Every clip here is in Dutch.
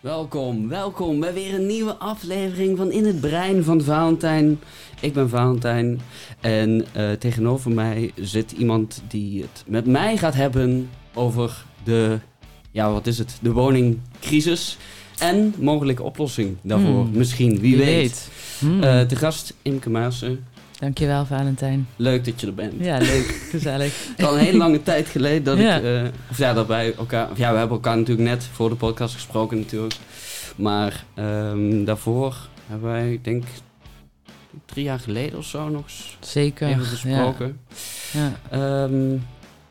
Welkom, welkom bij weer een nieuwe aflevering van In het Brein van Valentijn. Ik ben Valentijn en eh, tegenover mij zit iemand die het met mij gaat hebben over de, ja wat is het, de woningcrisis en mogelijke oplossing daarvoor. Hmm, Misschien, wie, weet. Hmm. Eh, de gast Imke Maassen, Dankjewel, Valentijn. leuk dat je er bent. Ja, leuk. Gezellig. Het is al een hele lange tijd geleden dat Ja. ik... eh, of ja, dat wij elkaar... Of ja, we hebben elkaar natuurlijk net voor de podcast gesproken natuurlijk. Maar ehm, daarvoor hebben wij, ik denk... Drie jaar geleden of zo nog eens Zeker. even besproken. Ja. Ja,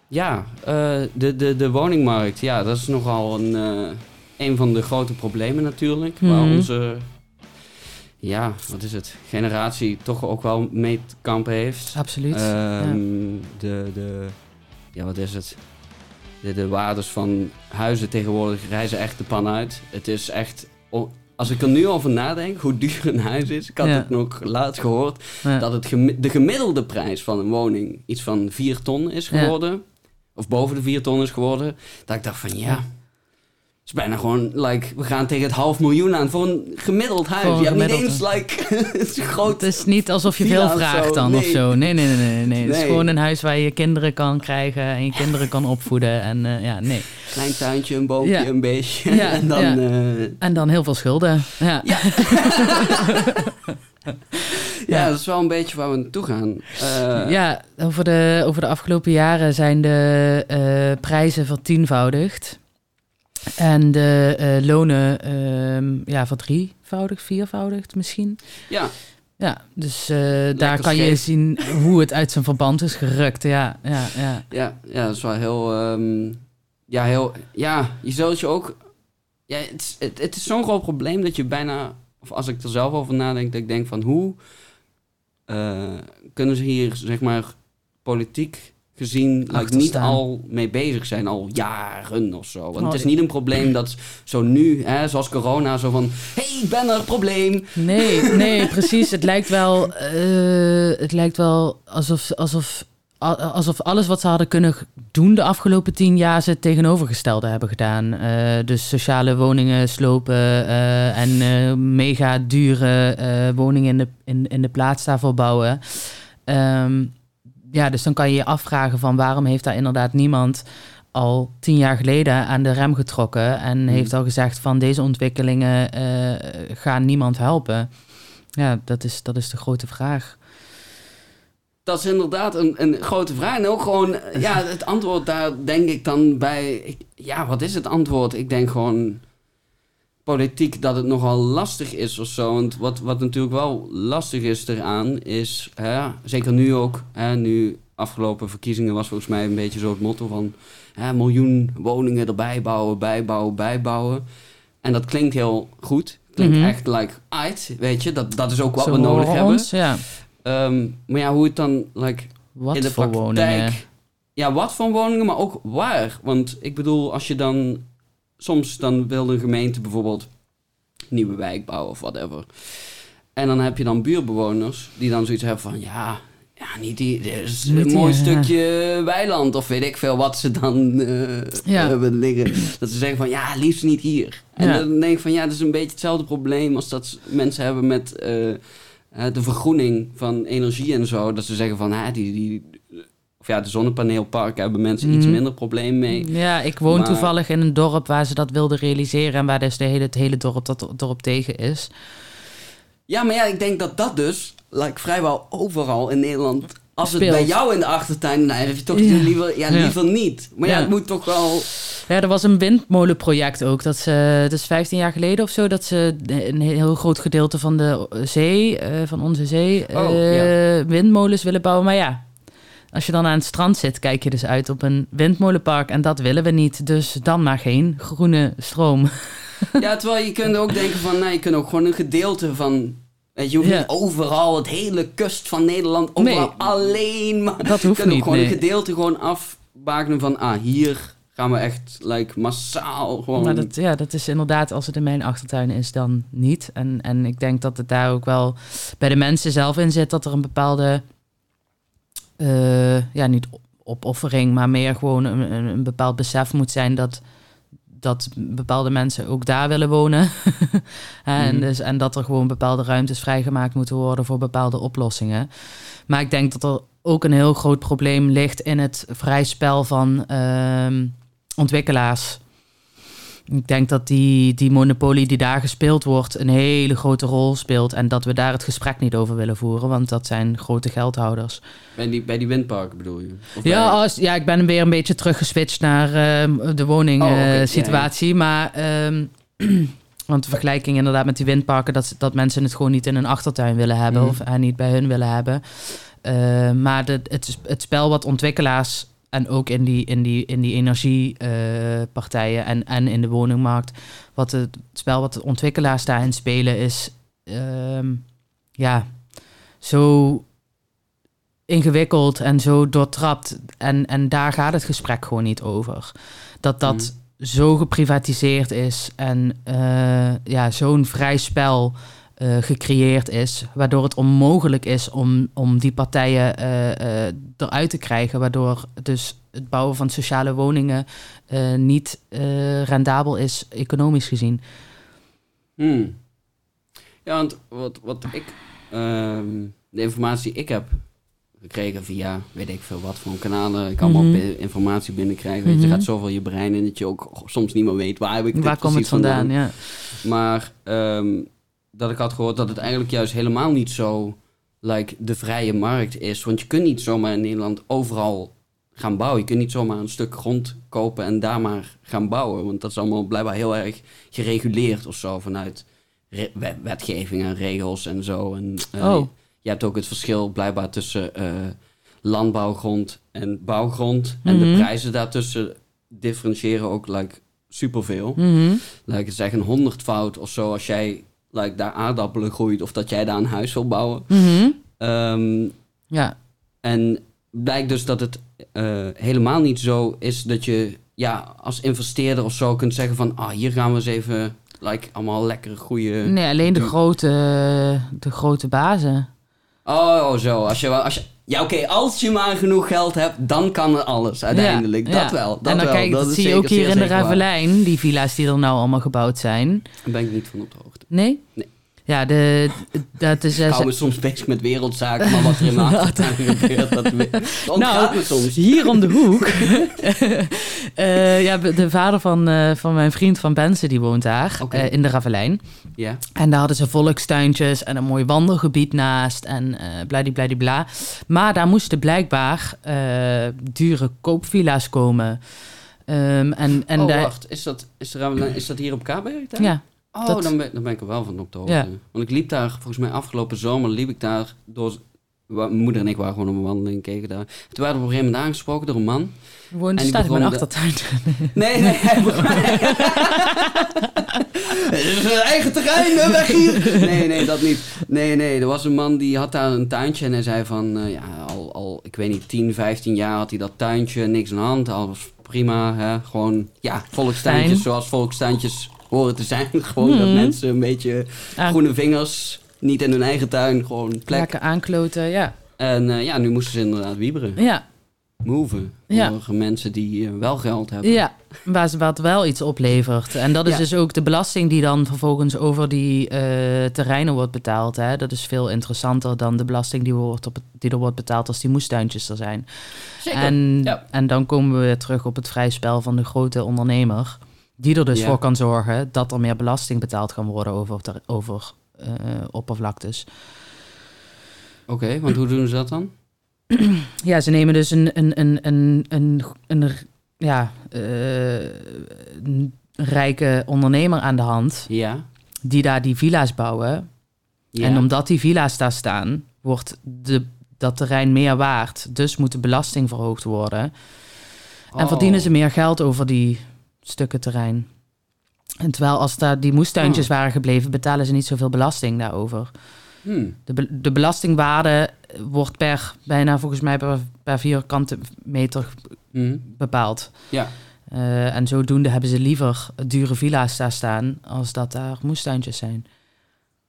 ja eh, de, de, de woningmarkt. Ja, dat is nogal een, eh, een van de grote problemen natuurlijk. Waar Mhm. onze... Ja, wat is het? Generatie toch ook wel mee te kampen heeft. Absoluut. Ehm, de, de, ja, wat is het? De, de waardes van huizen tegenwoordig reizen echt de pan uit. Het is echt, als ik er nu over nadenk, hoe duur een huis is. Ik had Ja. het nog laatst gehoord, Ja. dat het gemi- de gemiddelde prijs van een woning iets van 4 ton is Ja. geworden. Of boven de 4 ton is geworden. Dat ik dacht van ja, Ja. Is bijna gewoon, like, we gaan tegen het half miljoen aan voor een gemiddeld huis. Een je hebt niet eens, like, het is groot... Het is niet alsof je veel vraagt zo, dan of zo. Nee, nee, nee, nee. nee. Het is gewoon een huis waar je kinderen kan krijgen en je kinderen kan opvoeden. En eh, ja, nee. Klein tuintje, een boompje, Ja. een beestje. Ja, en dan... ja. eh, En dan heel veel schulden. Ja. Ja. ja, dat is wel een beetje waar we naartoe gaan. Eh, Ja, over de, over de afgelopen jaren zijn de prijzen vertienvoudigd. En de eh, lonen ehm ja, verdrievoudigd, viervoudigd misschien. ja, Ja, dus eh, daar kan je zien hoe het uit zijn verband is gerukt. Ja, ja, ja. ja, ja, dat is wel heel... ehm, ja, heel... Ja, je zult je ook... Ja, het, is- het, het is zo'n groot probleem dat je bijna... Of als ik er zelf over nadenk, dat ik denk van hoe... eh, kunnen ze hier, zeg maar, politiek gezien... Like, niet al mee bezig zijn, al jaren of zo. Want Oh, het is ik- niet een probleem dat zo nu, hè, zoals corona, zo van... hey, ik ben er, probleem. Nee, nee, precies. Het lijkt wel, eh, het lijkt wel alsof, alsof, alsof alles wat ze hadden kunnen doen de afgelopen tien jaar ze het tegenovergestelde hebben gedaan. Eh, dus sociale woningen slopen eh, en mega dure woningen in de, in, in de plaats daarvoor bouwen. Ehm, ja, dus dan kan je je afvragen van waarom heeft daar inderdaad niemand al tien jaar geleden aan de rem getrokken en heeft al gezegd van deze ontwikkelingen eh, gaan niemand helpen. Ja, dat is, dat is de grote vraag. Dat is inderdaad een, een grote vraag. En ook gewoon, ja, het antwoord daar denk ik dan bij. ik- ja, wat is het antwoord? Ik denk gewoon politiek dat het nogal lastig is of zo. Want wat, wat natuurlijk wel lastig is eraan is, hè, zeker nu ook, hè, nu afgelopen verkiezingen was volgens mij een beetje zo het motto van hè, miljoen woningen erbij bouwen, bijbouwen, bijbouwen. En dat klinkt heel goed. Klinkt Mhm. echt like, uit, weet je, dat, dat is ook wat Zo we nodig hebben. ons, ja. Ehm, maar ja, hoe het dan like, Wat in de voor praktijk... woningen? Ja, wat voor woningen, maar ook waar. Want ik bedoel, als je dan... Soms dan wil een gemeente bijvoorbeeld nieuwe wijk bouwen of whatever. En dan heb je dan buurbewoners die dan zoiets hebben van... Ja, ja niet die, dit is Niet een die, mooi ja. stukje weiland of weet ik veel wat ze dan eh, Ja. hebben liggen. Dat ze zeggen van, ja, liefst niet hier. En Ja. dan denk ik van, ja, dat is een beetje hetzelfde probleem als dat mensen hebben met... eh, eh, de vergroening van energie en zo. Dat ze zeggen van, hè, die, die, ja, de zonnepaneelparken hebben mensen iets Mhm. minder probleem mee. Ja, ik woon Maar- toevallig in een dorp waar ze dat wilden realiseren en waar dus de hele, het hele dorp dat dorp tegen is. Ja, maar ja, ik denk dat dat dus, like, vrijwel overal in Nederland... Als het Speelt. bij jou in de achtertuin, nou, heb je toch Ja. liever, ja, Ja. liever niet. Maar ja, Ja. het moet toch wel... Ja, er was een windmolenproject ook. Dat ze, het is 15 jaar geleden of zo, dat ze een heel groot gedeelte van de zee, eh, van onze zee, Oh, eh, windmolens willen bouwen. Maar ja, als je dan aan het strand zit, kijk je dus uit op een windmolenpark. En dat willen we niet. Dus dan maar geen groene stroom. Ja, terwijl je kunt ook denken van, nou, je kunt ook gewoon een gedeelte van... Je, hoeft Ja. niet overal, het hele kust van Nederland, overal Nee. alleen maar... Dat Je hoeft kunt ook niet. gewoon nee. een gedeelte gewoon afbakenen van, ah, hier gaan we echt, like, massaal gewoon... Maar dat, ja, dat is inderdaad, als het in mijn achtertuin is, dan niet. En, en ik denk dat het daar ook wel bij de mensen zelf in zit dat er een bepaalde, eh, ja, niet op- opoffering, maar meer gewoon een, een, bepaald besef moet zijn dat dat bepaalde mensen ook daar willen wonen. En, Mhm. dus, en dat er gewoon bepaalde ruimtes vrijgemaakt moeten worden voor bepaalde oplossingen. Maar ik denk dat er ook een heel groot probleem ligt in het vrij spel van ehm, ontwikkelaars. Ik denk dat die, die monopolie die daar gespeeld wordt een hele grote rol speelt. En dat we daar het gesprek niet over willen voeren, want dat zijn grote geldhouders. Bij die, bij die windparken bedoel je? Of Ja, bij- als, ja, ik ben weer een beetje teruggeswitcht naar ehm, de Oh, oké, ja, woningsituatie. Maar, ehm, want de vergelijking inderdaad met die windparken... Dat, dat mensen het gewoon niet in hun achtertuin willen hebben... Mhm. of eh, niet bij hun willen hebben. Eh, maar de, het, het spel wat ontwikkelaars... en ook in die, in die, in die energiepartijen en, en in de woningmarkt... Wat het spel wat de ontwikkelaars daarin spelen is... ehm, ja, zo ingewikkeld en zo doortrapt. En, en daar gaat het gesprek gewoon niet over. Dat dat zo geprivatiseerd is en eh, ja, zo'n vrij spel eh, gecreëerd is, waardoor het onmogelijk is om, om die partijen eh, eh, eruit te krijgen, waardoor dus het bouwen van sociale woningen niet rendabel is, economisch gezien. Hmm. Ja, want wat, wat ik... ehm, de informatie die ik heb gekregen via, weet ik veel wat voor kanalen. Ik kan allemaal Mhm. informatie binnenkrijgen. Weet je, Mhm. gaat zoveel je brein in dat je ook soms niet meer weet waar heb ik Waar komt het precies vandaan? Ja. Maar ehm, dat ik had gehoord dat het eigenlijk juist helemaal niet zo like, de vrije markt is. Want je kunt niet zomaar in Nederland overal gaan bouwen. Je kunt niet zomaar een stuk grond kopen en daar maar gaan bouwen. Want dat is allemaal blijkbaar heel erg gereguleerd of zo vanuit wetgeving en regels en zo. En, eh, Oh. Je hebt ook het verschil blijkbaar tussen eh, landbouwgrond en bouwgrond. En de Mhm. prijzen daartussen differentiëren ook like, superveel Mhm. laat ik het zeggen, honderdvoud of zo als jij like, daar aardappelen groeit of dat jij daar een huis wil bouwen. Mhm. Ehm, Ja. en blijkt dus dat het eh, helemaal niet zo is dat je ja, als investeerder of zo kunt zeggen van ah, hier gaan we eens even like, allemaal lekkere goede. Nee, alleen de grote, de grote bazen. Oh, oh, zo. Als je, als je, ja, oké, als je maar genoeg geld hebt, dan kan alles uiteindelijk. Ja, dat ja. wel. Dat en dan wel. kijk, dat zie je ook hier in de. Ravelijn, die villa's die er nou allemaal gebouwd zijn. Daar ben ik niet van op de hoogte. Nee? Nee. Ja, de, dat is... Ik eh, hou me soms bezig met wereldzaken, maar wat er in mijn achtertuin gebeurt, dat we- dat ontgaat me soms. hier om de hoek. Eh, ja, de vader van, eh, van mijn vriend van Bensen, die woont daar, in de Ravelijn. Ja. En daar hadden ze volkstuintjes en een mooi wandelgebied naast en bladibladibla. Maar daar moesten blijkbaar dure koopvilla's komen. Ehm, en, en oh, wacht. Is dat, is, er, is dat hier op dan? Ja, Oh, dat- dan, ben, dan ben ik er wel van op de hoogte. Ja. Want ik liep daar, volgens mij afgelopen zomer, liep ik daar door... Mijn moeder en ik waren gewoon op een wandeling, keken daar. Toen werden we op een gegeven moment aangesproken door een man. gewoon staat in mijn de- achtertuin. Nee, nee, hij begon... Eigen terrein, hè, weg hier! Nee, nee, dat niet. Nee, nee, er was een man die had daar een tuintje en hij zei van... eh, ja, al, al, ik weet niet, 10, 15 jaar had hij dat tuintje, niks aan de hand. Alles prima, hè. Gewoon, ja, volkstuintjes Fijn. zoals volkstuintjes horen te zijn. Gewoon dat Mhm. mensen een beetje Aan- groene vingers, niet in hun eigen tuin, gewoon plek. Lekker aankloten, ja. En eh, ja, nu moesten ze inderdaad wieberen, Ja, moven. Ja. Voor mensen die eh, wel geld hebben. ja. Waar wat wel iets oplevert. En dat is Ja. dus ook de belasting die dan vervolgens over die eh, terreinen wordt betaald. Hè? Dat is veel interessanter dan de belasting die, wordt op die er wordt betaald als die moestuintjes er zijn. Zeker. En, Ja. en dan komen we weer terug op het vrij spel van de grote ondernemer. Die er dus Ja. voor kan zorgen dat er meer belasting betaald kan worden over, ter- over eh, oppervlaktes. Oké, want hoe doen ze dat dan? Ja, ze nemen dus een, een, een, een, een, een, ja, eh, een rijke ondernemer aan de hand. Ja. Die daar die villa's bouwen. ja. En omdat die villa's daar staan, wordt de, dat terrein meer waard. Dus moet de belasting verhoogd worden. En Oh. verdienen ze meer geld over die stukken terrein. En terwijl als daar die moestuintjes Oh. waren gebleven, betalen ze niet zoveel belasting daarover. Hmm. De, be- de belastingwaarde wordt per, bijna volgens mij per, per vierkante meter Hmm. bepaald. Ja. Eh, en zodoende hebben ze liever dure villa's daar staan als dat daar moestuintjes zijn.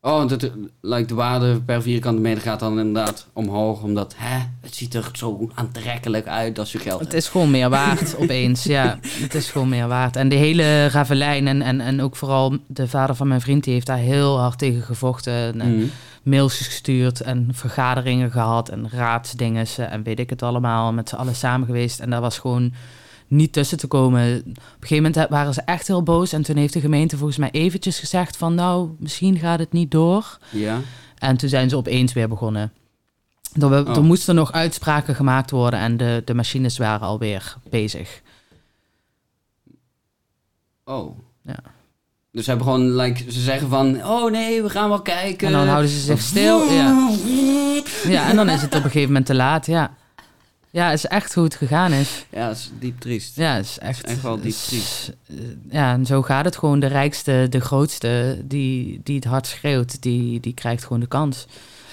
Oh, dat, like, de waarde per vierkante meter gaat dan inderdaad omhoog. Omdat hè, het ziet er zo aantrekkelijk uit als je geld Het is gewoon meer waard opeens, ja. Het is gewoon meer waard. En de hele Ravelijn en, en, en ook vooral de vader van mijn vriend... die heeft daar heel hard tegen gevochten. En Mhm. mails gestuurd en vergaderingen gehad en raadsdingen en weet ik het allemaal. Met z'n allen samen geweest en daar was gewoon niet tussen te komen. Op een gegeven moment waren ze echt heel boos. En toen heeft de gemeente volgens mij eventjes gezegd van... nou, misschien gaat het niet door. Ja. En toen zijn ze opeens weer begonnen. Er, we- Oh. er moesten nog uitspraken gemaakt worden... en de, de machines waren alweer bezig. Oh. Ja. Dus ze hebben gewoon, like, ze zeggen van, oh nee, we gaan wel kijken. En dan houden ze zich stil. Ja. ja, en dan is het op een gegeven moment te laat, ja. Ja, het is echt hoe het gegaan is. Ja, dat is diep triest. Ja, het is echt, Het is echt wel diep triest. Ja, en zo gaat het gewoon. De rijkste, de grootste, die, die het hard schreeuwt, die, die krijgt gewoon de kans.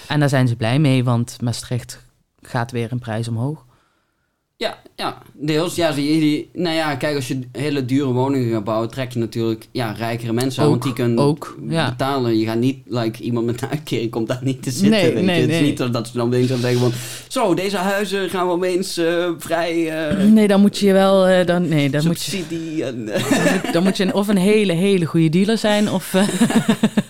En daar zijn ze blij mee, want Maastricht gaat weer een prijs omhoog. Ja, ja, deels. Ja, zie je die, nou ja, kijk, als je hele dure woningen gaat bouwen, trek je natuurlijk ja, rijkere mensen aan, want die kunnen ook, ja. betalen. Je gaat niet, like, iemand met een uitkering komt daar niet te zitten. Nee, weet nee, je. Het is nee. niet dat ze dan opeens gaan zeggen van, zo, deze huizen gaan we opeens eh, vrij... eh Nee, dan moet je wel... eh, dan, nee, dan moet je, en... dan moet- dan moet je een- of een hele, hele goede dealer zijn... of,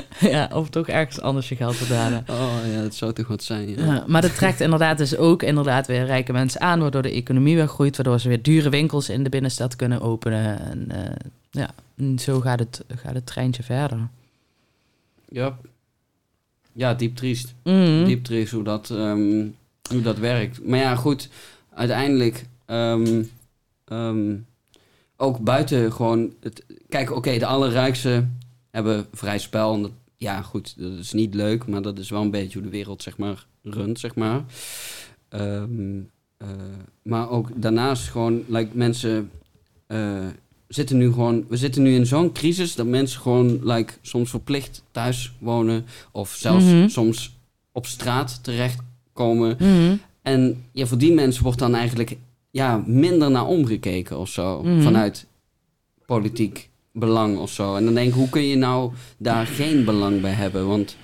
ja, of toch ergens anders je geld verdalen. oh ja, dat zou toch wat zijn, ja. Ja, maar dat trekt inderdaad dus ook inderdaad weer rijke mensen aan, waardoor de economie weer groeit, waardoor ze weer dure winkels in de binnenstad kunnen openen. En eh, ja, en zo gaat het, gaat het treintje verder. Ja, ja diep triest. Mhm. Diep triest hoe dat, ehm, hoe dat werkt. Maar ja, goed, uiteindelijk... ehm, ehm, ook buiten gewoon... Het, kijk, oké, de allerrijkste hebben vrij spel. En dat, ja, goed, dat is niet leuk, maar dat is wel een beetje hoe de wereld, zeg maar, runt, zeg maar. Ehm, eh, maar ook daarnaast gewoon, like, mensen eh, zitten nu gewoon... We zitten nu in zo'n crisis dat mensen gewoon, like, soms verplicht thuis wonen. Of zelfs Mhm. soms op straat terechtkomen. Mhm. En ja, voor die mensen wordt dan eigenlijk ja, minder naar omgekeken of zo. Mhm. Vanuit politiek belang of zo. En dan denk ik, hoe kun je nou daar geen belang bij hebben? Want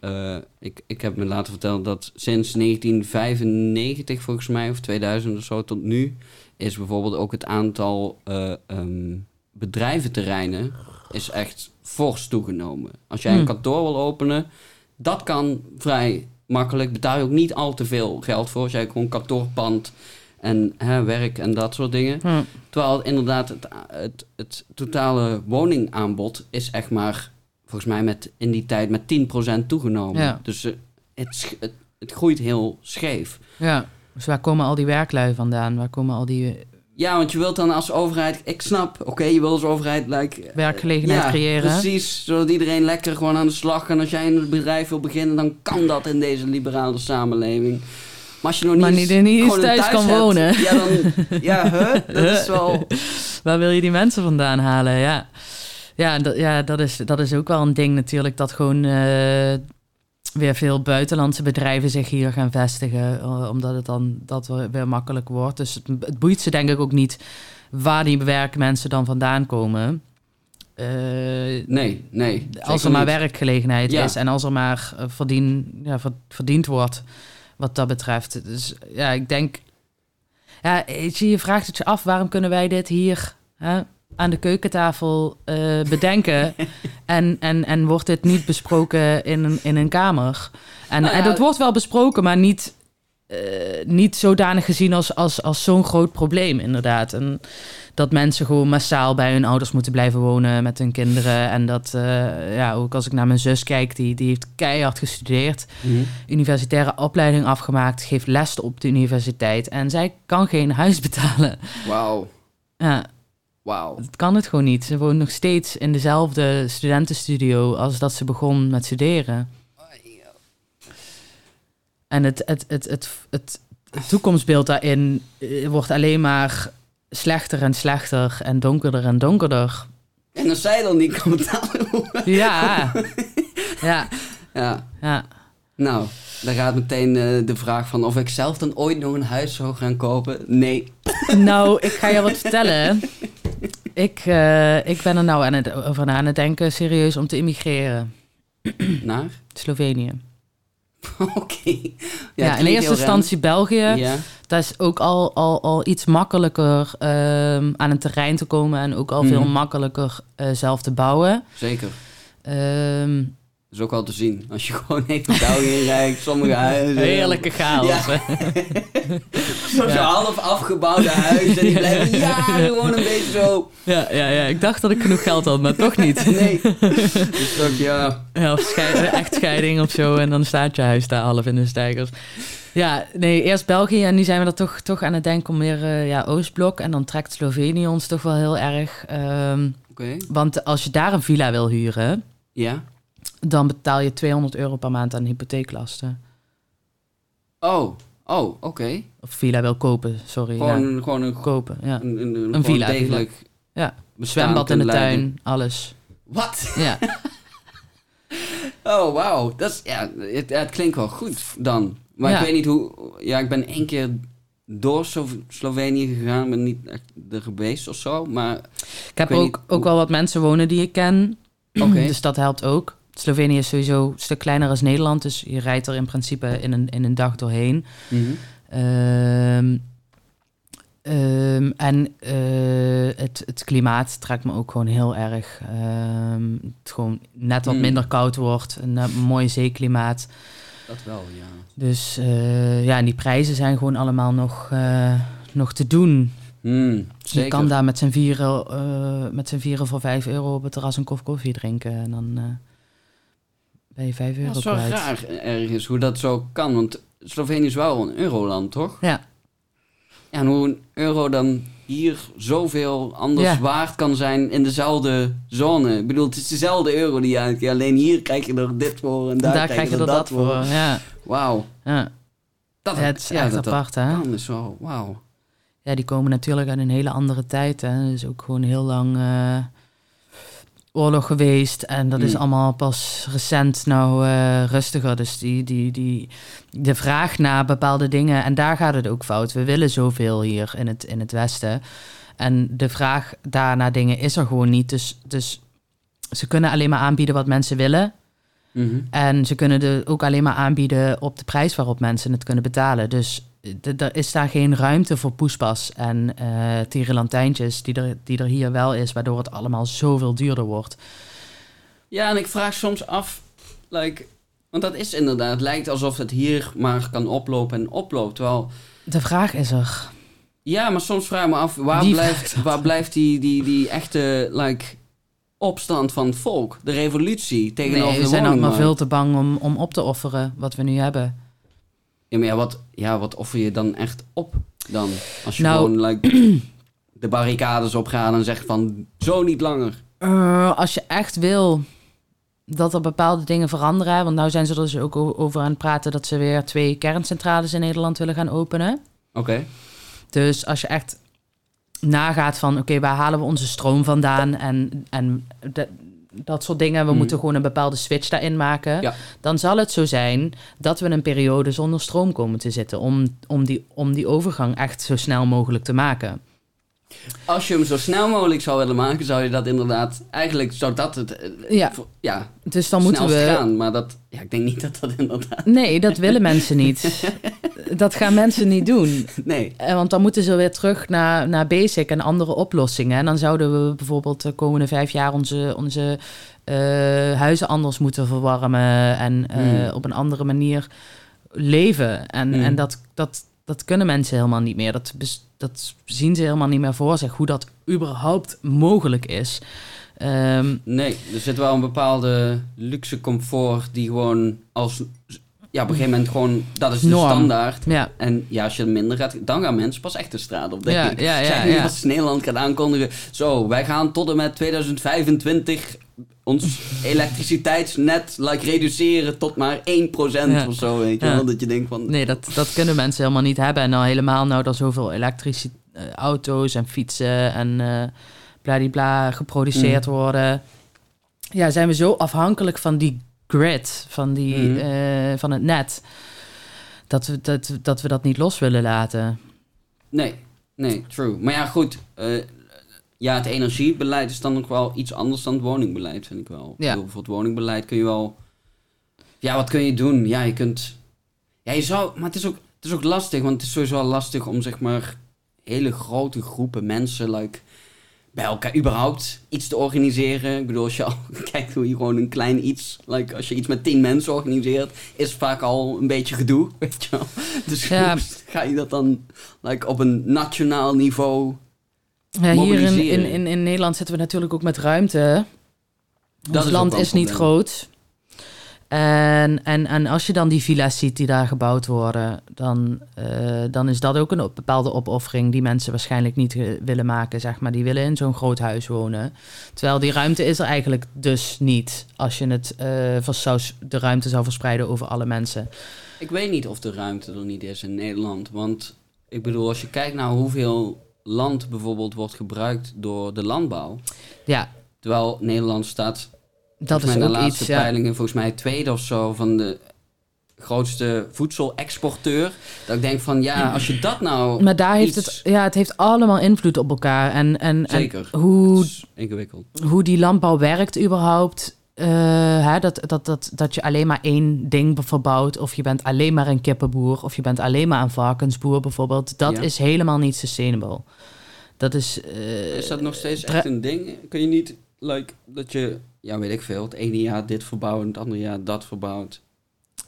eh, ik, ik heb me laten vertellen dat sinds 1995 volgens mij, of 2000 of zo, tot nu... is bijvoorbeeld ook het aantal eh, ehm, bedrijventerreinen is echt fors toegenomen. Als jij een Hmm. kantoor wil openen, dat kan vrij makkelijk. Betaal je ook niet al te veel geld voor. Als jij gewoon kantoorpand en hè, werk en dat soort dingen. Hm. Terwijl inderdaad het, het, het totale woningaanbod is echt maar, volgens mij met, in die tijd met 10% toegenomen. Ja. Dus eh, het, het, het groeit heel scheef. Ja, dus waar komen al die werklui vandaan? Waar komen al die eh, Ja, want je wilt dan als overheid, ik snap, oké, je wil als overheid like, eh, werkgelegenheid ja, creëren? Precies, zodat iedereen lekker gewoon aan de slag kan. Als jij een bedrijf wil beginnen, dan kan dat in deze liberale samenleving. Maar als je nog niet, Maar eens niet- eens thuis kan hebt, wonen. Ja, dan, ja, huh? dat is wel... Waar wil je die mensen vandaan halen? Ja, ja, dat, ja dat, is, dat is ook wel een ding natuurlijk. Dat gewoon eh, weer veel buitenlandse bedrijven zich hier gaan vestigen. eh, omdat het dan dat weer makkelijk wordt. Dus het, het boeit ze denk ik ook niet waar die werkmensen dan vandaan komen. Eh, Nee, nee. als er maar niet. werkgelegenheid Ja. is en als er maar verdien, ja, ver- verdiend wordt wat dat betreft. Dus ja, ik denk... Ja, je, vraagt het je af, waarom kunnen wij dit hier hè, aan de keukentafel eh, bedenken en, en, en wordt dit niet besproken in een, in een kamer? En, Nou ja, en dat wordt wel besproken, maar niet, eh, niet zodanig gezien als, als, als zo'n groot probleem, inderdaad. En dat mensen gewoon massaal bij hun ouders moeten blijven wonen met hun kinderen. En dat, eh, ja, ook als ik naar mijn zus kijk, die, die heeft keihard gestudeerd, Mhm. universitaire opleiding afgemaakt, geeft les op de universiteit. En zij kan geen huis betalen. Wauw, Ja, wauw. het kan het gewoon niet. Ze woont nog steeds in dezelfde studentenstudio als dat ze begon met studeren. En het, het, het, het, het, het toekomstbeeld daarin eh, wordt alleen maar slechter en slechter en donkerder en donkerder. En als zij dan niet kan betalen... Ja, ja, ja, ja. nou, dan gaat meteen eh, de vraag van of ik zelf dan ooit nog een huis zou gaan kopen. Nee. Nou, ik ga je wat vertellen. Ik, eh, ik ben er nou aan het, over na aan het denken, serieus, om te immigreren. Naar? Slovenië. Oké. Ja, in eerste instantie België. Ja, Dat is ook al, al, al iets makkelijker ehm, aan een terrein te komen en ook al veel Mhm. makkelijker eh, zelf te bouwen. zeker. Ehm, Dat is ook al te zien. Als je gewoon even België inrijdt, sommige huizen. heerlijke chaos. Ja. Zo'n Ja. half afgebouwde huis. En die blijven jaren gewoon een beetje zo. Ja, ja, ja, ik dacht dat ik genoeg geld had, maar toch niet. Nee. Dus ook, ja. Ja, of schei- echtscheiding of zo. En dan staat je huis daar half in de stijgers. Ja, nee, eerst België en nu zijn we er toch, toch aan het denken om meer eh, ja, Oostblok. En dan trekt Slovenië ons toch wel heel erg. ehm, Oké. want als je daar een villa wil huren, Ja. Dan betaal je 200 euro per maand aan hypotheeklasten. Oh. Oh, oké. Of villa wil kopen, sorry. Gewoon, ja. gewoon een, Kopen, ja. een, een, een, villa, degelijk Ja. Zwembad in de leiden. tuin, alles. Wat? Ja, Oh, wauw. Dat is, ja, het, klinkt wel goed dan. Maar Ja. ik weet niet hoe... Ja, ik ben één keer door Slo- Slovenië gegaan. ben niet echt er geweest of zo. Maar ik heb ook, niet ook wel wat mensen wonen die ik ken. Oké. Dus dat helpt ook. Slovenië is sowieso een stuk kleiner als Nederland. Dus je rijdt er in principe in een, in een dag doorheen. Mhm. Ehm, ehm, en eh, het, het klimaat trekt me ook gewoon heel erg. Ehm, het gewoon net wat Hmm. minder koud wordt. Een eh, mooi zeeklimaat. dat wel, ja. Dus eh, ja, en die prijzen zijn gewoon allemaal nog, nog te doen. Zeker. Je kan daar met z'n vieren, met vieren voor 5 euro op het terras een kop koffie drinken. En dan ben je 5 euro Dat is wel kwijt. raar ergens hoe dat zo kan. Want Slovenië is wel een euroland, toch? Ja. Ja, en hoe een euro dan hier zoveel anders Ja. waard kan zijn in dezelfde zone. Ik bedoel, het is dezelfde euro die je uitkeert. Alleen hier krijg je er dit voor en daar, Daar, krijg je er dat voor. Ja, Wauw. ja. Dat, Ja, het is echt dat, apart, hè? is wel, wauw. Ja, die komen natuurlijk uit een hele andere tijd. Hè. Dus ook gewoon heel lang eh, oorlog geweest. En dat is Mm. allemaal pas recent nou eh, rustiger. Dus die, die, die, de vraag naar bepaalde dingen... En daar gaat het ook fout. We willen zoveel hier in het, in het Westen. En de vraag daar naar dingen is er gewoon niet. Dus, dus ze kunnen alleen maar aanbieden wat mensen willen. Mhm. En ze kunnen het ook alleen maar aanbieden op de prijs waarop mensen het kunnen betalen. Dus er is daar geen ruimte voor poespas en tierenlantijntjes die er, die er hier wel is, waardoor het allemaal zoveel duurder wordt. Ja, en ik vraag soms af, like, want dat is inderdaad, het lijkt alsof het hier maar kan oplopen en oploopt. Terwijl, De vraag is er. ja, maar soms vraag ik me af, waar blijft, waar blijft die, die, die echte, like, opstand van het volk? De revolutie tegenover Nee, we de zijn allemaal veel te bang om, om op te offeren wat we nu hebben. Ja, maar ja, wat, ja, wat offer je dan echt op dan? Als je Nou- gewoon, like, de barricades opgaat en zegt van, zo niet langer. Eh, als je echt wil dat er bepaalde dingen veranderen, want nou zijn ze er dus ook over aan het praten dat ze weer twee kerncentrales in Nederland willen gaan openen. Oké. Dus als je echt nagaat van, oké, waar halen we onze stroom vandaan en, en de- dat soort dingen, we Mhm. moeten gewoon een bepaalde switch daarin maken, Ja. dan zal het zo zijn dat we een periode zonder stroom komen te zitten om, om, die, om die overgang echt zo snel mogelijk te maken. Als je hem zo snel mogelijk zou willen maken, zou je dat inderdaad... Eigenlijk zou dat het... eh, Ja. ja Dus dan moeten we. gaan. Maar dat... Ja, ik denk niet dat dat inderdaad... Nee, dat willen mensen niet. Dat gaan mensen niet doen. Nee. Eh, Want dan moeten ze weer terug naar, naar basic en andere oplossingen. En dan zouden we bijvoorbeeld de komende vijf jaar onze, onze eh, huizen anders moeten verwarmen en eh, Hmm. op een andere manier leven. En, Hmm. en dat, dat, dat kunnen mensen helemaal niet meer. Dat, dat zien ze helemaal niet meer voor zich, hoe dat überhaupt mogelijk is. Ehm, Nee, er zit wel een bepaalde luxe comfort die gewoon als... Ja, op een gegeven moment gewoon... Dat is de Norm. standaard. ja, En ja, als je minder gaat, dan gaan mensen pas echt de straat op, denk Ja, ik. ja, ja, ja. als Nederland gaat aankondigen... Zo, wij gaan tot en met 2025 ons elektriciteitsnet like, reduceren tot maar 1% Ja. of zo, weet je Ja. wel. Dat je denkt van... Nee, dat, dat kunnen mensen helemaal niet hebben. En nou helemaal nou er zoveel elektrische eh, auto's en fietsen en eh bladibla geproduceerd Mm. worden. Ja, zijn we zo afhankelijk van die grid, van, die, Mm. eh, van het net, dat we dat, dat we dat niet los willen laten. Nee, nee, true. Maar ja, goed. eh, ja, het energiebeleid is dan nog wel iets anders dan het woningbeleid, vind ik wel. Ja. bedoel, voor het woningbeleid kun je wel Ja, wat kun je doen? Ja, je kunt... Ja, je zou... Maar het is ook, het is ook lastig, want het is sowieso lastig om zeg maar hele grote groepen mensen like, bij elkaar überhaupt iets te organiseren. Ik bedoel, als je al kijkt hoe je gewoon een klein iets, like, als je iets met tien mensen organiseert, is vaak al een beetje gedoe, weet je wel. Dus Ja. ga je dat dan like, op een nationaal niveau... Ja, hier in, in, in, in Nederland zitten we natuurlijk ook met ruimte. Ons ook land is niet groot. En, en, en als je dan die villa's ziet die daar gebouwd worden, dan, eh, dan is dat ook een op- bepaalde opoffering die mensen waarschijnlijk niet eh, willen maken, zeg maar. Die willen in zo'n groot huis wonen. Terwijl die ruimte is er eigenlijk dus niet, als je het vers- zou, de ruimte zou verspreiden over alle mensen. Ik weet niet of de ruimte er niet is in Nederland. Want ik bedoel, als je kijkt naar hoeveel land bijvoorbeeld wordt gebruikt door de landbouw. Ja, Terwijl Nederland staat, dat volgens is in de ook laatste iets. Ja. peilingen, volgens mij tweede of zo van de grootste voedselexporteur. Dat ik denk van, ja, als je dat nou... Maar daar heeft het, ja, het heeft allemaal invloed op elkaar. En, en, Zeker. en hoe ingewikkeld. hoe die landbouw werkt überhaupt. eh, hè, dat, dat, dat, dat je alleen maar één ding verbouwt. Of je bent alleen maar een kippenboer. Of je bent alleen maar een varkensboer bijvoorbeeld. Dat Ja. is helemaal niet sustainable. Dat is... eh, Is dat nog steeds echt een ding? Kun je niet, like, dat je, ja, weet ik veel, het ene jaar dit verbouwt en het andere jaar dat verbouwt?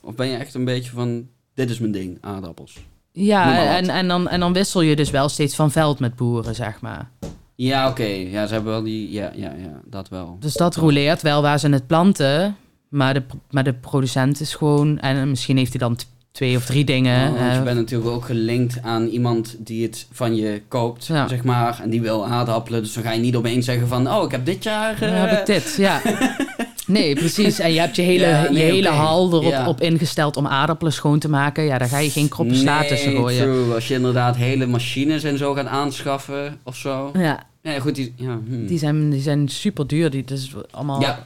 Of ben je echt een beetje van, dit is mijn ding, aardappels? Ja, en, en, dan, en dan wissel je dus wel steeds van veld met boeren, zeg maar. Ja, oké. Ja, ze hebben wel die, ja, ja, ja, dat wel. Dus dat roleert wel waar ze het planten. Maar de, maar de producent is gewoon... En misschien heeft hij dan twee of drie dingen. Oh, want je eh, bent natuurlijk ook gelinkt aan iemand die het van je koopt, Ja. zeg maar. En die wil aardappelen. Dus dan ga je niet opeens zeggen van, oh, ik heb dit jaar... Eh, heb ik dit, ja. Nee, precies. En je hebt je hele, Ja, nee, je hele hal erop Ja. op ingesteld om aardappelen schoon te maken. Ja, daar ga je geen kroppen sla nee, tussen gooien. true. Als je inderdaad hele machines en zo gaat aanschaffen of zo. Ja, Ja, goed, die... Ja, hm. die zijn, die zijn super duur. Die, dus allemaal... ja.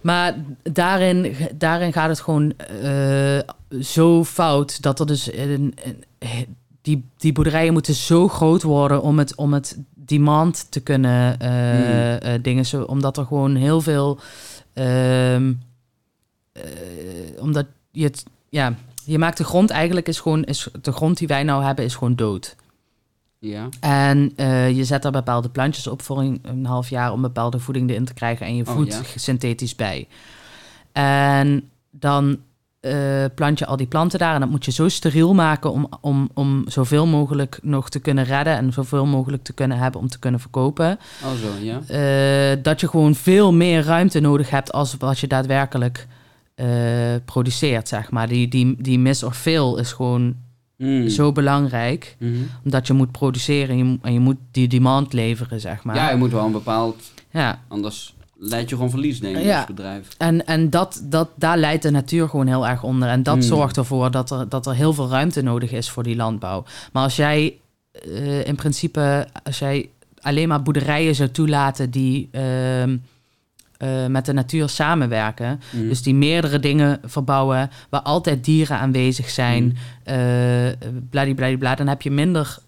Maar daarin, daarin gaat het gewoon eh, zo fout dat er dus... Een, een- die, die boerderijen moeten zo groot worden om het, om het demand te kunnen eh, Hmm. eh, dingen. Zo, omdat er gewoon heel veel... ehm, eh, omdat je het... Ja, je maakt de grond eigenlijk is gewoon... Is, de grond die wij nou hebben is gewoon dood. Ja. En eh, je zet daar bepaalde plantjes op voor een, een half jaar om bepaalde voeding erin te krijgen en je Oh, voedt ja. synthetisch bij. En dan eh, plant je al die planten daar en dat moet je zo steriel maken om, om, om zoveel mogelijk nog te kunnen redden en zoveel mogelijk te kunnen hebben om te kunnen verkopen. Oh zo, ja. Eh, dat je gewoon veel meer ruimte nodig hebt als wat je daadwerkelijk produceert, zeg maar. Die, die, die miss or fail is gewoon Hmm. zo belangrijk Mhm. omdat je moet produceren en je, moet- en je moet die demand leveren, zeg maar. Ja, je moet wel een bepaald... Ja. Anders leid je gewoon verlies, denk ik, Ja. als bedrijf. En, en dat, dat, daar leidt de natuur gewoon heel erg onder. En dat Hmm. zorgt ervoor dat er, dat er heel veel ruimte nodig is voor die landbouw. Maar als jij eh, in principe, als jij alleen maar boerderijen zou toelaten die ehm, eh, met de natuur samenwerken, Mhm. dus die meerdere dingen verbouwen, waar altijd dieren aanwezig zijn, eh bladibladibla, dan heb je minder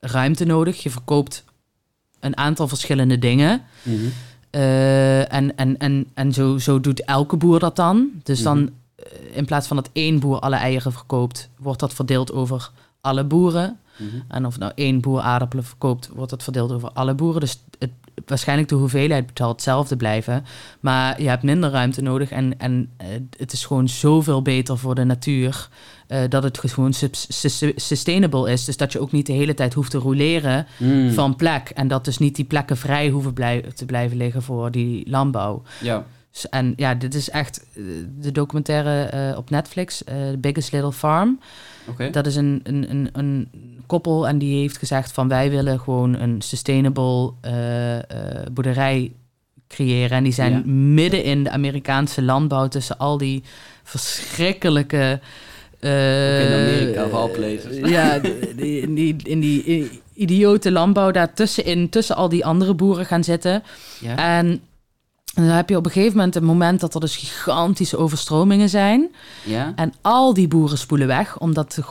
ruimte nodig. Je verkoopt een aantal verschillende dingen. Mhm. Eh, en en, en, en zo, zo doet elke boer dat dan. Dus dan, Mhm. in plaats van dat één boer alle eieren verkoopt, wordt dat verdeeld over alle boeren. Mhm. En of nou één boer aardappelen verkoopt, wordt dat verdeeld over alle boeren. Dus het, waarschijnlijk de hoeveelheid zal hetzelfde blijven. Maar je hebt minder ruimte nodig. En, en eh, het is gewoon zoveel beter voor de natuur. eh, dat het gewoon sustainable is. Dus dat je ook niet de hele tijd hoeft te roleren Hmm. van plek. En dat dus niet die plekken vrij hoeven blij- te blijven liggen voor die landbouw. Ja. En ja, dit is echt eh, de documentaire eh, op Netflix, eh The Biggest Little Farm. Dat is een, een, een, een koppel en die heeft gezegd van wij willen gewoon een sustainable boerderij creëren. En die zijn Ja. midden in de Amerikaanse landbouw tussen al die verschrikkelijke... in Amerika, of all places. Ja, die- in die, in die idiote landbouw daartussenin, tussen al die andere boeren gaan zitten. Ja. En dan heb je op een gegeven moment een moment dat er dus gigantische overstromingen zijn. ja. En al die boeren spoelen weg, omdat de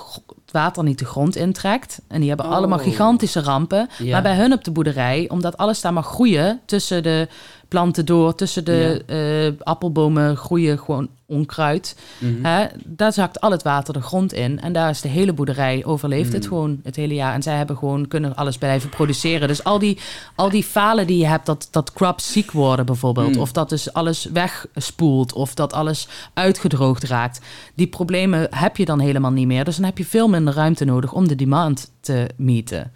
het water niet de grond intrekt. En die hebben Oh. allemaal gigantische rampen. Ja. Maar bij hun op de boerderij, omdat alles daar mag groeien tussen de planten door. Tussen de eh, appelbomen groeien gewoon onkruid. Mhm. Hè? Daar zakt al het water de grond in. En daar is de hele boerderij, overleeft het Mm. gewoon het hele jaar. En zij hebben gewoon, kunnen alles blijven produceren. Dus al die, al die falen die je hebt, dat, dat crops ziek worden bijvoorbeeld. Mm. Of dat dus alles wegspoelt. Of dat alles uitgedroogd raakt. Die problemen heb je dan helemaal niet meer. Dus dan heb je veel minder ruimte nodig om de demand te meten.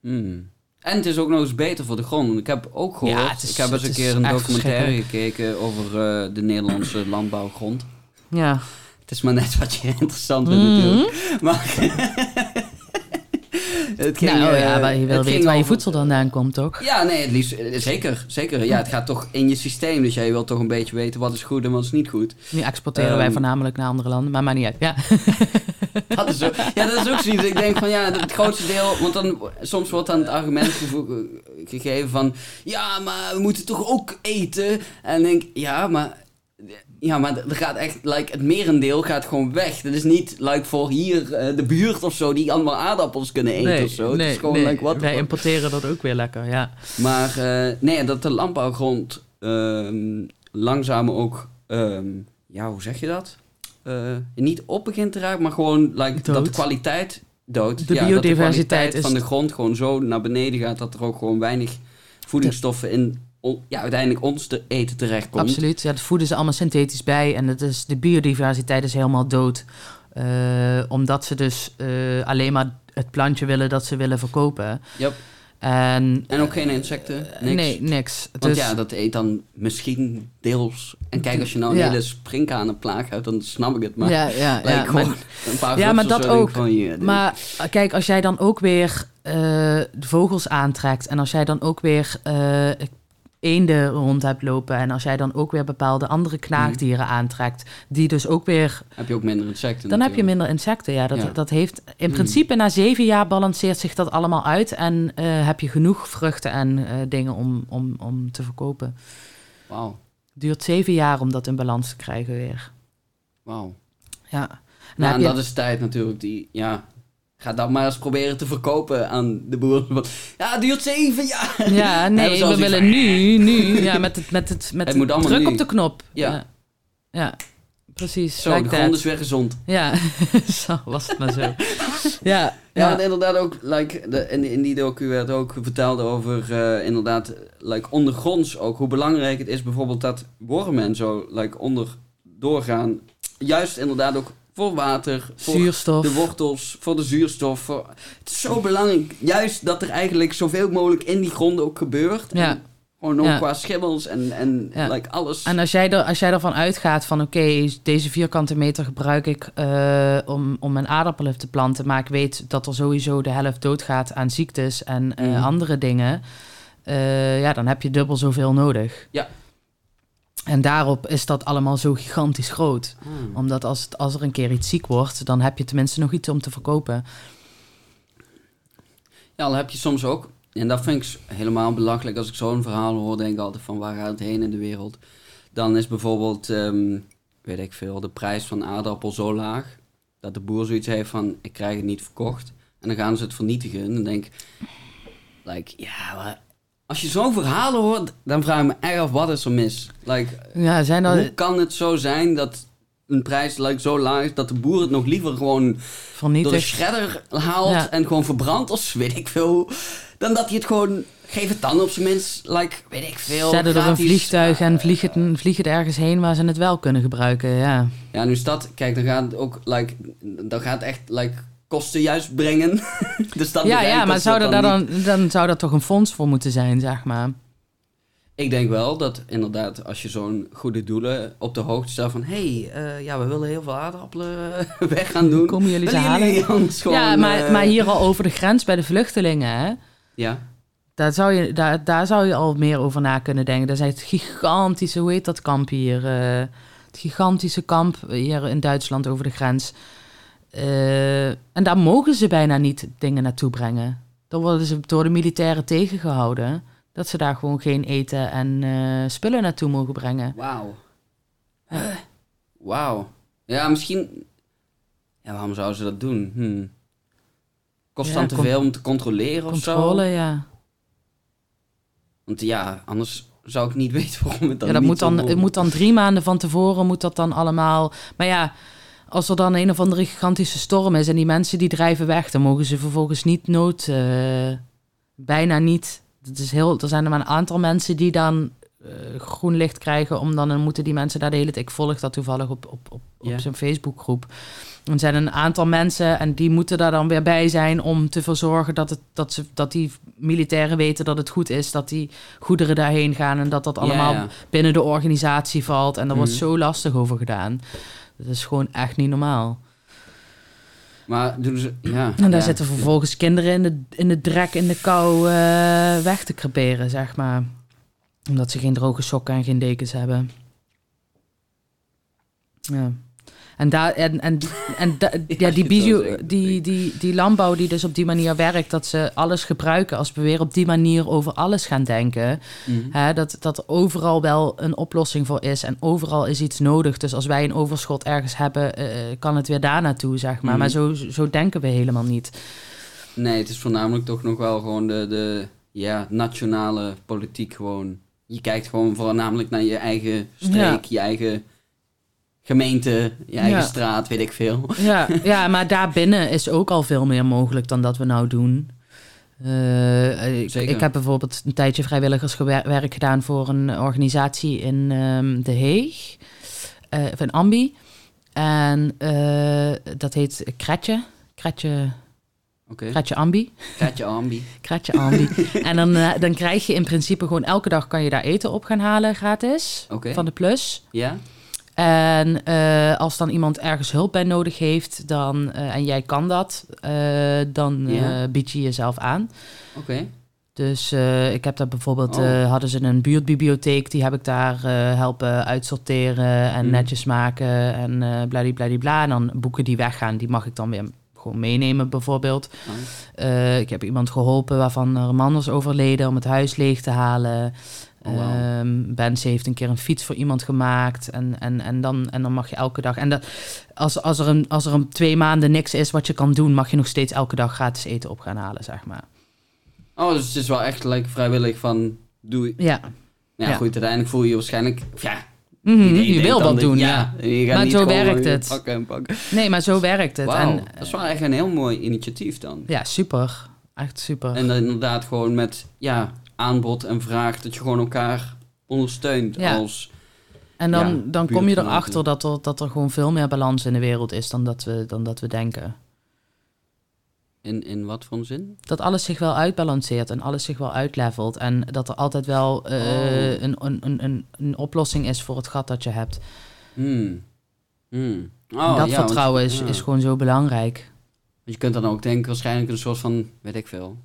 Hmm. En het is ook nog eens beter voor de grond. Ik heb ook gehoord, Ja, is- ik heb eens een keer een documentaire gekeken over eh, de Nederlandse landbouwgrond. Ja. Het is maar net wat je interessant vindt Mhm. natuurlijk. Maar het ging, nou eh, ja, maar je wil weten waar je voedsel vandaan komt, toch? Ja, nee, het liefst, eh, zeker, zeker. Ja, het gaat toch in je systeem. Dus jij wilt toch een beetje weten wat is goed en wat is niet goed. Nu exporteren wij Ehm. voornamelijk naar andere landen, maar maar niet uit. Ja. Dat is ook, ja, dat is ook zoiets. Ik denk van ja, het grootste deel. Want dan, soms wordt dan het argument gevo- gegeven van. Ja, maar we moeten toch ook eten. En ik denk, ja, maar. Ja, maar er gaat echt, like, het merendeel gaat gewoon weg. Dat is niet, like, voor hier eh, de buurt of zo, die allemaal aardappels kunnen eten of zo. het is gewoon, like, what the wij importeren dat ook weer lekker, ja. Maar eh, nee, dat de landbouwgrond ehm, langzaam ook, ehm, ja, hoe zeg je dat? Eh, niet op begint te raken, maar gewoon like, dat de kwaliteit dood. De ja, biodiversiteit dat de kwaliteit is- van de grond gewoon zo naar beneden gaat dat er ook gewoon weinig voedingsstoffen in ja, uiteindelijk ons te eten terechtkomt. Absoluut. Ja, dat voeden ze allemaal synthetisch bij. En het is, de biodiversiteit is helemaal dood. Eh, omdat ze dus eh, alleen maar het plantje willen dat ze willen verkopen. Yep. En, En ook geen insecten, eh, niks. Nee, niks. Want dus, ja, dat eet dan misschien deels. En kijk, als je nou een Ja. hele sprinkhanenplaag hebt, dan snap ik het. Maar ja, ja, ja, maar- een paar Ja, maar dat ook. Van, Maar kijk, als jij dan ook weer de vogels aantrekt en als jij dan ook weer eenden rond hebt lopen en als jij dan ook weer bepaalde andere knaagdieren aantrekt, die dus ook weer, heb je ook minder insecten. dan heb je minder insecten. Ja, dat, Ja. dat heeft in Hmm. principe na zeven jaar balanceert zich dat allemaal uit en eh, heb je genoeg vruchten en eh, dingen om, om, om te verkopen. Wauw, duurt zeven jaar om dat in balans te krijgen weer. wauw. Ja. Nou, heb en dat is tijd natuurlijk. Die, ja, ga dat maar eens proberen te verkopen aan de boeren. Ja, het duurt zeven jaar. Ja, nee, we willen van, nu, nu, ja, met het, met het, met Het moet druk nu. op de knop. Ja. ja, Ja, precies. Zo, like de that. grond is weer gezond. Ja, zo was het maar zo. Ja, Ja, ja. want inderdaad ook, like, de, in, in die docu werd ook verteld over, eh, inderdaad, like, ondergronds ook, hoe belangrijk het is bijvoorbeeld dat wormen en zo, like, onder doorgaan. Juist inderdaad ook voor water, voor zuurstof. de wortels, voor de zuurstof. Voor... Het is zo belangrijk, juist dat er eigenlijk zoveel mogelijk in die grond ook gebeurt. Ja. En gewoon ook Ja. qua schimmels en, en Ja. like, alles. En als jij, er, als jij ervan uitgaat van oké, deze vierkante meter gebruik ik eh, om, om mijn aardappelen te planten, maar ik weet dat er sowieso de helft doodgaat aan ziektes en eh, Mhm. andere dingen, eh, ja, dan heb je dubbel zoveel nodig. Ja. En daarop is dat allemaal zo gigantisch groot. Ah. Omdat als, het- als er een keer iets ziek wordt, dan heb je tenminste nog iets om te verkopen. Ja, dan heb je soms ook, en dat vind ik helemaal belachelijk als ik zo'n verhaal hoor, denk ik altijd van waar gaat het heen in de wereld. Dan is bijvoorbeeld, ehm, weet ik veel, de prijs van aardappel zo laag, dat de boer zoiets heeft van, ik krijg het niet verkocht. En dan gaan ze het vernietigen. En dan denk ik, like, ja, maar als je zo'n verhalen hoort, dan vraag ik me echt af, wat is er mis? Like, Ja, zijn hoe kan het zo zijn dat een prijs like, zo laag is, dat de boer het nog liever gewoon door de shredder haalt Ja. en gewoon verbrandt of weet ik veel. Dan dat hij het gewoon, geef het dan op zijn minst, like, weet ik veel. Zetten er een vliegtuig en vlieg het, vlieg het ergens heen waar ze het wel kunnen gebruiken. Ja, Ja, nu is dat, kijk, dan gaat het ook, like, dan gaat het echt, like, kosten juist brengen. dus dat ja, ja maar zou dat er niet- dan, dan zou dat toch een fonds voor moeten zijn, zeg maar. Ik denk wel dat inderdaad, als je zo'n goede doelen op de hoogte stelt van... hé, hey, eh, ja, we willen heel veel aardappelen weg gaan doen. Komen jullie ze Willen halen? gewoon... ja, maar, eh, maar hier al over de grens bij de vluchtelingen, hè? Ja, Daar zou, je, daar, daar zou je al meer over na kunnen denken. Dat is het gigantische, hoe heet dat kamp hier? eh, het gigantische kamp hier in Duitsland over de grens. Eh, en daar mogen ze bijna niet dingen naartoe brengen. Dan worden ze door de militairen tegengehouden. Dat ze daar gewoon geen eten en eh, spullen naartoe mogen brengen. wauw. Huh? Wauw. Ja, misschien... Ja, waarom zouden ze dat doen? Hm. Kost Ja, dan te veel om te controleren of zo? Controle, ja. Want ja, anders... zou ik niet weten waarom het dan ja, dat moet dan, het moet dan drie maanden van tevoren moet dat dan allemaal. Maar ja, als er dan een of andere gigantische storm is en die mensen die drijven weg, dan mogen ze vervolgens niet nood, eh, bijna niet. Het is heel, er zijn er maar een aantal mensen die dan eh, groen licht krijgen om dan, dan moeten die mensen daar de hele tijd. Ik volg dat toevallig op, op, op, op zo'n Facebookgroep. Er zijn een aantal mensen en die moeten daar dan weer bij zijn om te verzorgen dat, het, dat, ze, dat die militairen weten dat het goed is, dat die goederen daarheen gaan en dat dat allemaal binnen de organisatie valt. En daar wordt Mhm. zo lastig over gedaan. Dat is gewoon echt niet normaal. Maar doen ze... Ja, En daar ja. zitten vervolgens kinderen in de, in de drek, in de kou eh, weg te creperen, zeg maar. Omdat ze geen droge sokken en geen dekens hebben. Ja. En, daar, en, en, en da- ja, die, bio, die, die, die landbouw die dus op die manier werkt, dat ze alles gebruiken. Als we weer op die manier over alles gaan denken, Mhm. Hè, dat, dat er overal wel een oplossing voor is en overal is iets nodig. Dus als wij een overschot ergens hebben, eh, kan het weer daar naartoe, zeg maar. Mhm. Maar zo, zo denken we helemaal niet. Nee, het is voornamelijk toch nog wel gewoon de, de ja, nationale politiek gewoon. Je kijkt gewoon voornamelijk naar je eigen streek, je eigen gemeente, je eigen Ja. straat, weet ik veel. Ja, ja, maar daarbinnen is ook al veel meer mogelijk dan dat we nou doen. Eh, ik, heb bijvoorbeeld een tijdje vrijwilligerswerk gedaan voor een organisatie in ehm, De Heeg, eh, of in Ambi. En eh, dat heet Kretje, Kretje, Oké, Kretje Ambi. Katje Ambi. Kratje Ambi. en dan, dan krijg je in principe gewoon elke dag kan je daar eten op gaan halen gratis. Van de plus. Ja? En eh, als dan iemand ergens hulp bij nodig heeft, dan, eh, en jij kan dat, eh, dan Ja. bied je jezelf aan. Oké. Dus ik heb daar bijvoorbeeld, Oh. hadden ze een buurtbibliotheek, die heb ik daar helpen uitsorteren en Mm. netjes maken en bladibladibla. En dan boeken die weggaan, die mag ik dan weer gewoon meenemen bijvoorbeeld. Eh, ik heb iemand geholpen waarvan er een man was overleden om het huis leeg te halen. Oh. Ehm, Bens heeft een keer een fiets voor iemand gemaakt. En, en, en, dan, en dan mag je elke dag. En dat, als, als, er een, als er een twee maanden niks is wat je kan doen, mag je nog steeds elke dag gratis eten op gaan halen, zeg maar. Oh, dus het is wel echt like, vrijwillig van doe je. Ja. Ja, Ja. goed, uiteindelijk voel je je waarschijnlijk. Ja, Mhm, iedereen je wil wat dat- doen, ja. je gaat Maar zo werkt het. Pakken en pakken. Nee, maar zo werkt het. En, dat is wel echt een heel mooi initiatief dan. ja, super. Echt super. En dan inderdaad gewoon met ja, aanbod en vraag dat je gewoon elkaar ondersteunt Ja. als... En dan, Ja, dan kom je erachter dat er, dat er gewoon veel meer balans in de wereld is dan dat we, dan dat we denken. In, in wat voor een zin? Dat alles zich wel uitbalanceert en alles zich wel uitlevelt. En dat er altijd wel eh, Oh. een, een, een, een, oplossing is voor het gat dat je hebt. Hmm. Hmm. Oh, dat ja, want- vertrouwen is, ja. is gewoon zo belangrijk. Je kunt dan ook denken, waarschijnlijk een soort van, weet ik veel,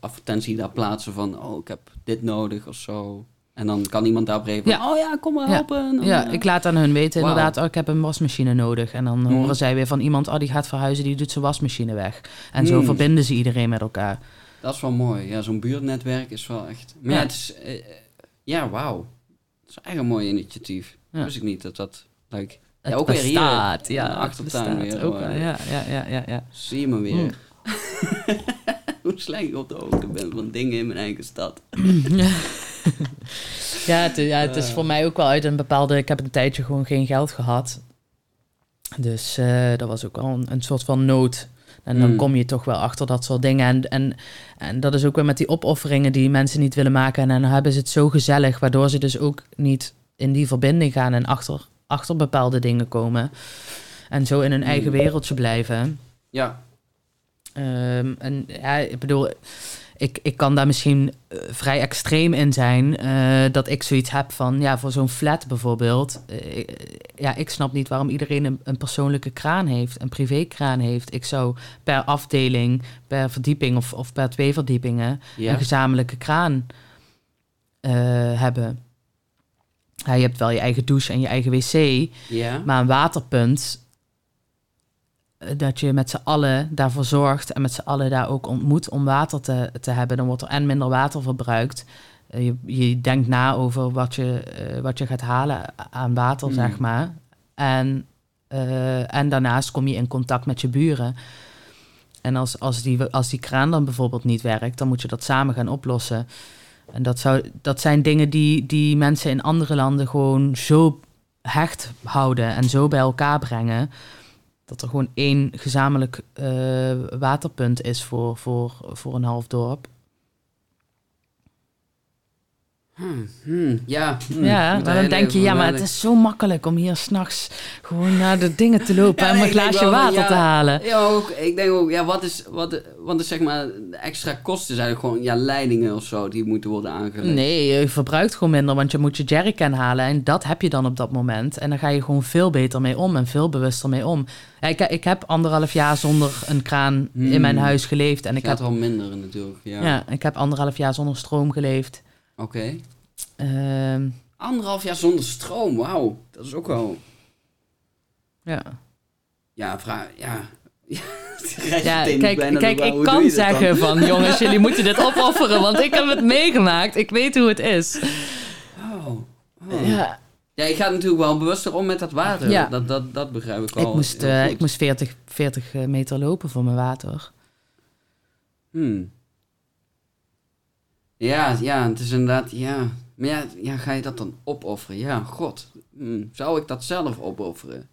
advertentie daar plaatsen van, oh, ik heb dit nodig of zo. En dan kan iemand daarop reageren van, oh ja, kom maar Ja. helpen. Ja, eh, ik laat aan hun weten inderdaad, oh, ik heb een wasmachine nodig. En dan Mhm. horen zij weer van iemand, oh, die gaat verhuizen, die doet zijn wasmachine weg. En zo Hmm. verbinden ze iedereen met elkaar. Dat is wel mooi. Ja, zo'n buurtnetwerk is wel echt... Maar ja, Ja. het is... eh, eh, ja, wauw. Het is echt een mooi initiatief. Ja. Wist ik niet dat dat... Like, ja, ook weer hier. ja, achtertuin bestaat weer. ook ja, ja, ja, ja, ja. Zie je me weer. Hmm. Ik op de hoogte ben van dingen in mijn eigen stad. Ja, het, ja, het is Eh. voor mij ook wel uit een bepaalde... Ik heb een tijdje gewoon geen geld gehad. Dus eh, dat was ook wel een, een soort van nood. En dan Mm. kom je toch wel achter dat soort dingen. En, en, en dat is ook weer met die opofferingen die mensen niet willen maken. En dan hebben ze het zo gezellig, waardoor ze dus ook niet in die verbinding gaan en achter, achter bepaalde dingen komen. En zo in hun eigen Mm. wereldje blijven. Ja. Ehm, en ja, ik bedoel, ik, ik kan daar misschien eh, vrij extreem in zijn. eh, dat ik zoiets heb van, ja, voor zo'n flat bijvoorbeeld. eh, ja, ik snap niet waarom iedereen een, een persoonlijke kraan heeft, een privékraan heeft. Ik zou per afdeling, per verdieping of, of per twee verdiepingen Ja. een gezamenlijke kraan hebben. Ja, je hebt wel je eigen douche en je eigen wc. Ja. Maar een waterpunt, dat je met z'n allen daarvoor zorgt en met z'n allen daar ook ontmoet om water te, te hebben, dan wordt er en minder water verbruikt. Eh, je, je denkt na over wat je, eh, wat je gaat halen aan water, Hmm. zeg maar. En, eh, en daarnaast kom je in contact met je buren. En als, als, die, als die kraan dan bijvoorbeeld niet werkt, dan moet je dat samen gaan oplossen. En dat, zou, dat zijn dingen die, die mensen in andere landen gewoon zo hecht houden en zo bij elkaar brengen. Dat er gewoon één gezamenlijk eh, waterpunt is voor, voor, voor een half dorp. Hmm, hmm, ja, hmm, ja, dan denk je, even ja, maar het is zo makkelijk om hier s'nachts gewoon naar de dingen te lopen Ja, en een glaasje wel water ja, te halen. Ja, ook, ik denk ook, ja, wat is, wat, is zeg maar de extra kosten? Zijn gewoon ja, leidingen of zo die moeten worden aangelegd? Nee, je verbruikt gewoon minder, want je moet je jerrycan halen en dat heb je dan op dat moment. En dan ga je gewoon veel beter mee om en veel bewuster mee om. Ik, ik heb anderhalf jaar zonder een kraan in mijn huis geleefd en ik gaat heb, wel minder natuurlijk, ja. ja. ik heb anderhalf jaar zonder stroom geleefd. Oké. Ehm, Anderhalf jaar zonder stroom, wauw. Dat is ook wel, ja. ja, vraag, ja. ja, kijk, kijk ik kan zeggen van jongens, jullie moeten dit opofferen, want ik heb het meegemaakt. Ik weet hoe het is. Oh, oh. Ja, Ja, je gaat natuurlijk wel bewuster om met dat water. Ja. Dat, dat, dat begrijp ik wel. ik moest, eh, ik moest 40, 40 meter lopen voor mijn water. Hmm. Ja, ja, het is inderdaad, ja. Maar ja, ja, ga je dat dan opofferen? Ja, god. Hmm, Zou ik dat zelf opofferen?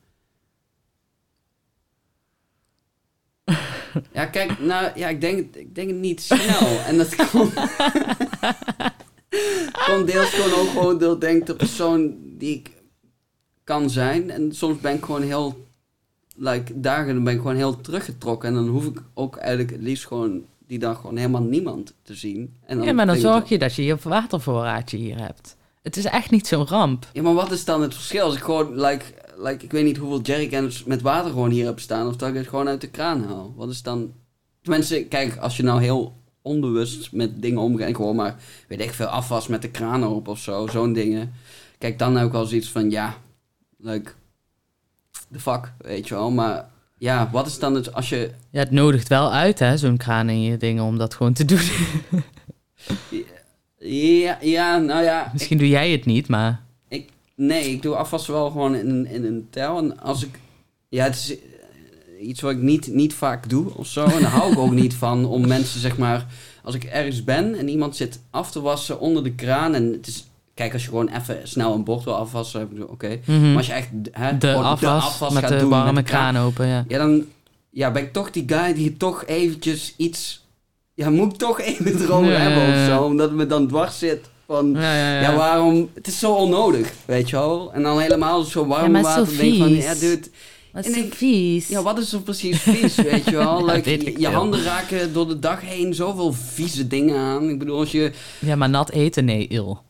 Ja, kijk, nou, ja, ik denk, ik denk het niet snel. En dat komt... komt deels gewoon ook gewoon door, denk de persoon die ik kan zijn. En soms ben ik gewoon heel, like, dagen ben ik gewoon heel teruggetrokken. En dan hoef ik ook eigenlijk het liefst gewoon die dag gewoon helemaal niemand te zien. En ja, maar dan zorg je dat je je watervoorraadje hier hebt. Het is echt niet zo'n ramp. Ja, maar wat is dan het verschil? Als ik gewoon, like, like ik weet niet hoeveel jerrycans met water gewoon hier heb staan, of dat ik het gewoon uit de kraan haal. Wat is dan... Tenminste, kijk, als je nou heel onbewust met dingen omgaat, en gewoon maar, weet ik veel, afwas met de kraan open of zo, zo'n dingen. Kijk, dan ik wel zoiets van, ja, like, the fuck, weet je wel. Maar ja, wat is dan het, als je... Ja, het nodigt wel uit, hè, zo'n kraan in je dingen, om dat gewoon te doen. Ja, ja nou ja, Misschien doe jij het niet, maar... Nee, ik doe afwassen wel gewoon in, in een tel. En als ik... Ja, het is eh, iets wat ik niet, niet vaak doe of zo. En daar hou ik ook niet van om mensen, zeg maar... Als ik ergens ben en iemand zit af te wassen onder de kraan... En het is... Kijk, als je gewoon even snel een bord wil afwassen, oké. Mhm. Maar als je echt hè, de, afwas met gaat de doen warme met de kraan open, ja. Ja, dan ja, ben ik toch die guy die toch eventjes iets... Ja, moet ik toch even Ja, hebben of zo. Omdat het me dan dwars zit van... Ja, ja, ja. Ja, waarom? Het is zo onnodig, weet je wel. En dan helemaal zo warm Ja, maar het is water. denk van, ja, dude. Wat En is ik- vies. Ja, wat is er precies vies, weet je wel? Ja, Like, weet je, handen raken door de dag heen zoveel vieze dingen aan. Ik bedoel, als je... Ja, maar nat eten, nee, il.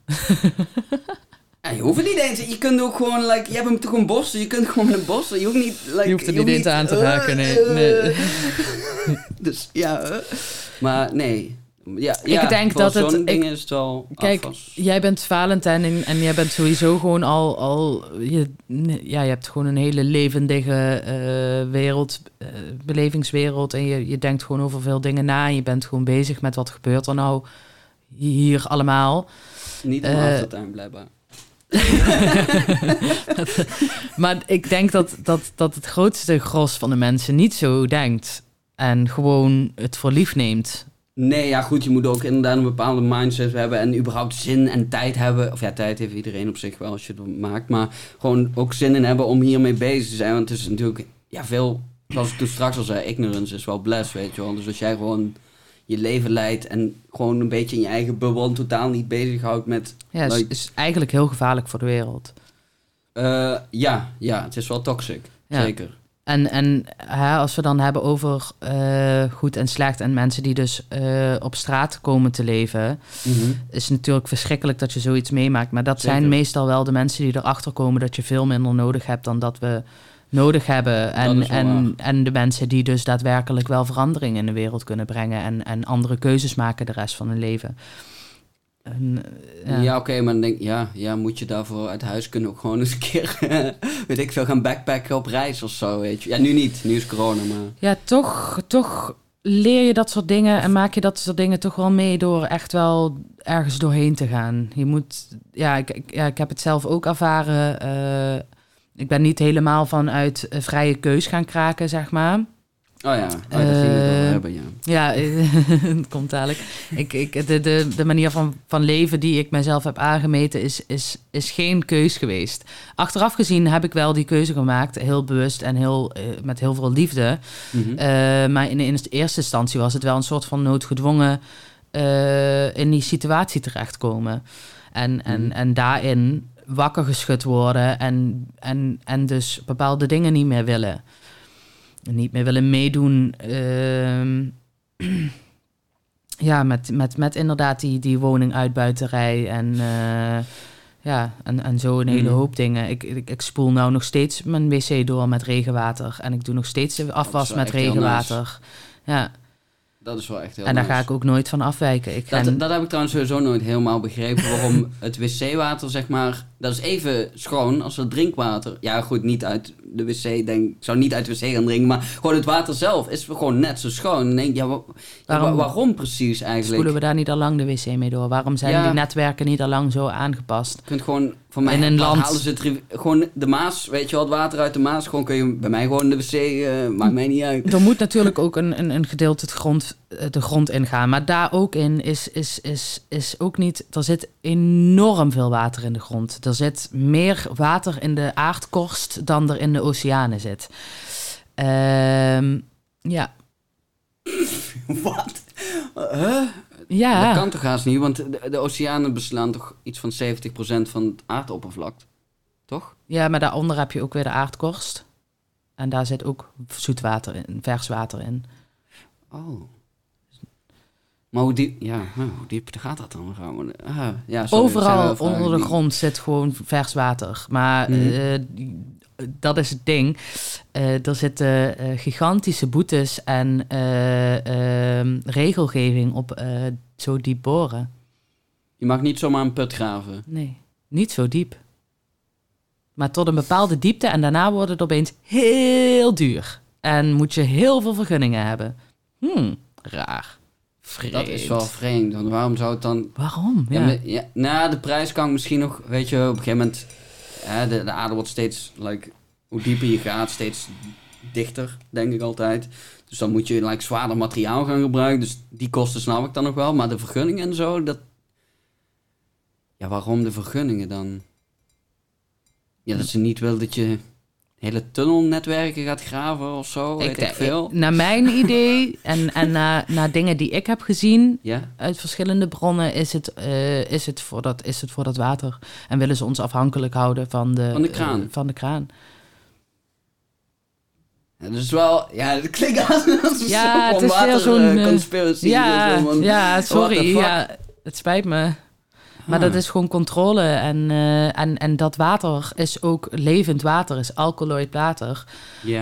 Ja, je hoeft het niet eens. Je kunt ook gewoon, like, je hebt hem toch een borstel. Je kunt gewoon met een borstel. Je hoeft niet, like, Je hoeft er niet eens aan te raken, nee. Nee. eh. dus, ja. eh. Maar nee. Ja, ja, Ik denk dat het- zo'n ik- ding is het wel Kijk, jij bent Valentijn en, en jij bent sowieso gewoon al... al je, ja, je hebt gewoon een hele levendige eh, wereld, eh, belevingswereld. En je, je denkt gewoon over veel dingen na. En je bent gewoon bezig met wat gebeurt er nou hier allemaal. Niet om eh, achtertuin, blijkbaar. Maar ik denk dat, dat, dat het grootste gros van de mensen niet zo denkt. En gewoon het voor lief neemt. Nee, ja goed, je moet ook inderdaad een bepaalde mindset hebben en überhaupt zin en tijd hebben. Of ja, tijd heeft iedereen op zich wel als je het maakt, maar gewoon ook zin in hebben om hiermee bezig te zijn. Want het is natuurlijk, ja, veel, zoals ik toen straks al zei, ignorance is wel bless, weet je wel. Dus als jij gewoon je leven leidt en gewoon een beetje in je eigen bubbel en totaal niet bezighoudt met... Ja, is, like, is eigenlijk heel gevaarlijk voor de wereld. eh, ja, ja, het is wel toxic, Ja. zeker. En, en hè, als we dan hebben over eh, goed en slecht en mensen die dus eh, op straat komen te leven, Mhm. is het natuurlijk verschrikkelijk dat je zoiets meemaakt. Maar dat Zeker. zijn meestal wel de mensen die erachter komen dat je veel minder nodig hebt dan dat we nodig hebben. En, is en, en de mensen die dus daadwerkelijk wel verandering in de wereld kunnen brengen en, en andere keuzes maken de rest van hun leven. Eh, Ja, oké, maar dan denk ja, ja, moet je daarvoor uit huis kunnen ook gewoon eens een keer, weet ik veel, gaan backpacken op reis of zo, weet je. Ja, nu niet, nu is corona, maar... Ja, toch, toch leer je dat soort dingen en maak je dat soort dingen toch wel mee door echt wel ergens doorheen te gaan. Je moet, ja, ik, ik- ja, ik heb het zelf ook ervaren. eh, ik ben niet helemaal vanuit eh, vrije keus gaan kraken, zeg maar. Oh ja, oh, daar ging het over Eh, hebben, ja. Ja, het komt dadelijk. Ik, ik, de, de, de manier van, van leven die ik mezelf heb aangemeten is, is, is geen keus geweest. Achteraf gezien heb ik wel die keuze gemaakt, heel bewust en heel, eh, met heel veel liefde. Mhm. Eh, maar in, in eerste instantie was het wel een soort van noodgedwongen eh, in die situatie terechtkomen. En, en, Mhm. en daarin wakker geschud worden en, en, en dus bepaalde dingen niet meer willen. Niet meer willen meedoen. ehm, ja, met, met, met inderdaad die, die woninguitbuiterij en, eh, ja, en, en zo een hele Mhm. hoop dingen. Ik, ik, ik spoel nou nog steeds mijn wc door met regenwater. En ik doe nog steeds de afwas met regenwater. Ja, Dat is wel echt heel en daar nice. ga ik ook nooit van afwijken. Ik ga Dat, dat heb ik trouwens sowieso nooit helemaal begrepen. Waarom het wc-water, zeg maar, dat is even schoon als het drinkwater. Ja, goed, niet uit de wc, denk ik. zou niet uit de wc gaan drinken, maar gewoon het water zelf is gewoon net zo schoon. Dan denk ja, wa- ja, Waarom- wa- waarom precies eigenlijk? spoelen we daar niet al lang de wc mee door? Waarom zijn Ja. die netwerken niet al lang zo aangepast? Je kunt gewoon, van mij In een land- halen ze het, gewoon de Maas, weet je wel, het water uit de Maas. Gewoon kun je bij mij gewoon de wc, eh, maakt mij niet uit. Er moet natuurlijk ook een, een, een gedeelte het grond, eh, de grond ingaan. Maar daar ook in is, is, is, is ook niet... Er zit enorm veel water in de grond. Er zit meer water in de aardkorst dan er in de oceanen zit. Ehm, ja. Wat? Huh? Ja. Dat kan toch haast niet, want de, de oceanen beslaan toch iets van 70% van het aardoppervlak. Toch? ja, maar daaronder heb je ook weer de aardkorst. En daar zit ook zoet water in, vers water in. Oh. Maar hoe diep, ja, hoe diep gaat dat dan? Gaan we- Ah, ja, sorry, Overal onder de die- grond zit gewoon vers water. Maar Mhm. eh, dat is het ding. Eh, er zitten eh, gigantische boetes en eh, ehm, regelgeving op zo diep boren. Je mag niet zomaar een put graven. Nee, niet zo diep. Maar tot een bepaalde diepte en daarna wordt het opeens heel duur. En moet je heel veel vergunningen hebben. Hmm, raar. Vreemd. Dat is wel vreemd, want waarom zou het dan... Waarom? Ja. Ja, nou, de prijs kan misschien nog, weet je, op een gegeven moment... Hè, de, de aarde wordt steeds, like, hoe dieper je gaat, steeds dichter, denk ik altijd. Dus dan moet je like, zwaarder materiaal gaan gebruiken. Dus die kosten snap ik dan nog wel. Maar de vergunningen en zo, dat... Ja, waarom de vergunningen dan? Ja, dat ze niet wil dat je hele tunnelnetwerken gaat graven of zo, weet ik, veel. Naar mijn idee en, en naar, naar dingen die ik heb gezien ja? uit verschillende bronnen, is het, eh, is, het voor dat, is het voor dat water. En willen ze ons afhankelijk houden van de, Van de kraan. eh, van de kraan. ja dus wel... Ja, dat klinkt als, Ja, het is zo'n, eh, conspiracy. Ja, ja, sorry. Ja, het spijt me. Maar Ah. dat is gewoon controle. En, eh, en, en dat water is ook levend water, is alkaloid water.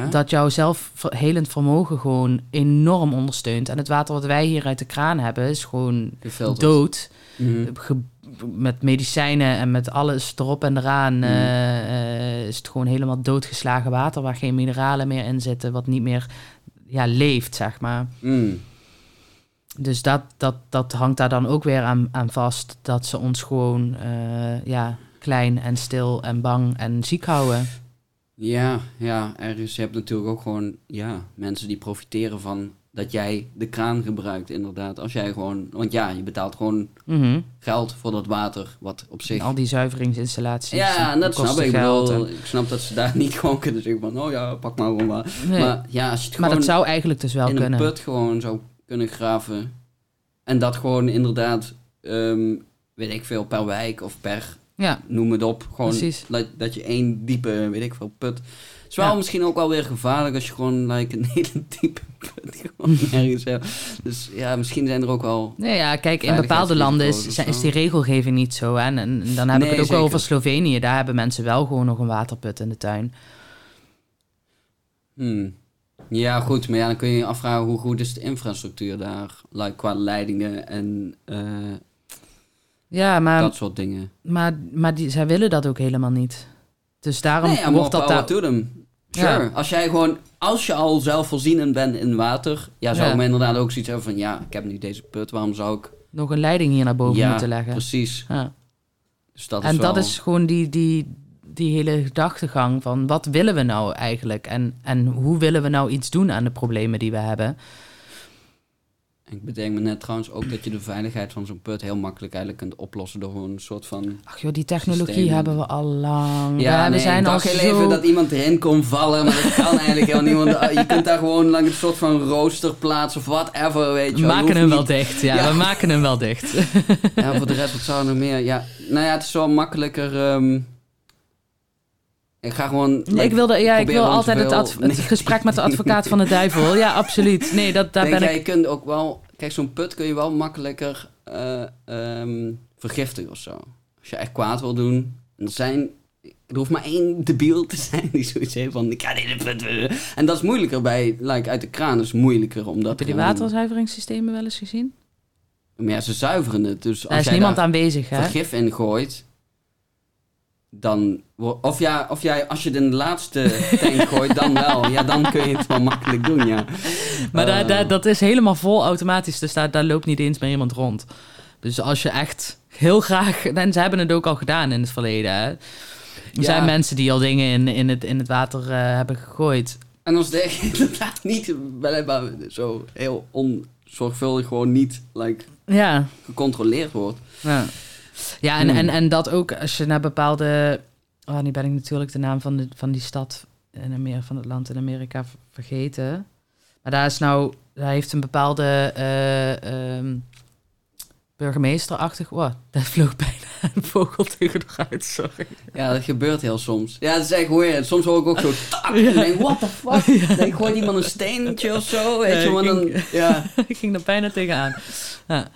Dat jouw zelfhelend vermogen gewoon enorm ondersteunt. En het water wat wij hier uit de kraan hebben, is gewoon Gefilterd. dood. Mhm. Met medicijnen en met alles erop en eraan Mm. eh, eh, is het gewoon helemaal doodgeslagen water waar geen mineralen meer in zitten, wat niet meer ja, leeft, zeg maar. Mm. Dus dat, dat, dat hangt daar dan ook weer aan, aan vast, dat ze ons gewoon eh, ja, klein en stil en bang en ziek houden. Ja, ja, ergens. Je hebt natuurlijk ook gewoon ja, mensen die profiteren van dat jij de kraan gebruikt, inderdaad. Als jij gewoon, want ja, je betaalt gewoon Mhm. geld voor dat water, wat op zich. Al die zuiveringsinstallaties. Ja, en dat snap ik. En- ik snap dat ze daar niet gewoon kunnen zeggen van, oh ja, pak maar gewoon maar. Nee. Maar, Maar ja, als je het gewoon dat zou eigenlijk dus wel in kunnen. een put gewoon zou kunnen graven. En dat gewoon inderdaad, ehm, weet ik veel, per wijk of per, Ja, noem het op. Gewoon Precies. dat, je één diepe, weet ik veel, put. Het is wel Ja. misschien ook wel weer gevaarlijk als je gewoon like, een hele diepe put gewoon ergens hebt. Dus ja, misschien zijn er ook wel... Nee, ja, kijk, in bepaalde landen is, die regelgeving niet zo. En, en dan heb ik het ook wel over Slovenië. Daar hebben mensen wel gewoon nog een waterput in de tuin. Hmm. Ja, goed, maar ja, dan kun je je afvragen hoe goed is de infrastructuur daar, like, qua leidingen en eh, Ja, maar, dat soort dingen. maar, maar die, zij willen dat ook helemaal niet. Dus daarom Nee, ja, wordt dat daar... Sure. Ja. Als jij gewoon, als je al zelfvoorzienend bent in water, ja, zou Ja. ik me inderdaad ook zoiets hebben van, ja, ik heb nu deze put, waarom zou ik... nog een leiding hier naar boven ja, moeten leggen. precies. Ja. Dus dat is En wel... dat is gewoon die, die, die hele gedachtegang van wat willen we nou eigenlijk? En, en hoe willen we nou iets doen aan de problemen die we hebben? Ik bedenk me net trouwens ook dat je de veiligheid van zo'n put heel makkelijk eigenlijk kunt oplossen door gewoon een soort van... Ach joh, die technologie hebben we al lang. Ja, we nee, zijn al heel zo... even dat iemand erin kon vallen, maar dat kan eigenlijk helemaal niet. Want je kunt daar gewoon langs een soort van rooster plaatsen of whatever, weet je We maken hem wel dicht, ja, Ja. We maken hem wel dicht. Ja, voor de rest, wat zou er nog meer? Ja, nou ja, het is wel makkelijker... ehm, ik ga gewoon... Nee, ik wilde, ja, ik wil altijd het, gesprek met de advocaat van de duivel. Ja, absoluut. Nee, dat, daar Denk ben jij, ik... je kunt ook wel... Kijk, zo'n put kun je wel makkelijker eh, ehm, vergiftigen of zo. Als je echt kwaad wil doen. En er zijn... Er hoeft maar één debiel te zijn die zoiets heeft van... Ik ga dit put. En dat is moeilijker bij... Like, uit de kraan is moeilijker om dat Heb je die waterzuiveringssystemen wel eens gezien? Maar ja, ze zuiveren het. Dus als is niemand daar aanwezig, hè? vergif in gooit... Dan... Of ja, of jij, als je de laatste tank gooit, dan wel. Ja, dan kun je het wel makkelijk doen, ja. Maar daar, Eh, daar, dat is helemaal vol automatisch, dus daar, daar loopt niet eens meer iemand rond. Dus als je echt heel graag... En ze hebben het ook al gedaan in het verleden, hè? Er Ja. zijn mensen die al dingen in, in, het, in het water eh, hebben gegooid. En als de inderdaad niet zo heel onzorgvuldig gewoon niet like, Ja, gecontroleerd wordt. ja. Ja en, Hmm. en, en dat ook als je naar bepaalde... Oh, nu ben ik natuurlijk de naam van, de, van die stad in Amerika, van het land in Amerika vergeten. Maar daar is nou... Daar heeft een bepaalde eh, ehm, burgemeesterachtig... Wow, daar vloog bijna een vogel tegen de sorry. Ja, dat gebeurt heel soms. Ja, dat is echt weird. Soms hoor ik ook zo tak. En denk, what the fuck? Dan denk ik, gooit iemand een steentje of zo? Weet Ja, je, dan... ging- Ja. ik ging er bijna tegenaan. Ja.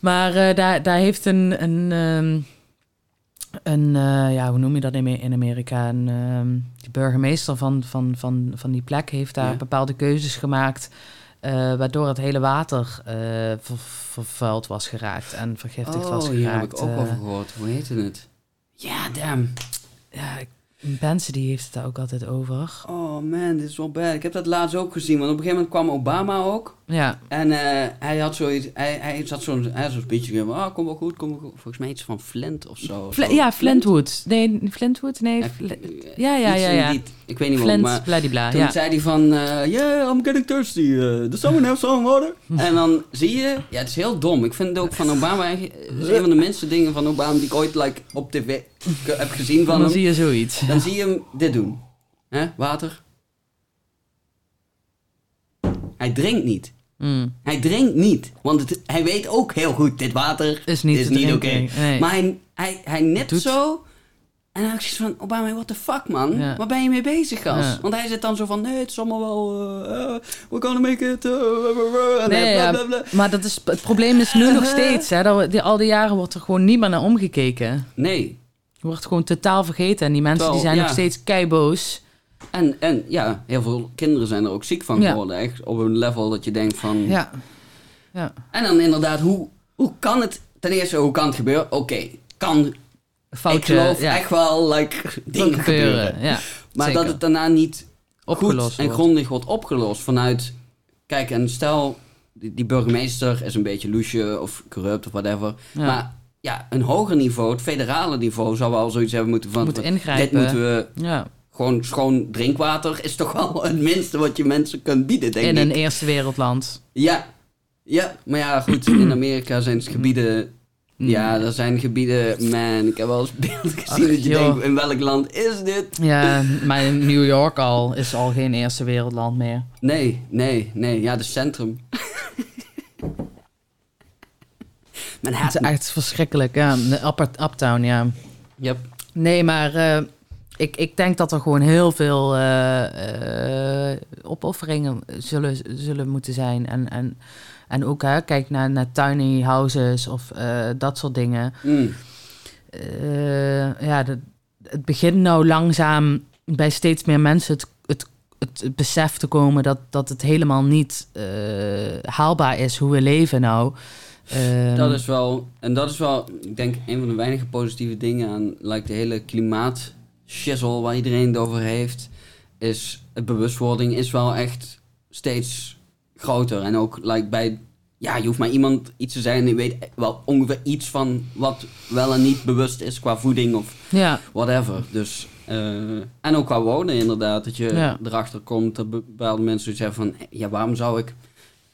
Maar eh, daar, daar heeft een, een, ehm, een eh, ja, hoe noem je dat in Amerika? Een, ehm, burgemeester van, van, van, van die plek heeft daar Ja. bepaalde keuzes gemaakt. Eh, waardoor het hele water eh, ver- vervuild was geraakt en vergiftigd was Oh, hier geraakt. heb ik ook eh. over gehoord. Hoe heette het? Ja, damn. ja, ik- Benson die heeft het daar ook altijd over. Oh man, dit is wel bad. Ik heb dat laatst ook gezien. Want op een gegeven moment kwam Obama ook. Ja, En eh, hij had zoiets, hij, hij zat zo'n speech gegeven. Ah, kom wel goed, kom wel goed. Volgens mij iets van Flint of zo. Fl- Zo. ja Flintwood. Nee, Flintwood? Nee, Ja, Fl- eh, ja, ja, ja, ja. die- ik weet niet meer, Flint, maar bladibla. toen Ja. zei hij van, eh, yeah, I'm getting thirsty. Uh, does someone have some water? en dan zie je, ja, het is heel dom. Ik vind het ook van Obama, het is een van de minste dingen van Obama die ik ooit like, op tv heb gezien van dan hem. zie je zoiets. Dan zie je hem dit doen. Hè, water. Hij drinkt niet. Mm. Hij drinkt niet. Want het, hij weet ook heel goed, dit water Is niet is te niet oké. nee. Maar hij, hij, hij nipt Doet- zo. En dan heb ik zoiets van, Obama, what the fuck, man? Ja. Waar ben je mee bezig, gast? Ja. Want hij zit dan zo van, nee, het is allemaal wel... eh, we're gonna make it... Nee, ja, maar dat is, het probleem is nu nog steeds. Hè, dat we, die, al die jaren wordt er gewoon niet meer naar omgekeken. Nee. Er wordt gewoon totaal vergeten. En die mensen die zijn nog steeds keiboos. En, en ja, heel veel kinderen zijn er ook ziek van Ja. geworden. Echt op een level dat je denkt van... Ja. ja. En dan inderdaad, hoe, hoe kan het... Ten eerste, hoe kan het gebeuren? Oké, kan... Foutje, ik geloof ja. echt wel, like, dingen gebeuren. Ja, Maar zeker. dat het daarna niet opgelost goed en wordt. grondig wordt opgelost vanuit... Kijk, en stel, die, die burgemeester is een beetje loesje of corrupt of whatever. Maar ja, een hoger niveau, het federale niveau, zou wel zoiets hebben moeten van... Moet Dit ingrijpen. moeten we... Ja. Gewoon schoon drinkwater is toch wel het minste wat je mensen kunt bieden, denk In ik. een eerste wereldland. Ja. Ja, maar ja, goed. In Amerika zijn het gebieden... Ja, er zijn gebieden... Man, ik heb wel eens beelden gezien Ach, dat je joh. denkt... In welk land is dit? Ja, maar in New York al is al geen eerste wereldland meer. Nee, nee, nee. Ja, de centrum. Het is echt verschrikkelijk. Ja, de upper, uptown, ja. Yep. Nee, maar eh, ik, ik denk dat er gewoon heel veel eh, eh, opofferingen zullen, zullen moeten zijn. En, en, en ook, hè, kijk naar, naar tiny houses of eh, dat soort dingen. Mm. Eh, ja, de- het begint nou langzaam bij steeds meer mensen het, het, het besef te komen dat, dat het helemaal niet eh, haalbaar is hoe we leven nou. Ehm, Dat is wel... En dat is wel, ik denk, een van de weinige positieve dingen aan like, de hele klimaat shizzle waar iedereen het over heeft. Is, het bewustwording is wel echt steeds groter. En ook like, bij ja, je hoeft maar iemand iets te zijn die weet wel ongeveer iets van wat wel en niet bewust is qua voeding of Ja, whatever. Dus, eh, en ook qua wonen inderdaad, dat je Ja. erachter komt dat bepaalde mensen zeggen van, ja, waarom zou ik,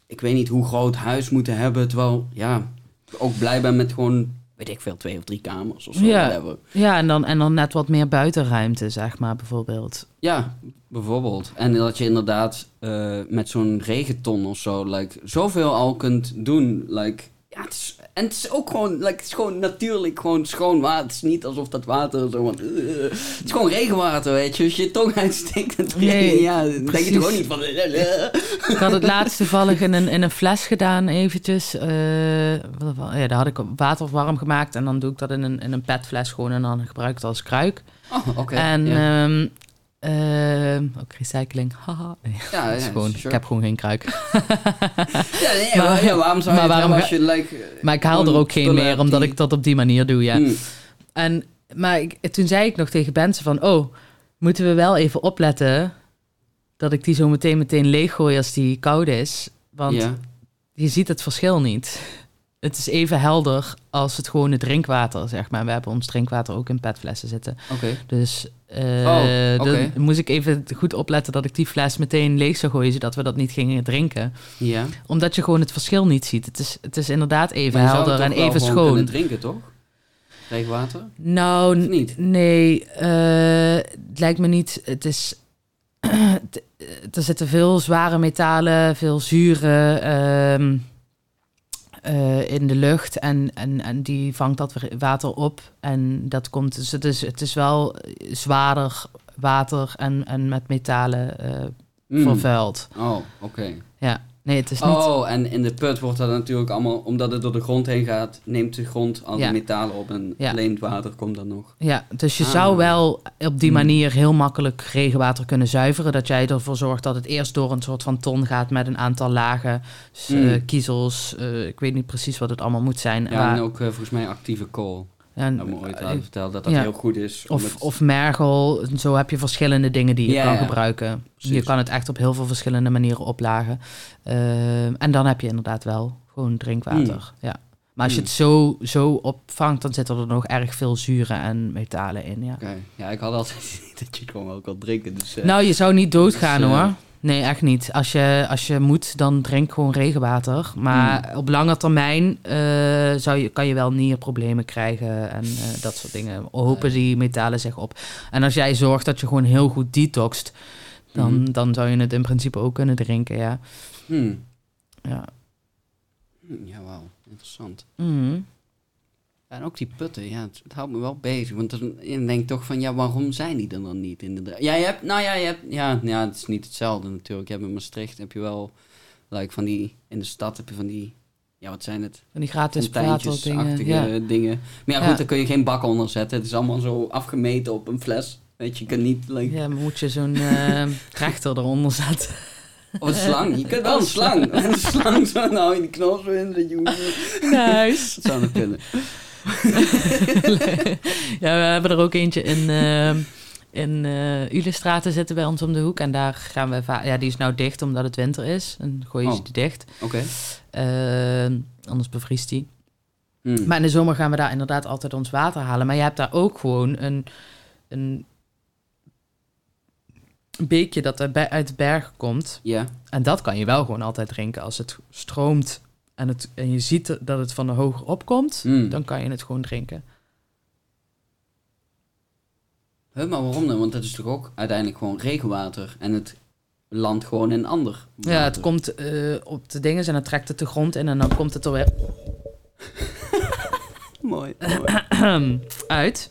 ik weet niet hoe groot huis moeten hebben, terwijl, ja, ook blij ben met gewoon, weet ik veel, twee of drie kamers of zo, Ja. whatever. ja en, dan, en dan net wat meer buitenruimte, zeg maar, bijvoorbeeld. Ja, bijvoorbeeld. En dat je inderdaad eh, met zo'n regenton of zo, like, zoveel al kunt doen, like, ja, het is, en het is ook gewoon, like, het is gewoon natuurlijk gewoon schoon water. Het is niet alsof dat water zo van, eh, het is gewoon regenwater, weet je. Als je tong uitsteekt, Nee, ja, dan denk je toch ook niet van, eh, eh. Ik had het laatst toevallig in een, in een fles gedaan, eventjes. Ja, daar had ik water warm gemaakt en dan doe ik dat in een, in een petfles gewoon en dan gebruik ik het als kruik. Oh, oké. en ja. ehm, ehm, ook recycling, haha. Nee, ja, dat is ja, gewoon, sure. ik heb gewoon geen kruik. Ja, nee, maar- maar, ja, waarom zou je maar waarom hebben ga- als je, like, Maar ik haal er ook geen meer, omdat ik dat op die manier doe, ja. Mm. En, maar ik, toen zei ik nog tegen mensen van... oh, moeten we wel even opletten... dat ik die zo meteen meteen leeggooi als die koud is. Want je ziet het verschil niet. Het is even helder als het gewone drinkwater, zeg maar. We hebben ons drinkwater ook in petflessen zitten. Oké. Dus eh, Oh, dan moest ik even goed opletten dat ik die fles meteen leeg zou gooien... zodat we dat niet gingen drinken. Ja. Omdat je gewoon het verschil niet ziet. Het is, het is inderdaad even je helder en even schoon. drinken, toch? Regenwater? Nou, niet? Nee, eh, het lijkt me niet. Het is. t- er zitten veel zware metalen, veel zuren ehm, eh, in de lucht. En, en, en die vangt dat water op. En dat komt. Dus het is, het is wel zwaarder water en, en met metalen eh, Mm. vervuild. Oh, oké. Ja, nee, het is niet. Oh, en in de put wordt dat natuurlijk allemaal, omdat het door de grond heen gaat, neemt de grond al die Ja. metalen op en Ja. water komt dan nog. Ja, dus je Ah. zou wel op die Hmm. manier heel makkelijk regenwater kunnen zuiveren. Dat jij ervoor zorgt dat het eerst door een soort van ton gaat met een aantal lagen, Hmm. eh, kiezels. eh, ik weet niet precies wat het allemaal moet zijn. Ja, maar- en ook eh, volgens mij actieve kool. En- me ooit eh, laten vertellen dat dat ja. heel goed is. of, het- of mergel. Zo heb je verschillende dingen die je Ja, kan ja. gebruiken. Je kan het echt op heel veel verschillende manieren oplagen. Eh, en dan heb je inderdaad wel gewoon drinkwater. Ja. Maar als je Hmm. het zo, zo opvangt, dan zitten er nog erg veel zuren en metalen in. Ja. Ja, ik had altijd dat je het gewoon wel kan drinken. Dus, eh, Nou, je zou niet doodgaan Dus, eh, hoor. Nee, echt niet. Als je, als je moet, dan drink gewoon regenwater. Maar Hmm. op lange termijn eh, zou je, kan je wel nierproblemen krijgen en eh, dat soort dingen. Hopen die metalen zich op. En als jij zorgt dat je gewoon heel goed detoxt, dan, Mhm. dan zou je het in principe ook kunnen drinken, ja. hmm. Ja, Hmm, Ja, wauw. Interessant. Mhm. En ook die putten, ja, het, het houdt me wel bezig. Want dan je denkt toch van, ja, waarom zijn die er dan niet? Inderdaad. Ja, je hebt, nou ja, je hebt, ja, ja, het is niet hetzelfde natuurlijk. Je hebt in Maastricht, heb je wel, like, van die, in de stad heb je van die, ja, wat zijn het? Van die gratis. Fonteintjesachtige Ja. dingen. Maar ja, Ja. goed, daar kun je geen bak onder zetten. Het is allemaal zo afgemeten op een fles. Weet je, je kunt niet, like, ja, maar moet je zo'n trechter eronder zetten. of een slang. Je kunt wel een slang. Een slang, zo, nou, je die knop zo in, dat je, Nice. dat zou nog kunnen. ja, we hebben er ook eentje in, eh in eh Ulestraten zitten bij ons om de hoek. En daar gaan we Ja, die is nou dicht omdat het winter is. En gooi je Oh. ze die dicht. Oké. Eh, anders bevriest die. Hmm. Maar in de zomer gaan we daar inderdaad altijd ons water halen. Maar je hebt daar ook gewoon een, een beekje dat uit de berg komt. Ja. En dat kan je wel gewoon altijd drinken. Als het stroomt en, het, en je ziet dat het van de hoger opkomt, Hmm. dan kan je het gewoon drinken. Huh, maar waarom dan? Want dat is toch ook uiteindelijk gewoon regenwater. En het landt gewoon in ander Ja, het water. komt eh, op de dingen en dan trekt het de grond in en dan komt het er weer Mooi. mooi. uit.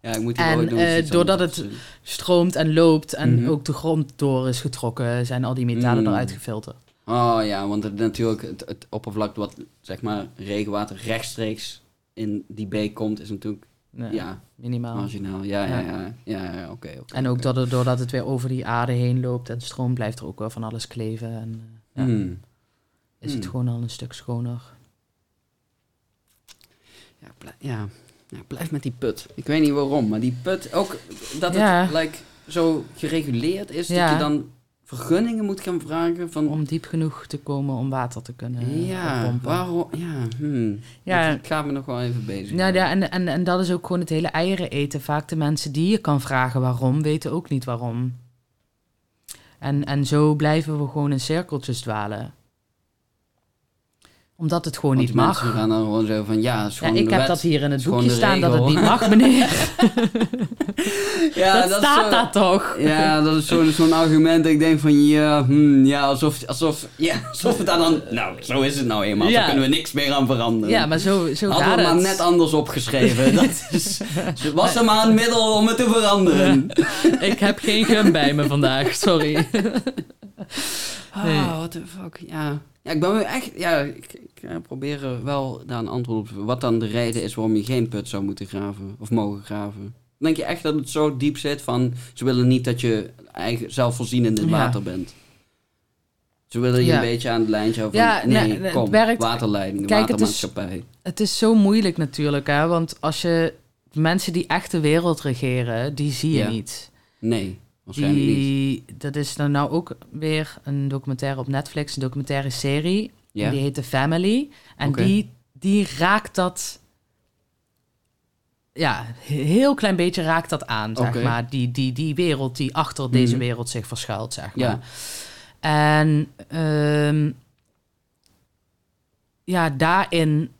Ja, ik moet die En, ooit nog eens eh, iets doordat het-. Stroomt en loopt en Mhm. ook de grond door is getrokken, zijn al die metalen Mm. eruit gefilterd. Oh ja, want het, natuurlijk het, het oppervlak wat, zeg maar, regenwater rechtstreeks in die beek komt, is natuurlijk, Nee, ja, Minimaal. marginaal. Ja, ja, Ja. ja. Ja. En ook dat het, doordat het weer over die aarde heen loopt en stroom, blijft er ook wel van alles kleven. En eh, ja, Hmm. is het Hmm. gewoon al een stuk schoner. Ja, blij- ja. ja, blijf met die put. Ik weet niet waarom, maar die put, ook dat het like, zo gereguleerd is, dat je dan vergunningen moet gaan vragen van... Om diep genoeg te komen om water te kunnen ja, pompen. waarom? Ja, hmm. Ja. Ik ga me nog wel even bezig. Nou ja, en, en, en dat is ook gewoon het hele eieren eten. Vaak de mensen die je kan vragen waarom, weten ook niet waarom. En, en zo blijven we gewoon in cirkeltjes dwalen. Omdat het gewoon Want niet mensen mag. gaan dan gewoon zo van, ja, is Ja, ik heb wet. dat hier in het boekje staan dat het niet mag, meneer. Ja, dat, staat zo- daar toch? Ja, dat is zo- zo'n argument. dat Ik denk van, ja, hmm, ja alsof, alsof, ja, alsof het daar dan... Nou, zo is het nou eenmaal. Ja. Daar kunnen we niks meer aan veranderen. Ja, maar zo, zo Hadden we maar het. net anders opgeschreven. Dat is, was er maar een middel om het te veranderen. Ik heb geen gum bij me vandaag, sorry. Nee. Ah, what the fuck, ja. Ja, ik ben echt, ja, ik, ik eh, probeer er wel daar een antwoord op te. Wat dan de reden is waarom je geen put zou moeten graven, of mogen graven. Denk je echt dat het zo diep zit van, ze willen niet dat je eigen, zelfvoorzienend in Ja. water bent? Ze willen je Ja. een beetje aan het lijntje houden van, Ja, nee, nee, het kom, werkt- waterleiding, Kijk, het is-. Het is zo moeilijk natuurlijk, hè? Want als je mensen die echt de wereld regeren, die zie je Ja. niet. Nee. Die, dat is dan nou ook weer een documentaire op Netflix, een documentaire serie. Die heet The Family. En die, die raakt dat. Ja, een heel klein beetje raakt dat aan, zeg maar. Die, die, die wereld die achter deze Mhm. wereld zich verschuilt, zeg Ja. maar. En ehm, ja, daarin.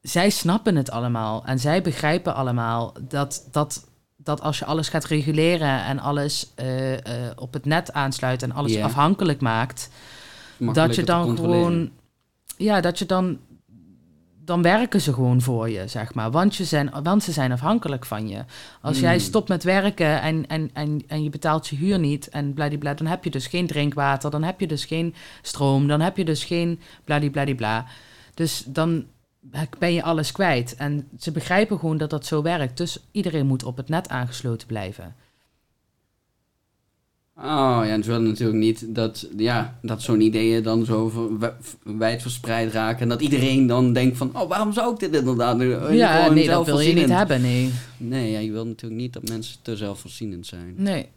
Zij snappen het allemaal en zij begrijpen allemaal dat, dat, dat als je alles gaat reguleren en alles eh, eh, op het net aansluit en alles afhankelijk maakt, dat je dan gewoon. Ja, dat je dan. Dan werken ze gewoon voor je, zeg maar. Want, je zijn, want ze zijn afhankelijk van je. Als jij Hmm. stopt met werken en, en, en, en je betaalt je huur niet en bladibla, dan heb je dus geen drinkwater, dan heb je dus geen stroom, dan heb je dus geen bladibladibla. Dus dan ben je alles kwijt. En ze begrijpen gewoon dat dat zo werkt. Dus iedereen moet op het net aangesloten blijven. Oh ja, en ze willen natuurlijk niet dat, ja, dat zo'n ideeën dan zo wijd verspreid raken. En dat iedereen dan denkt van, oh, waarom zou ik dit inderdaad doen? En ja, nee, dat wil je niet hebben, nee. Nee, ja, je wil natuurlijk niet dat mensen te zelfvoorzienend zijn. Nee.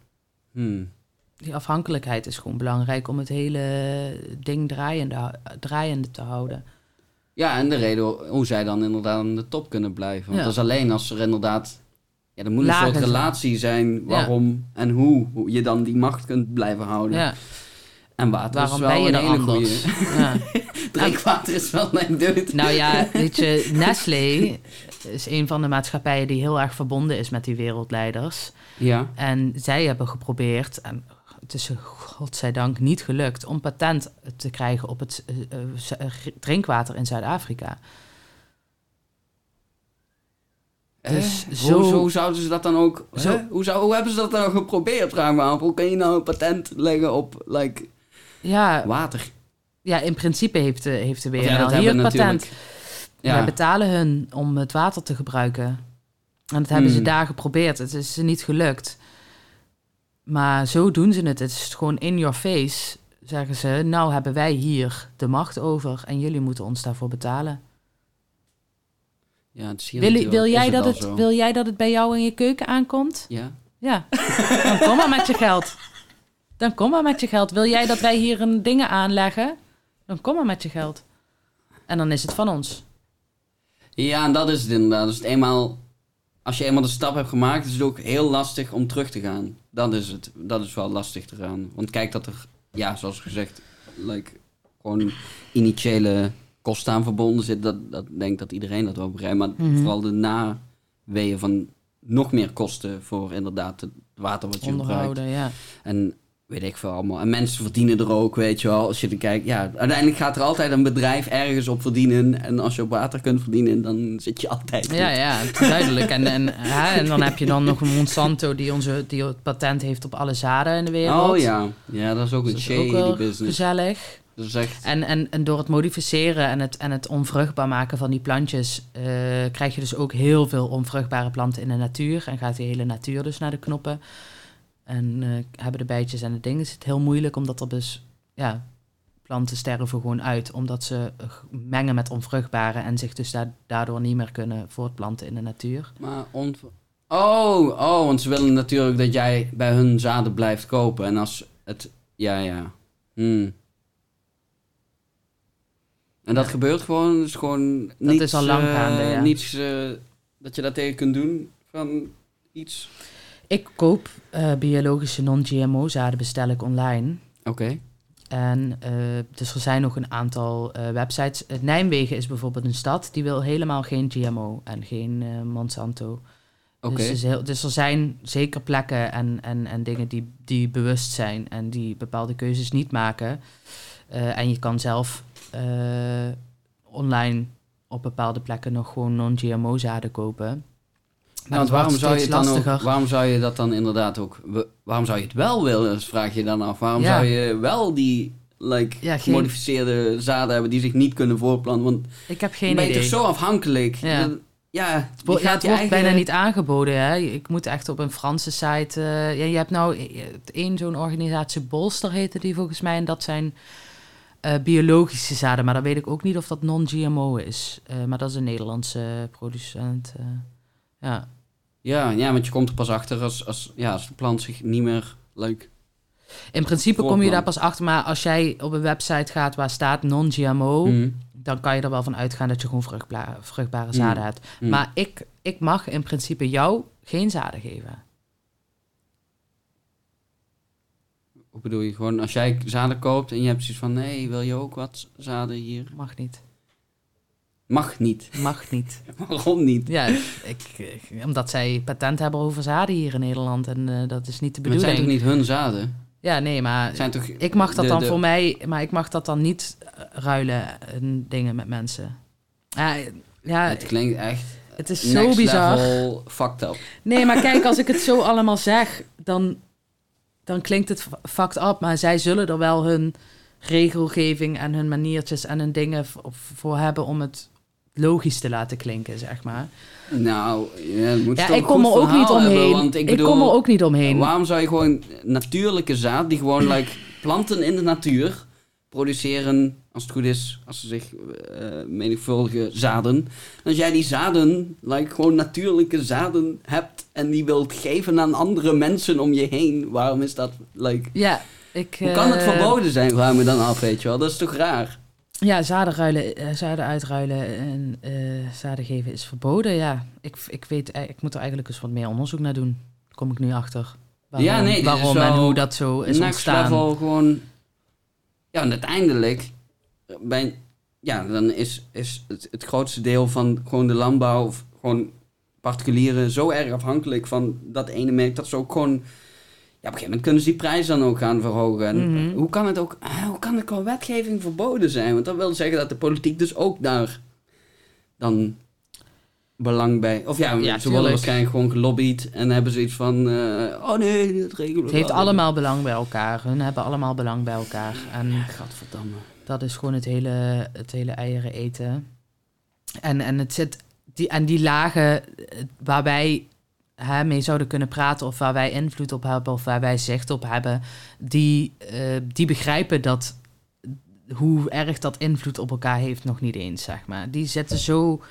Hmm. Die afhankelijkheid is gewoon belangrijk om het hele ding draaiende, draaiende te houden. Ja, en de reden hoe zij dan inderdaad aan de top kunnen blijven. Want Ja. dat is alleen als er inderdaad... Ja, er moet een Lagen soort relatie zijn waarom en hoe, hoe je dan die macht kunt blijven houden. Ja, En water waarom is wel ben je een er hele. Ja. Drinkwater is wel mijn deut. Nou ja, weet je, Nestlé is een van de maatschappijen die heel erg verbonden is met die wereldleiders. Ja. En zij hebben geprobeerd, en het is godzijdank niet gelukt, om patent te krijgen op het eh, eh, eh, drinkwater in Zuid-Afrika. Dus Eh, zo- Hoe, hoe zouden ze dat dan ook... Zo- hoe, zou, hoe hebben ze dat dan geprobeerd, vraag me af. Hoe kun je nou een patent leggen op like, Ja, water? ja, in principe heeft de, heeft de WNL ja, hier het patent. natuurlijk- Wij Ja, betalen hun om het water te gebruiken. En dat hebben ze Hmm. daar geprobeerd. Het is ze niet gelukt. Maar zo doen ze het. Het is gewoon in your face, zeggen ze. Nou hebben wij hier de macht over en jullie moeten ons daarvoor betalen. ja, het is hier Wil, jij dat het, wil jij dat het bij jou in je keuken aankomt? Ja. Ja, dan kom maar met je geld. Dan kom maar met je geld. Wil jij dat wij hier een dingen aanleggen? Dan kom maar met je geld. En dan is het van ons. ja, en dat is het inderdaad. Dus het eenmaal, als je eenmaal de stap hebt gemaakt, is het ook heel lastig om terug te gaan. Dat is het. Dat is wel lastig te gaan. Want kijk dat er, ja, zoals gezegd, like, gewoon initiële kosten aan verbonden zit. Dat, dat denk dat iedereen dat wel begrijpt. Maar Mhm. vooral de naweeën van nog meer kosten voor inderdaad het water wat je gebruikt. Ja. En weet ik veel allemaal. En mensen verdienen er ook, weet je wel. Als je er kijkt, ja, uiteindelijk gaat er altijd een bedrijf ergens op verdienen. En als je op water kunt verdienen, dan zit je altijd goed. Ja, ja, duidelijk. En, en, hè, en dan heb je dan nog een Monsanto die, onze, die het patent heeft op alle zaden in de wereld. Oh ja, ja, dat is ook Dus een ook shady business. gezellig. Dat is echt... En, en, en door het modificeren en het, en het onvruchtbaar maken van die plantjes... eh, krijg je dus ook heel veel onvruchtbare planten in de natuur. En gaat die hele natuur dus naar de knoppen. En eh, hebben de bijtjes en de dingen. Is het heel moeilijk, omdat er dus... Ja, planten sterven gewoon uit. Omdat ze eh, mengen met onvruchtbare... en zich dus da- daardoor niet meer kunnen voortplanten in de natuur. Maar on... Oh, oh, want ze willen natuurlijk dat jij bij hun zaden blijft kopen. En als het, ja, ja. Hmm. En dat Ja. gebeurt gewoon, is gewoon Dat niets, is al lang eh, gaande, ja. niets dat je daar tegen kunt doen van iets. Ik koop eh, biologische non-GMO zaden bestel ik online. Oké. En eh, dus er zijn nog een aantal eh, websites. Nijmegen is bijvoorbeeld een stad die wil helemaal geen GMO en geen Monsanto. Oké. Dus, is heel- dus er zijn zeker plekken en, en, en dingen die, die bewust zijn en die bepaalde keuzes niet maken. En je kan zelf online op bepaalde plekken nog gewoon non-GMO zaden kopen. Maar want waarom zou, je het dan ook, waarom zou je dat dan inderdaad ook... Waarom zou je het wel willen, vraag je dan af. Waarom Ja. zou je wel die like, Ja, geen- gemodificeerde zaden hebben die zich niet kunnen voorplanten? Want Ik heb geen ben je idee. toch zo afhankelijk. Ja. Ja, Het wordt, ja, gaat het je wordt eigen- bijna niet aangeboden. Hè? Ik moet echt op een Franse site. eh, ja, je hebt nou eh, één zo'n organisatie, Bolster heette die volgens mij. En dat zijn eh, biologische zaden. Maar dan weet ik ook niet of dat non-GMO is. Eh, maar dat is een Nederlandse producent. eh. ja. Ja, ja, want je komt er pas achter als, als, ja, als de plant zich niet meer leuk... In principe kom je daar pas achter. Maar als jij op een website gaat waar staat non-GMO... Mm, dan kan je er wel van uitgaan dat je gewoon vruchtbare Mm. zaden hebt. mm. Maar ik, ik mag in principe jou geen zaden geven. Hoe bedoel je? Gewoon als jij zaden koopt en je hebt zoiets van... Nee, wil je ook wat zaden hier? Mag niet. Mag niet. Mag niet. Waarom niet? Ja, ik, ik- omdat zij patent hebben over zaden hier in Nederland. En eh, dat is niet de Maar het zijn bedoeling. toch niet hun zaden? Ja, nee, maar zijn toch... ik mag dat de- dan de- voor mij... Maar ik mag dat dan niet eh, ruilen en dingen met mensen. Ja, ja Het klinkt echt het is zo bizar. fucked up. Nee, maar kijk, als ik het zo allemaal zeg, dan, dan klinkt het fucked up. Maar zij zullen er wel hun regelgeving en hun maniertjes en hun dingen voor hebben om het logisch te laten klinken, zeg maar. Nou, ja, moet Ja, ik kom er ook niet omheen. hebben, want ik, ik kom er ook niet omheen. Waarom zou je gewoon natuurlijke zaad, die gewoon like, planten in de natuur produceren, als het goed is, als ze zich eh menigvuldigen zaden. Als jij die zaden, like, gewoon natuurlijke zaden hebt en die wilt geven aan andere mensen om je heen, waarom is dat, like, Ja, ik... hoe kan het eh, verboden zijn, vraag me dan af, weet je wel. Dat is toch raar? Ja, zaden, ruilen, eh, zaden uitruilen en eh, zaden geven is verboden. Ja, ik, ik weet, eh, ik moet er eigenlijk eens wat meer onderzoek naar doen. Daar kom ik nu achter. Waarom, Ja, nee, waarom en hoe dat zo is next ontstaan. level gewoon... Ja, en uiteindelijk... Ben, ja, dan is, is het, het grootste deel van gewoon de landbouw... of gewoon particulieren zo erg afhankelijk van dat ene merk... dat ze ook gewoon... Ja, op een gegeven moment kunnen ze die prijs dan ook gaan verhogen. En Mhm. hoe kan het ook... ah, hoe kan het qua wetgeving verboden zijn? Want dat wil zeggen dat de politiek dus ook daar... dan belang bij... Of ja, Ja, ze worden waarschijnlijk gewoon gelobbyd... en hebben zoiets van... eh, oh nee, dat regelen Het heeft allemaal belang bij elkaar. Hun hebben allemaal belang bij elkaar. En Gadverdamme. dat is gewoon het hele, het hele eieren eten. En, en, het zit, die, en die lagen eh, waar wij hè, mee zouden kunnen praten... of waar wij invloed op hebben of waar wij zicht op hebben... die, eh, die begrijpen dat hoe erg dat invloed op elkaar heeft nog niet eens, zeg maar. Die zitten zo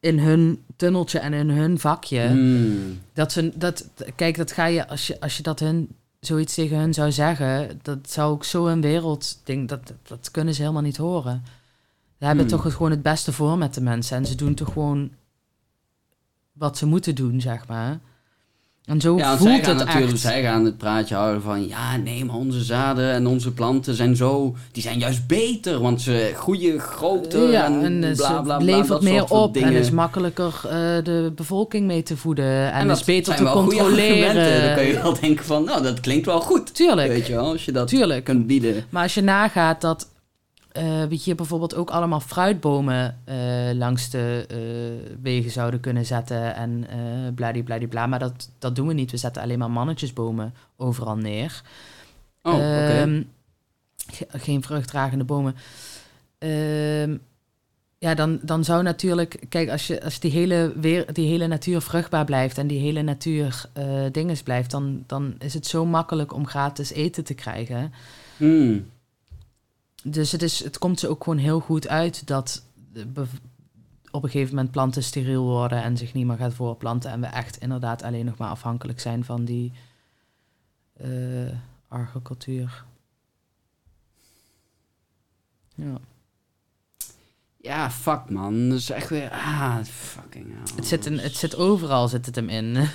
in hun tunneltje en in hun vakje... Hmm. Dat ze, dat, kijk, dat ga je, als je, als je dat hun, zoiets tegen hun zou zeggen, dat zou ook zo een wereldding, dat, dat, dat kunnen ze helemaal niet horen. Ze hebben Hmm. toch gewoon het beste voor met de mensen en ze doen toch gewoon wat ze moeten doen, zeg maar. En zo Ja, zij voelt gaan het natuurlijk, echt. zij gaan het praatje houden van, ja, nee, maar onze zaden en onze planten zijn zo, die zijn juist beter, want ze groeien groter ja, en, en bla, bla, bla, levert dat meer op en is makkelijker eh, de bevolking mee te voeden en, dat is beter te controleren. Dan kun je wel denken van, nou, dat klinkt wel goed. Tuurlijk, Weet je wel, als je dat tuurlijk. kunt bieden. Maar als je nagaat dat we hier bijvoorbeeld ook allemaal fruitbomen eh, langs de eh, wegen zouden kunnen zetten en eh bladibladibla, maar dat, dat doen we niet. We zetten alleen maar mannetjesbomen overal neer. Oh. Ehm, ge- geen vruchtdragende bomen. Ehm, ja, dan, dan zou natuurlijk... Kijk, als, je, als die, hele weer, die hele natuur vruchtbaar blijft... en die hele natuur eh dinges blijft... Dan, dan is het zo makkelijk om gratis eten te krijgen. Hmm. Dus het, is, het komt ze ook gewoon heel goed uit... dat op een gegeven moment planten steriel worden... en zich niet meer gaat voorplanten... en we echt inderdaad alleen nog maar afhankelijk zijn van die... eh, arge cultuur. Ja. Ja, fuck man. Dat is echt weer... Ah, fucking hell. Het zit, in, het zit overal, zit het hem in.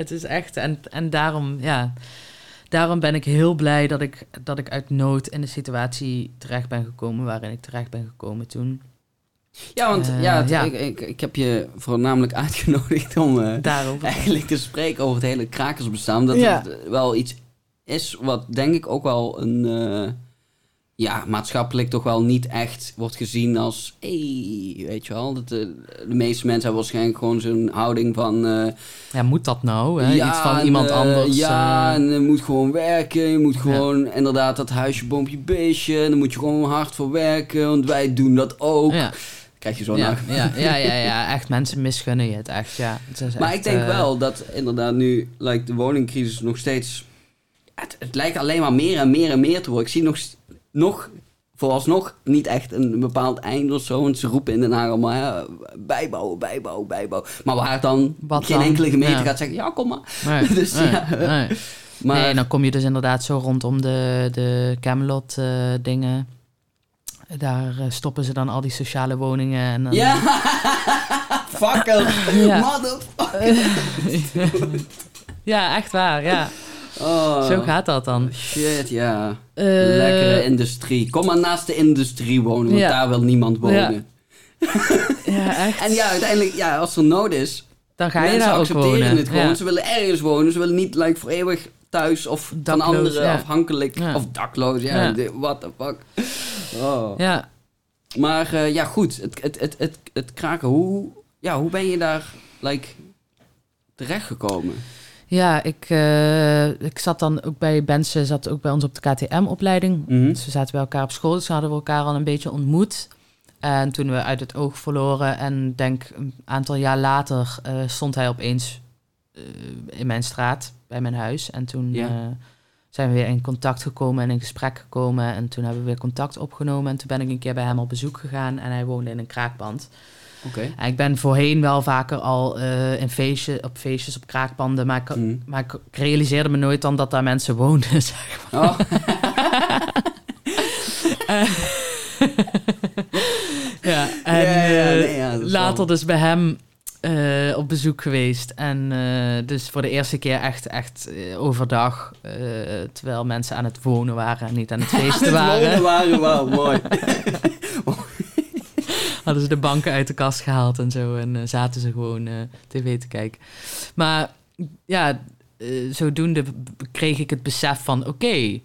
het is echt, en, en daarom, ja, daarom ben ik heel blij dat ik, dat ik uit nood in de situatie terecht ben gekomen waarin ik terecht ben gekomen toen. Ja, want Eh, ja. Ik, ik, ik heb je voornamelijk uitgenodigd om eh, eigenlijk te spreken over het hele krakersbestaan. Dat Ja. het wel iets is wat denk ik ook wel een... eh, ja, maatschappelijk toch wel niet echt wordt gezien als... Hey, weet je wel. Dat de, de meeste mensen hebben waarschijnlijk gewoon zo'n houding van... eh, Ja, moet dat nou? Hè? ja, Iets van en, iemand eh, anders. Ja, eh, en je moet gewoon werken. Je moet gewoon inderdaad dat huisje, boompje, beestje. En daar moet je gewoon hard voor werken. Want wij doen dat ook. ja, Krijg je zo ja, naar. ja, ja, ja, ja, echt mensen misgunnen je het echt, ja. Het is Maar echt, ik denk wel dat inderdaad nu like, de woningcrisis nog steeds... Het, het lijkt alleen maar meer en meer en meer te worden. Ik zie nog, nog vooralsnog niet echt een bepaald einde of zo. Want ze roepen in Den Haag allemaal ja, bijbouwen, bijbouwen, bijbouwen. Maar waar dan Wat geen dan? enkele gemeente Ja. gaat zeggen... Ja, kom maar. Nee, Dus nee, ja, nee. Maar, Nee, dan kom je dus inderdaad zo rondom de, de Camelot eh, dingen. Daar eh, stoppen ze dan al die sociale woningen. En dan, Ja, motherfucker. Ja, echt waar, ja. Oh, Zo gaat dat dan. Shit, ja. Eh, Lekkere industrie. Kom maar naast de industrie wonen, want Ja. daar wil niemand wonen. Ja, echt. En ja, uiteindelijk, ja, als er nood is, dan ga je mensen daar ook accepteren wonen. het gewoon. Ze willen ergens wonen, ze willen niet like, voor eeuwig thuis of Dakloos, van anderen ja. afhankelijk. Ja. Of dakloos, ja. Ja. de- What the fuck. Oh. ja. Maar eh, ja, goed. Het, het, het, het, het kraken, hoe, ja, hoe ben je daar like, terechtgekomen? Ja, ik, eh, ik zat dan ook bij Bense, zat ook bij ons op de KTM-opleiding. Mhm. Dus we zaten bij elkaar op school, dus hadden we elkaar al een beetje ontmoet. En toen we uit het oog verloren en denk een aantal jaar later eh, stond hij opeens eh, in mijn straat bij mijn huis. En toen Ja. zijn we weer in contact gekomen en in gesprek gekomen. En toen hebben we weer contact opgenomen. En toen ben ik een keer bij hem op bezoek gegaan en hij woonde in een kraakpand. Ik ben voorheen wel vaker al eh, in feestje, op feestjes op kraakpanden, maar ik, Mhm. maar ik realiseerde me nooit dan dat daar mensen woonden. zeg maar. Oh. Ja, en Ja, ja, eh, nee, ja, is later wel- dus bij hem eh, op bezoek geweest. En eh, dus voor de eerste keer echt, echt eh, overdag, eh, terwijl mensen aan het wonen waren en niet aan het feesten Het waren. wonen waren wel mooi. hadden ze de banken uit de kast gehaald en zo. En eh, zaten ze gewoon eh, tv te kijken. Maar ja, eh, zodoende kreeg ik het besef van... oké,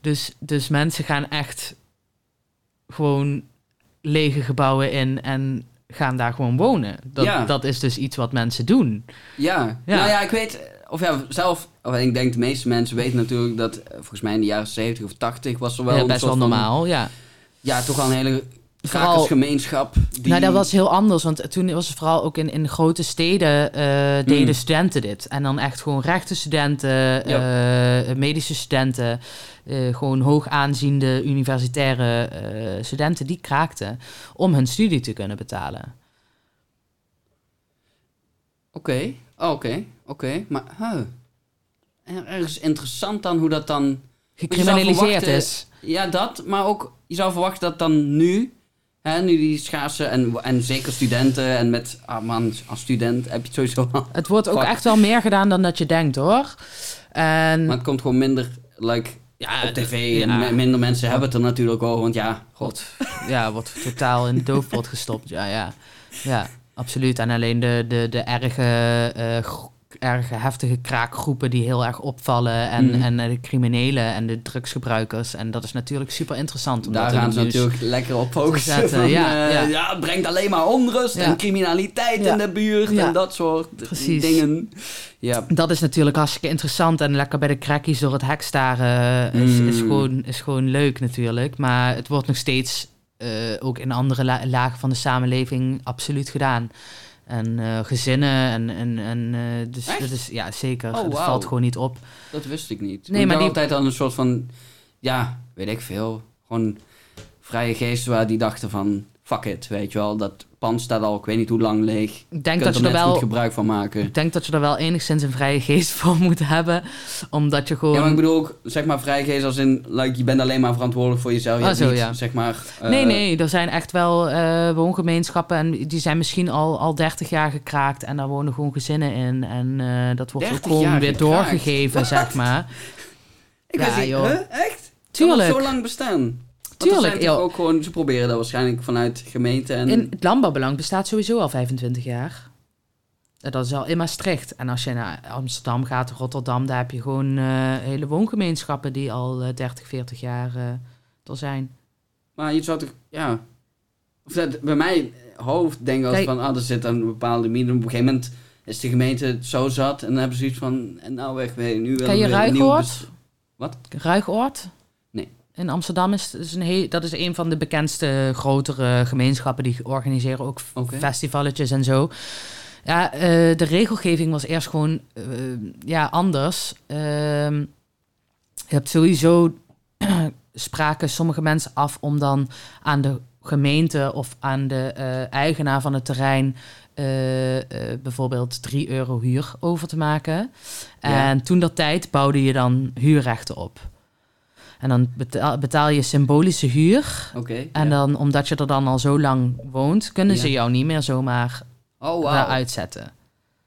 dus, dus mensen gaan echt gewoon lege gebouwen in... en gaan daar gewoon wonen. Dat, Ja. dat is dus iets wat mensen doen. Ja. Ja. nou ja, ik weet, of ja, zelf, of ik denk de meeste mensen weten natuurlijk dat, volgens mij in de jaren 70 of 80 was er wel Ja, best wel van- normaal, ja. ja, toch wel een hele Vooral-. Die... Nou, dat was heel anders. Want toen was het vooral ook in, in grote steden eh, deden Mm. studenten dit. En dan echt gewoon rechtenstudenten, eh, medische studenten, eh, gewoon hoog aanziende universitaire studenten, die kraakten om hun studie te kunnen betalen. Oké, oh, oké, oké. Maar, huh. Er- Ergens interessant dan hoe dat dan... Gecriminaliseerd is. Ja, dat, maar ook, je zou verwachten dat dan nu, hè, nu die schaarse, en, en zeker studenten, en met, ah man, als student heb je het sowieso. Het wordt ook echt wel meer gedaan dan dat je denkt hoor. En Maar het komt gewoon minder, like, ja, op tv, en minder mensen hebben het er natuurlijk over, want ja, god. ja, wordt totaal in de doofpot gestopt. Ja, ja. ja, absoluut. En alleen de, de, de erge, eh, erge heftige kraakgroepen die heel erg opvallen. En, Mhm. en eh, de criminelen en de drugsgebruikers. En dat is natuurlijk super interessant. om Daar gaan ze nieuws- natuurlijk lekker op focussen. zetten, van, ja, eh, ja. ja, het brengt alleen maar onrust en criminaliteit in de buurt en dat soort Precies. dingen. Ja, Dat is natuurlijk hartstikke interessant. En lekker bij de crackies door het hek staren is, is, Mm. gewoon, is gewoon leuk natuurlijk. Maar het wordt nog steeds eh, ook in andere la- lagen van de samenleving absoluut gedaan. En eh, gezinnen en, en, en eh, dus Echt? dat is ja zeker. Oh, dat wauw. valt gewoon niet op. dat wist ik niet. Nee, ik maar die- altijd aan een soort van, ja, weet ik veel, gewoon vrije geesten waar die dachten van, fuck it, weet je wel. Dat pand staat al, ik weet niet hoe lang leeg. Ik Je denk kunt dat je er net goed wel... gebruik van maken. Ik denk dat je er wel enigszins een vrije geest voor moet hebben. Omdat je gewoon... Ja, maar ik bedoel ook, zeg maar, vrijgeest als in, like, je bent alleen maar verantwoordelijk voor jezelf. Je Ah, zo, niet, ja. zeg maar... eh, Nee, nee, er zijn echt wel eh, woongemeenschappen en die zijn misschien al, al 30 jaar gekraakt en daar wonen gewoon gezinnen in. En eh, dat wordt ook 30 gewoon weer doorgegeven, zeg maar. Ik Ja, joh. huh? Echt? Kan Tuurlijk. dat zo lang bestaan? Tuurlijk, zijn ook gewoon, ze proberen dat waarschijnlijk vanuit gemeente en... In het landbouwbelang bestaat sowieso al 25 jaar. Dat is al in Maastricht. En als je naar Amsterdam gaat, Rotterdam, daar heb je gewoon eh, hele woongemeenschappen die al eh, 30, 40 jaar eh er zijn. Maar je zou toch, ja... Of dat, bij mij hoofd denken als Kijk. van, ah, er zit een bepaalde minimum. Op een gegeven moment is de gemeente zo zat en dan hebben ze zoiets van, en nou weg, nu willen we een nieuw Wat? Ruigoord? In Amsterdam is, is een heel, dat is een van de bekendste grotere gemeenschappen. Die organiseren ook Oké. festivaletjes en zo. Ja, eh, de regelgeving was eerst gewoon eh, ja, anders. Ehm, je hebt sowieso spraken sommige mensen af om dan aan de gemeente of aan de eh, eigenaar van het terrein bijvoorbeeld 3 euro huur over te maken. Ja. En toen dat tijd bouwde je dan huurrechten op. En dan betaal, betaal je symbolische huur. Oké. En ja. dan, omdat je er dan al zo lang woont, kunnen ze jou niet meer zomaar Oh, wauw. uitzetten.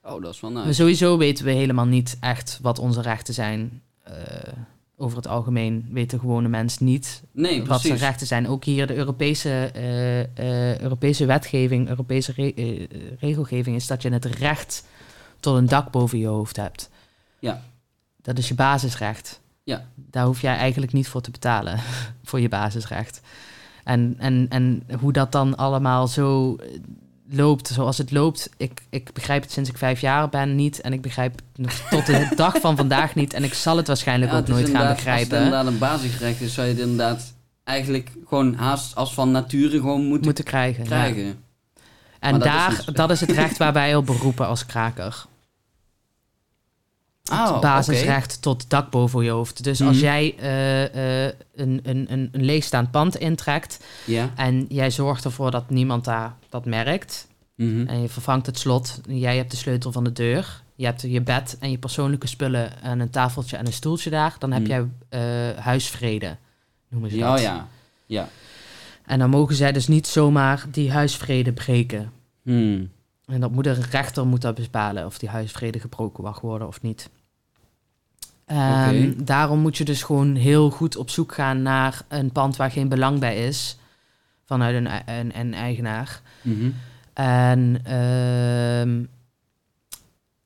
Oh, dat is wel Maar sowieso weten we helemaal niet echt wat onze rechten zijn. Eh, over het algemeen weten gewone mensen niet Nee, wat zijn rechten zijn. Ook hier de Europese, eh, eh, Europese wetgeving, Europese re- regelgeving is dat je het recht tot een dak boven je hoofd hebt. Ja. Dat is je basisrecht. Ja. Daar hoef jij eigenlijk niet voor te betalen, voor je basisrecht. En, en, en hoe dat dan allemaal zo eh, loopt zoals het loopt, ik, ik begrijp het sinds ik vijf jaar ben niet. En ik begrijp het nog tot de dag van vandaag niet. En ik zal het waarschijnlijk Ja, ook het is nooit gaan inderdaad- Als begrijpen. het inderdaad een basisrecht is, zou je het inderdaad eigenlijk gewoon haast als van nature gewoon moeten Moeten krijgen. ja. En Maar is daar, zo. dat is het recht waar wij op beroepen als kraker. Het basisrecht tot dak boven je hoofd. Dus als Mhm. jij eh, eh, een, een, een, een leegstaand pand intrekt en jij zorgt ervoor dat niemand daar dat merkt Mhm. en je vervangt het slot, jij hebt de sleutel van de deur, je hebt je bed en je persoonlijke spullen en een tafeltje en een stoeltje daar, dan heb Mhm. jij eh, huisvrede, noemen ze Ja, dat. oh ja. Ja. En dan mogen zij dus niet zomaar die huisvrede breken. Hmm. En dat moet een rechter moet dat bepalen of die huisvrede gebroken mag worden of niet. Oké. Daarom moet je dus gewoon heel goed op zoek gaan naar een pand waar geen belang bij is vanuit een, een, een eigenaar. Mhm. En, ehm,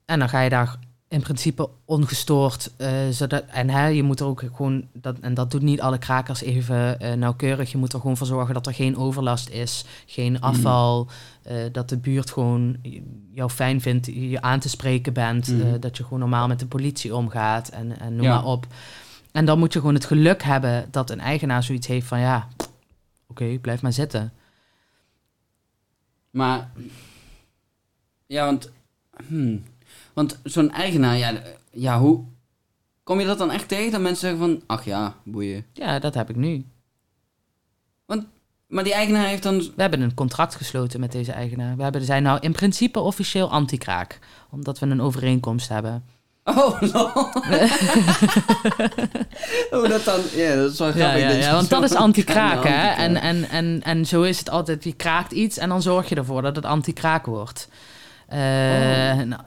en dan ga je daar in principe ongestoord. eh, zodat, en hè, je moet er ook gewoon, dat, en dat doet niet alle krakers even eh, nauwkeurig. Je moet er gewoon voor zorgen dat er geen overlast is, geen afval. eh, dat de buurt gewoon jou fijn vindt, je aan te spreken bent. Mhm. dat je gewoon normaal met de politie omgaat en, en noem Ja. maar op. En dan moet je gewoon het geluk hebben dat een eigenaar zoiets heeft van ja, oké, blijf maar zitten. Maar, ja, want, hmm. Want zo'n eigenaar, ja, ja, hoe, kom je dat dan echt tegen? Dat mensen zeggen van, ach ja, boeien. Ja, dat heb ik nu. Maar die eigenaar heeft dan, We hebben een contract gesloten met deze eigenaar. We hebben, zijn nou in principe officieel anti-kraak. Omdat we een overeenkomst hebben. oh, lol. Hoe dat dan, ja, dat is wel grappig. ja, ja, want zo- dat is anti-kraak, hè? anti-kraak. En, en, en, en zo is het altijd. Je kraakt iets en dan zorg je ervoor dat het anti-kraak wordt. Oh. nou,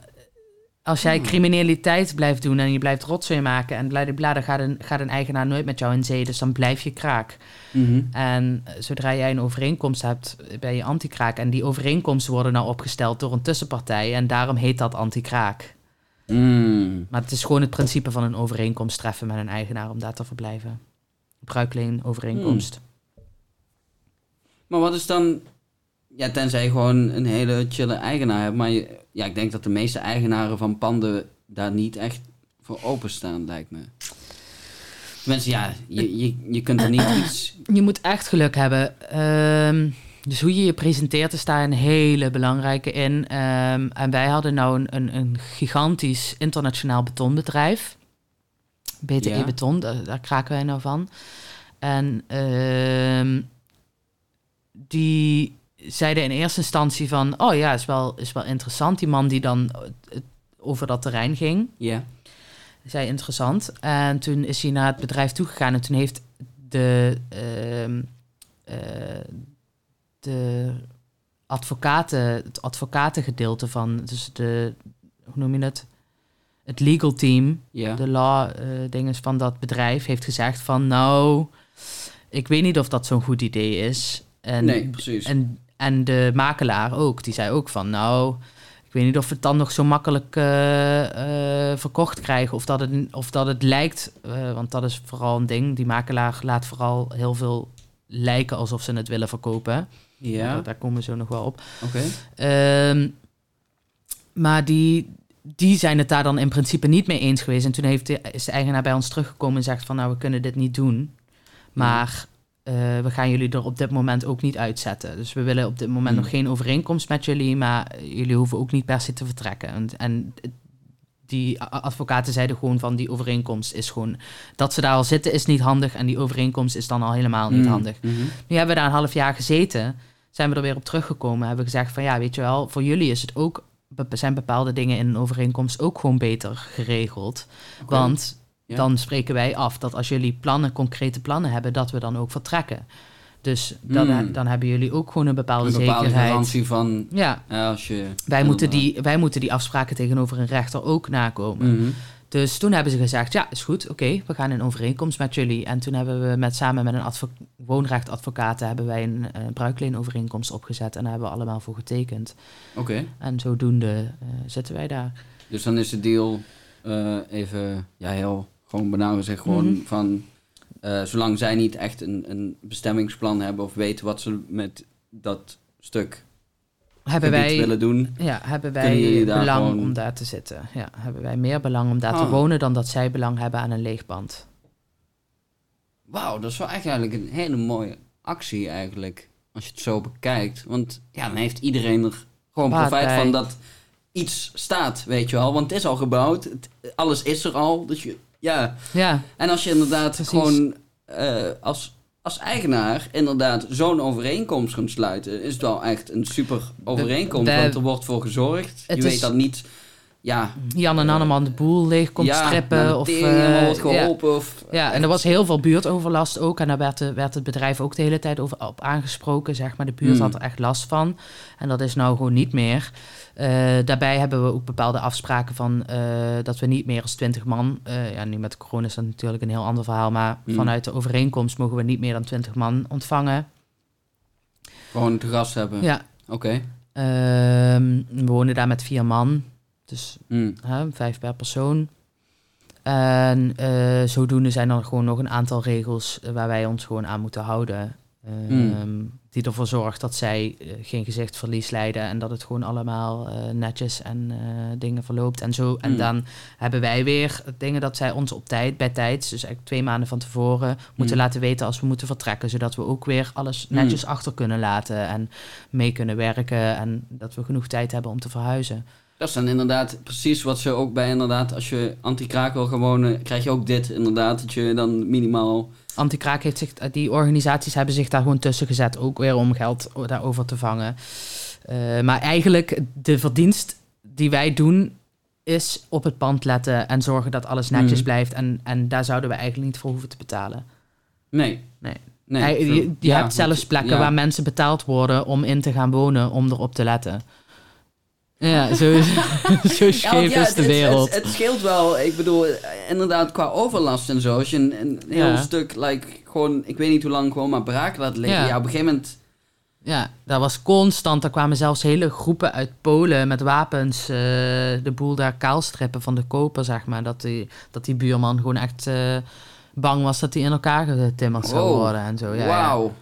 als jij Hmm. criminaliteit blijft doen en je blijft rotzooi maken... en bladibla, dan gaat een, gaat een eigenaar nooit met jou in zee. Dus dan blijf je kraak. Mhm. En zodra jij een overeenkomst hebt, ben je anti-kraak. En die overeenkomsten worden nou opgesteld door een tussenpartij. En daarom heet dat anti-kraak. Mm. Maar het is gewoon het principe van een overeenkomst treffen met een eigenaar om daar te verblijven. Bruikleen overeenkomst. Maar wat is dan... Ja, tenzij je gewoon een hele chille eigenaar hebt. Maar je, ja, ik denk dat de meeste eigenaren van panden daar niet echt voor openstaan, lijkt me. Mensen, ja, je, je, je kunt er niet iets... Je moet echt geluk hebben. Ehm, dus hoe je je presenteert is daar een hele belangrijke in. Ehm, en wij hadden nou een, een, een gigantisch internationaal betonbedrijf. BTE Ja. Beton, daar, daar kraken wij nou van. En, ehm, die zeiden in eerste instantie van... oh ja, is wel, is wel interessant. Die man die dan eh, over dat terrein ging. Ja. Zei interessant. En toen is hij naar het bedrijf toegegaan... en toen heeft de... ehm, eh, de advocaten, het advocatengedeelte van... dus de... hoe noem je het? Het legal team Ja. de law eh dinges van dat bedrijf heeft gezegd van nou, ik weet niet of dat zo'n goed idee is. En, nee, precies. en, en de makelaar ook, die zei ook van nou, ik weet niet of we het dan nog zo makkelijk eh, eh, verkocht krijgen of dat het, of dat het lijkt, eh, want dat is vooral een ding. Die makelaar laat vooral heel veel lijken alsof ze het willen verkopen. ja, Daar, daar komen we zo nog wel op. oké. Ehm, maar die, die zijn het daar dan in principe niet mee eens geweest. En toen heeft de, is de eigenaar bij ons teruggekomen en zegt van... nou, we kunnen dit niet doen. Maar eh, we gaan jullie er op dit moment ook niet uitzetten. Dus we willen op dit moment Hmm. nog geen overeenkomst met jullie... maar jullie hoeven ook niet per se te vertrekken. En, en die advocaten zeiden gewoon van die overeenkomst is gewoon... dat ze daar al zitten is niet handig... en die overeenkomst is dan al helemaal niet Mm, handig. mhm. Nu hebben we daar een half jaar gezeten. Zijn we er weer op teruggekomen. Hebben gezegd van ja, weet je wel, voor jullie is het ook, zijn bepaalde dingen in een overeenkomst ook gewoon beter geregeld. Want Ja. dan spreken wij af dat als jullie plannen, concrete plannen hebben, dat we dan ook vertrekken. Dus dan, Hmm. dan hebben jullie ook gewoon een bepaalde, een bepaalde zekerheid. garantie van Ja, ja, als je. wij moeten, die, wij moeten die afspraken tegenover een rechter ook nakomen. Mhm. Dus toen hebben ze gezegd, ja, is goed, oké, we gaan in overeenkomst met jullie. En toen hebben we met, samen met een advo woonrechtadvocaten hebben wij een uh, bruikleenovereenkomst opgezet. En daar hebben we allemaal voor getekend. Oké, En zodoende eh, zitten wij daar. dus dan is de deal eh, even, ja, heel gewoon banaan gezegd, gewoon Mhm. van. eh, zolang zij niet echt een, een bestemmingsplan hebben of weten wat ze met dat stuk Hebben wij, willen doen. ja, hebben wij belang gewoon- om daar te zitten. Ja, hebben wij meer belang om daar te Ah. wonen dan dat zij belang hebben aan een leegpand. Wauw, dat is wel echt eigenlijk een hele mooie actie eigenlijk. Als je het zo bekijkt. Want ja, dan heeft iedereen er gewoon Baat profijt bij. van dat iets staat, weet je wel. Want het is al gebouwd, het- alles is er al. Dus je, ja. Ja, En als je inderdaad Precies. gewoon eh, als, als eigenaar inderdaad zo'n overeenkomst kunt sluiten, is het wel echt een super overeenkomst. want er wordt voor gezorgd. Je weet dat niet, ja, Jan en Anneman de boel leeg komt ja, strippen. Of, eh, wordt ja. geholpen. Of, Ja, en er was heel veel buurtoverlast ook. En daar werd, de- werd het bedrijf ook de hele tijd over, op aangesproken. Zeg maar. De buurt Hmm. had er echt last van. En dat is nou gewoon niet meer. Eh, daarbij hebben we ook bepaalde afspraken van eh, dat we niet meer als 20 man. eh, ja, nu met corona is dat natuurlijk een heel ander verhaal. Maar Hmm. vanuit de overeenkomst mogen we niet meer dan 20 man ontvangen. gewoon te gast hebben. Ja. Oké. Ehm, we wonen daar met vier man. Dus hè, vijf per persoon. En zodoende zijn er gewoon nog een aantal regels waar wij ons gewoon aan moeten houden. Hmm. Die ervoor zorgt dat zij eh, geen gezichtsverlies lijden en dat het gewoon allemaal eh, netjes en eh, dingen verloopt en zo. En Hmm. dan hebben wij weer dingen dat zij ons op tijd, bij tijd, dus eigenlijk twee maanden van tevoren, moeten Hmm. laten weten als we moeten vertrekken. Zodat we ook weer alles Hmm. netjes achter kunnen laten en mee kunnen werken en dat we genoeg tijd hebben om te verhuizen. Dat is dan inderdaad precies wat ze ook bij inderdaad, als je anti-kraak wil gaan wonen, krijg je ook dit inderdaad, dat je dan minimaal... Antikraak heeft zich, die organisaties hebben zich daar gewoon tussen gezet, ook weer om geld daarover te vangen. Eh, maar eigenlijk, de verdienst die wij doen, is op het pand letten en zorgen dat alles netjes Mhm. blijft. En, en daar zouden we eigenlijk niet voor hoeven te betalen. Nee. Nee. nee je je ja, hebt zelfs plekken ja. waar mensen betaald worden om in te gaan wonen, om erop te letten. Ja, zo, scheef ja, is het, de wereld. Het, het scheelt wel, ik bedoel, inderdaad qua overlast en zo. Als je een, een heel Ja. stuk, like, gewoon, ik weet niet hoe lang, gewoon maar braak laat liggen. Ja. Op een gegeven moment... Ja, dat was constant. Er kwamen zelfs hele groepen uit Polen met wapens eh, de boel daar kaalstrippen van de koper, zeg maar. Dat die, dat die buurman gewoon echt eh, bang was dat hij in elkaar getimmerd zou Wow. worden en zo. Ja, ja. Wauw.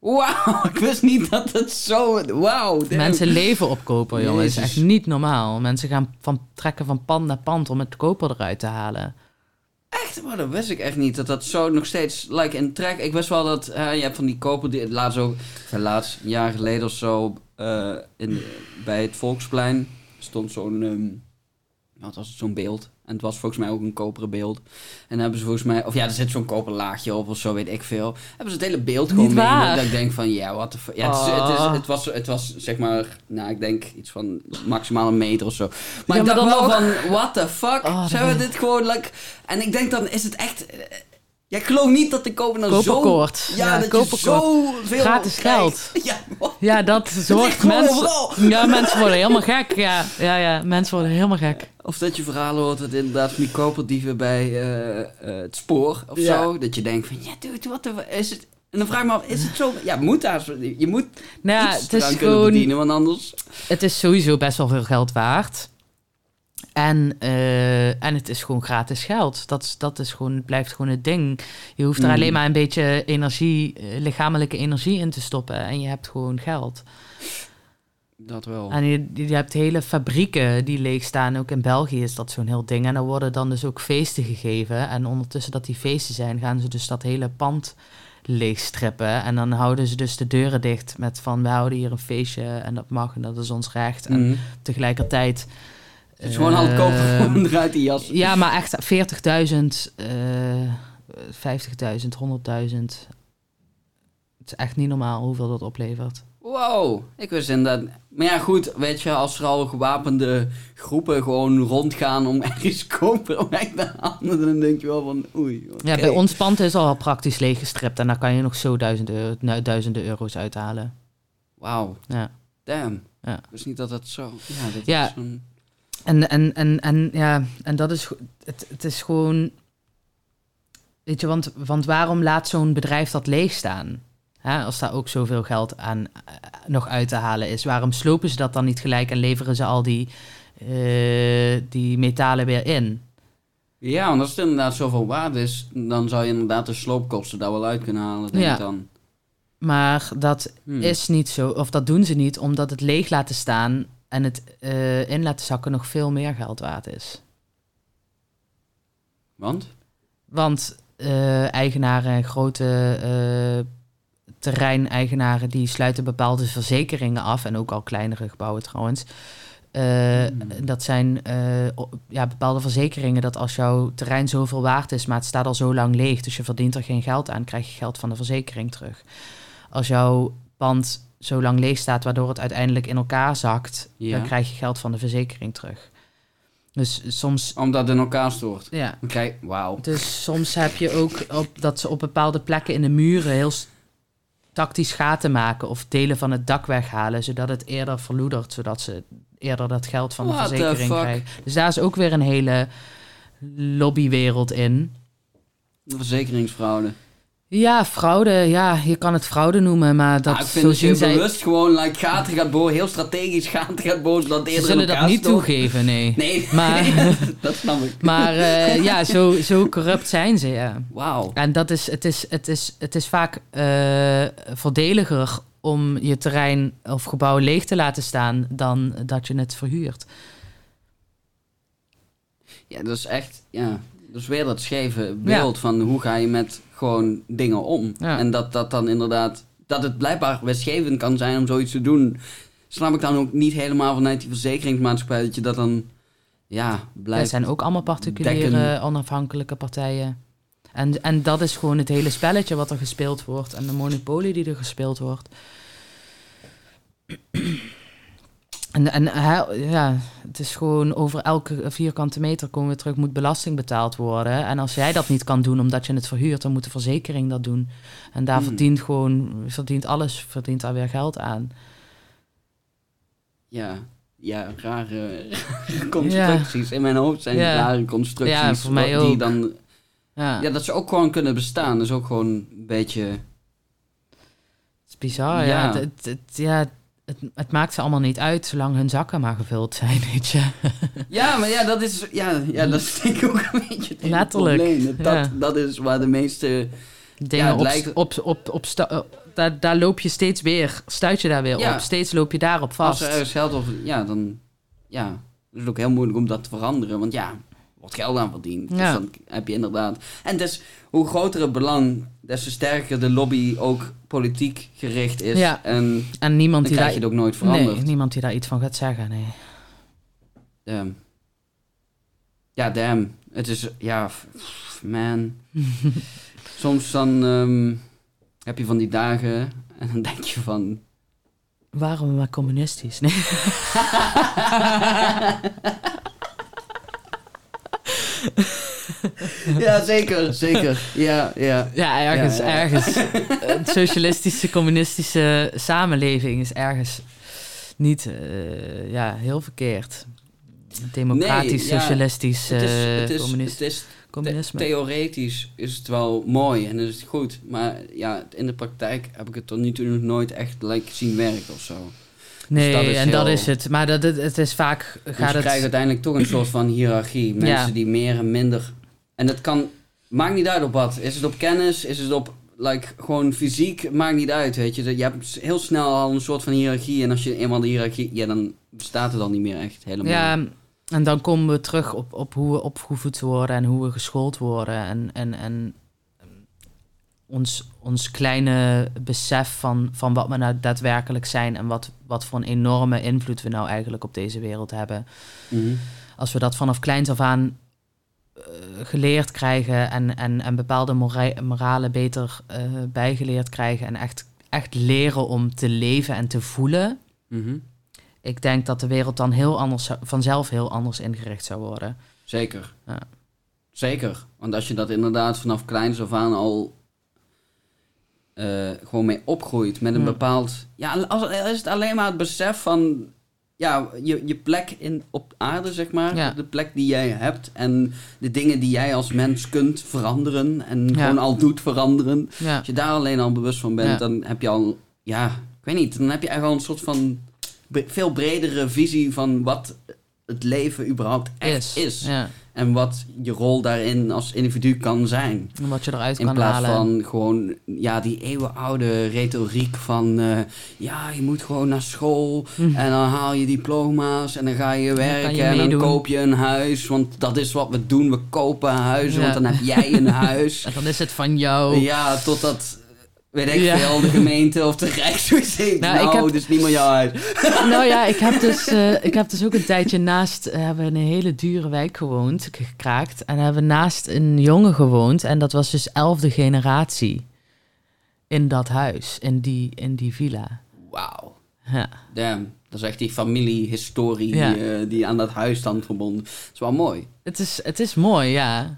Wauw, ik wist niet dat het zo... Wauw. Mensen leven op koper, jongen. Dat is echt niet normaal. Mensen gaan van, trekken van pand naar pand om het koper eruit te halen. Echt, maar dat wist ik echt niet. Dat dat zo nog steeds, like, in trek... Ik wist wel dat, eh, je hebt van die koper, die laatst ook... Laatst, een jaar geleden of zo, eh, in, bij het Volksplein stond zo'n... ehm, wat was het, zo'n beeld. En het was volgens mij ook een koperen beeld. En dan hebben ze volgens mij, of ja, er zit zo'n koper laagje op of zo, weet ik veel. Hebben ze het hele beeld gewoon Niet mee. Dat ik denk van, ja, wat de fuck. Ja, het, is, het, is, Oh. het, was, het was zeg maar, nou, ik denk iets van maximaal een meter of zo. Maar Ja, ik maar dacht dan wel van, what the fuck? Oh, Zijn we dit gewoon, like... En ik denk dan, is het echt... eh, Ja, ik geloof niet dat de koper nou zo... Ja, Ja, dat koperkoord. je zo veel Gratis geld. Ja, dat zorgt mensen... Ja, mensen worden helemaal gek. Ja, ja, ja, mensen worden helemaal gek. Of dat je verhalen hoort dat inderdaad van die koperdieven bij eh, eh, het spoor of Ja. zo. Dat je denkt van, ja dude, wat de... Is het... En dan vraag ik me af, is het zo... Ja, moet daar... Je moet Nou ja, iets het is gewoon... bedienen, want anders... Het is sowieso best wel veel geld waard. En, eh, en het is gewoon gratis geld. Dat, is- dat is gewoon, blijft gewoon het ding. Je hoeft er Mm. alleen maar een beetje energie, eh, lichamelijke energie in te stoppen. En je hebt gewoon geld. Dat wel. En je, je hebt hele fabrieken die leeg staan. Ook in België is dat zo'n heel ding. En er worden dan dus ook feesten gegeven. En ondertussen dat die feesten zijn, gaan ze dus dat hele pand leegstrippen. En dan houden ze dus de deuren dicht met van... we houden hier een feestje en dat mag en dat is ons recht. En Mhm. tegelijkertijd... Het is gewoon het kopen eh, eruit die jas. Ja, maar echt 40.000, eh 50.000, 100.000. Het is echt niet normaal hoeveel dat oplevert. Wow, ik wist inderdaad... Maar ja, goed, weet je, als er al gewapende groepen gewoon rondgaan om ergens koper weg te halen, dan denk je wel van, oei. Ja, bij ons pand is al praktisch leeggestript en daar kan je nog zo duizenden, euro- nou, duizenden euro's uithalen. Wauw, Ja. damn. Ja. Wist niet dat dat zo... Ja, dat Ja. is zo'n... En, en, en, en, ja, en dat is, het, het is gewoon, weet je, want, want waarom laat zo'n bedrijf dat leeg staan? Hè, als daar ook zoveel geld aan eh, nog uit te halen is. Waarom slopen ze dat dan niet gelijk en leveren ze al die, eh, die metalen weer in? Ja, want als het inderdaad zoveel waarde is, dan zou je inderdaad de sloopkosten daar wel uit kunnen halen, denk Ja. ik dan. Maar dat Hmm. is niet zo, of dat doen ze niet, omdat het leeg laten staan en het eh, in laten zakken nog veel meer geld waard is. Want? Want eh, eigenaren, grote eh, terreineigenaren, die sluiten bepaalde verzekeringen af. En ook al kleinere gebouwen trouwens. Hmm. Dat zijn ja, bepaalde verzekeringen dat als jouw terrein zoveel waard is, maar het staat al zo lang leeg, dus je verdient er geen geld aan, krijg je geld van de verzekering terug. Als jouw pand zo lang leeg staat, waardoor het uiteindelijk in elkaar zakt, Ja. dan krijg je geld van de verzekering terug. Dus soms, Omdat het in elkaar stort. ja, krijg wauw. dus soms heb je ook op, dat ze op bepaalde plekken in de muren heel tactisch gaten maken of delen van het dak weghalen, zodat het eerder verloedert, zodat ze eerder dat geld van de What verzekering krijgen. Dus daar is ook weer een hele lobbywereld in. De verzekeringsfraude. Ja, fraude, ja, je kan het fraude noemen, maar dat Nou, ik vind zo dat je zij. bewust gewoon like, gaten gaat heel strategisch gaten gaat boren, zodat het Ze eerder zullen dat niet toegeven, nee. Nee, Maar- dat snap ik. Maar eh, ja, zo, zo corrupt zijn ze, ja. Wauw. En dat is, het, is, het, is, het is vaak eh voordeliger om je terrein of gebouw leeg te laten staan dan dat je het verhuurt. Ja, dat is echt, ja, dat is weer dat scheve beeld van hoe ga je met gewoon dingen om. Ja. En dat dat dan inderdaad, dat het blijkbaar wetgevend kan zijn om zoiets te doen. Snap ik dan ook niet helemaal vanuit die verzekeringsmaatschappij dat je dat dan, ja, blijft. zijn ook allemaal particuliere dekken. onafhankelijke partijen. En, en dat is gewoon het hele spelletje wat er gespeeld wordt en de monopolie die er gespeeld wordt. En, en ja, het is gewoon over elke vierkante meter komen we terug, moet belasting betaald worden. En als jij dat niet kan doen omdat je het verhuurt, dan moet de verzekering dat doen. En daar Hmm. verdient gewoon, verdient alles, verdient daar weer geld aan. Ja, ja, rare, constructies. In mijn hoofd zijn Ja. rare constructies. Ja, voor mij wat- Die dan, Ja, ja, dat ze ook gewoon kunnen bestaan. Dat is ook gewoon een beetje... het is bizar. Ja, Ja. Het, het, het- ja het, het maakt ze allemaal niet uit zolang hun zakken maar gevuld zijn, weet je. Ja, maar ja, dat is, ja, ja, dat is denk ik ook een beetje het Letterlijk, probleem. Dat, ja. dat is waar de meeste... Dingen Ja, op, lijkt- op, op, op, sta- daar, daar loop je steeds weer, stuit je daar weer Ja. op. Steeds loop je daarop Als vast. er ergens geld of ja, dan... Ja, is het ook heel moeilijk om dat te veranderen. Want ja, er wordt geld aan verdiend. Dus Ja. dan heb je inderdaad... En dus hoe groter het belang, des te sterker de lobby ook politiek gericht is. Ja. En en niemand dan die, krijg daar, je het ook nooit veranderd. nee, niemand die daar iets van gaat zeggen, nee. Ja. ja, damn. Het is, ja, man. Soms dan ehm, heb je van die dagen en dan denk je van... We maar communistisch? Nee. Ja, zeker, zeker. Ja, ja. Ja, ergens, Ja, ja. ergens. Een socialistische, communistische samenleving is ergens niet eh, ja, heel verkeerd. Democratisch, Nee, ja, socialistisch, Het is, eh, het is, communist- het is the- communisme. theoretisch is het wel mooi en is het goed. Maar ja, in de praktijk heb ik het tot nu toe nog nooit echt like, zien werken of zo. nee, dat is en dat is het. Maar dat, het, het is vaak Dus gaat je het... krijgt uiteindelijk toch een soort van hiërarchie. Mensen Ja. die meer en minder... En het kan... Maakt niet uit op wat. Is het op kennis? Is het op like, gewoon fysiek? Maakt niet uit, weet je. Je hebt heel snel al een soort van hiërarchie. En als je eenmaal de hiërarchie... Ja, dan bestaat het dan niet meer echt helemaal. Ja, en dan komen we terug op, op hoe we opgevoed worden en hoe we geschoold worden. En, en, en ons, ons kleine besef van, van wat we nou daadwerkelijk zijn en wat, wat voor een enorme invloed we nou eigenlijk op deze wereld hebben. Mhm. Als we dat vanaf kleins af aan geleerd krijgen en, en, en bepaalde mora- moralen beter eh, bijgeleerd krijgen en echt, echt leren om te leven en te voelen. Mhm. Ik denk dat de wereld dan heel anders, vanzelf heel anders ingericht zou worden. Zeker. Ja. Zeker. Want als je dat inderdaad vanaf kleins af aan al eh, gewoon mee opgroeit met een bepaald... Ja, als, als is het alleen maar het besef van... Ja, je, je plek in, op aarde, zeg maar. Ja. De plek die jij hebt. En de dingen die jij als mens kunt veranderen. En Ja. gewoon al doet veranderen. Ja. Als je daar alleen al bewust van bent, dan heb je al... Ja, ik weet niet. Dan heb je eigenlijk al een soort van... veel bredere visie van wat het leven überhaupt echt is. Ja. En wat je rol daarin als individu kan zijn. En wat je eruit In kan plaats halen. van gewoon ja, die eeuwenoude retoriek van... eh, ja, je moet gewoon naar school Hm. en dan haal je diploma's... en dan ga je werken je en dan koop je een huis. Want dat is wat we doen, we kopen huizen, Ja. want dan heb jij een huis. En dan is het van jou. Ja, totdat... Weet ik Ja. veel, de gemeente of de Rijksmuseum. Nou, Nou, ik heb- is niet huis. Nou ja, ik heb, dus, eh, ik heb dus ook een tijdje naast... eh, hebben we een hele dure wijk gewoond, gekraakt. En hebben naast een jongen gewoond. En dat was dus elfde generatie in dat huis, in die, in die villa. Wauw. Ja. Damn. Dat is echt die familiehistorie Ja. die, eh, die aan dat huis dan verbonden. Dat is wel mooi. Het, is, het is mooi, ja.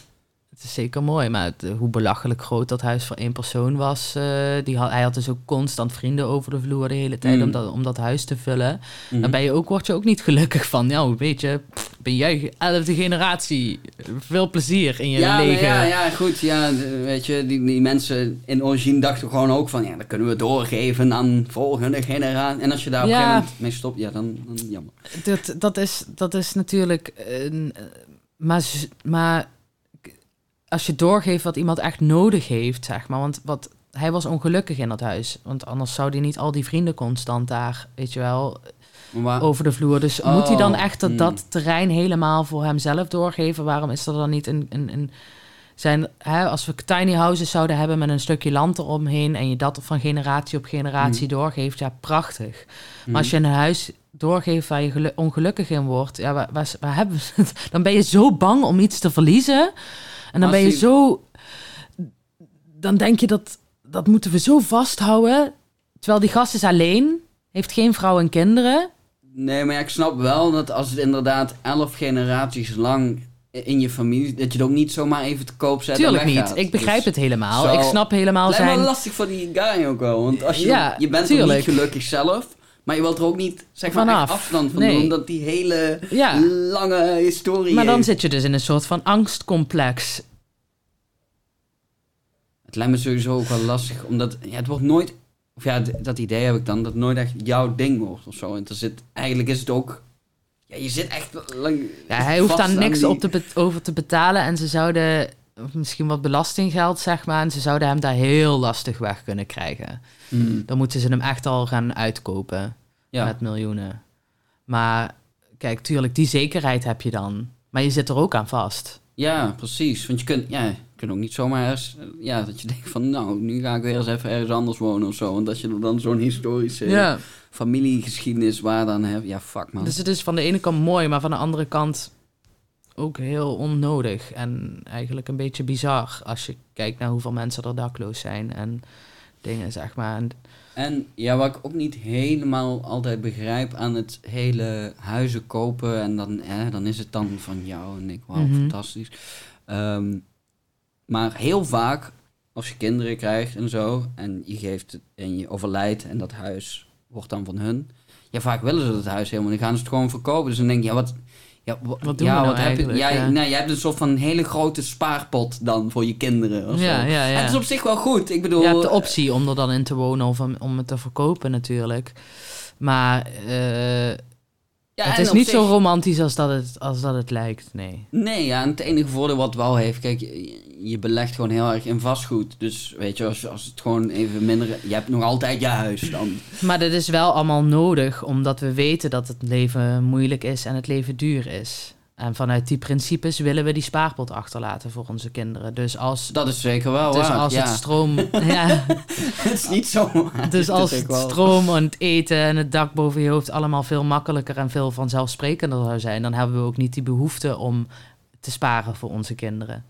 Is zeker mooi, maar het, eh, hoe belachelijk groot dat huis voor één persoon was. eh, die had, hij had dus ook constant vrienden over de vloer de hele tijd Mm. om, dat, om dat huis te vullen. Mhm. Dan ben je ook, word je ook niet gelukkig van. Ja, weet je, pff, ben jij elfde generatie. Veel plezier in je ja, nou lege... ja, ja, goed. Ja, weet je, die, die mensen in origine dachten gewoon ook van... Ja, dat kunnen we doorgeven aan volgende generatie. En als je daar op een gegeven moment mee stopt, ja, dan, dan jammer. Dat, dat, is, dat is natuurlijk... een, eh, maar, maar als je doorgeeft wat iemand echt nodig heeft, zeg maar. Want wat, hij was ongelukkig in dat huis. Want anders zou hij niet al die vrienden constant daar, weet je wel, Maar over de vloer. Dus Oh, moet hij dan echt dat, hmm. dat terrein helemaal voor hemzelf doorgeven? Waarom is er dan niet een... een, een zijn, hè, als we tiny houses zouden hebben met een stukje land eromheen... en je dat van generatie op generatie doorgeeft, ja, prachtig. Maar als je een huis doorgeeft waar je gelu- ongelukkig in wordt... Ja, waar, waar, waar hebben we het? Dan ben je zo bang om iets te verliezen. En dan ben je zo... Dan denk je dat... Dat moeten we zo vasthouden. Terwijl die gast is alleen... Heeft geen vrouw en kinderen. Nee, maar ja, ik snap wel dat als het inderdaad elf generaties lang in je familie... dat je het ook niet zomaar even te koop zet Tuurlijk niet. Ik begrijp Dus het helemaal. zo- Ik snap helemaal Het lijkt me zijn... wel lastig voor die guy ook wel. Want als je, Ja, je bent niet gelukkig zelf... maar je wilt er ook niet zeg maar, Vanaf. afstand van Nee. doen... omdat die hele Ja. lange historie Maar dan heeft. zit je dus in een soort van angstcomplex. Het lijkt me sowieso ook wel lastig, omdat ja, het wordt nooit... Of ja, dat idee heb ik dan, dat het nooit echt jouw ding wordt of zo. En er zit, eigenlijk is het ook... Ja, je zit echt lang... Ja, hij hoeft daar niks die- op te over te betalen. En ze zouden misschien wat belastinggeld, zeg maar. En ze zouden hem daar heel lastig weg kunnen krijgen. Hmm, Dan moeten ze hem echt al gaan uitkopen ja. met miljoenen. Maar kijk, tuurlijk, die zekerheid heb je dan. Maar je zit er ook aan vast. ja, precies. Want je kunt, ja, je kunt ook niet zomaar. Ja, dat je denkt van, nou, nu ga ik weer eens even ergens anders wonen of zo. Want dat je dan zo'n historische familiegeschiedenis waar dan hebt... Ja, fuck man. Dus het is van de ene kant mooi, maar van de andere kant ook heel onnodig en eigenlijk een beetje bizar als je kijkt naar hoeveel mensen er dakloos zijn en dingen, zeg maar. En, En ja, wat ik ook niet helemaal altijd begrijp aan het hele huizen kopen. En dan, hè, dan is het dan van jou en ik, wauw, Mhm. fantastisch. Ehm, maar heel vaak, als je kinderen krijgt en zo, en je geeft het en je overlijdt en dat huis wordt dan van hun. Ja, vaak willen ze dat huis helemaal. Dan gaan ze het gewoon verkopen. Dus dan denk je, ja, wat. Ja, wa- Wat doen ja, we nou wat heb je? eigenlijk? Ja. Nou, je hebt een soort van hele grote spaarpot dan voor je kinderen. Of ja, zo. ja, ja. Het is op zich wel goed. Ik bedoel, Je hebt de optie om er dan in te wonen of om, om het te verkopen natuurlijk. Maar eh, ja, het is niet zich- zo romantisch als dat het, als dat het lijkt, nee. Nee, ja, en het enige voordeel wat wel heeft, kijk, je, je belegt gewoon heel erg in vastgoed. Dus weet je, als, als het gewoon even minder... Je hebt nog altijd je huis dan. Maar dit is wel allemaal nodig, omdat we weten dat het leven moeilijk is en het leven duur is. En vanuit die principes willen we die spaarpot achterlaten voor onze kinderen. Dus als, Dat is zeker wel dus waar, als ja. het stroom... ja, het is niet zo... dus als het stroom en het eten en het dak boven je hoofd allemaal veel makkelijker en veel vanzelfsprekender zou zijn, dan hebben we ook niet die behoefte om te sparen voor onze kinderen.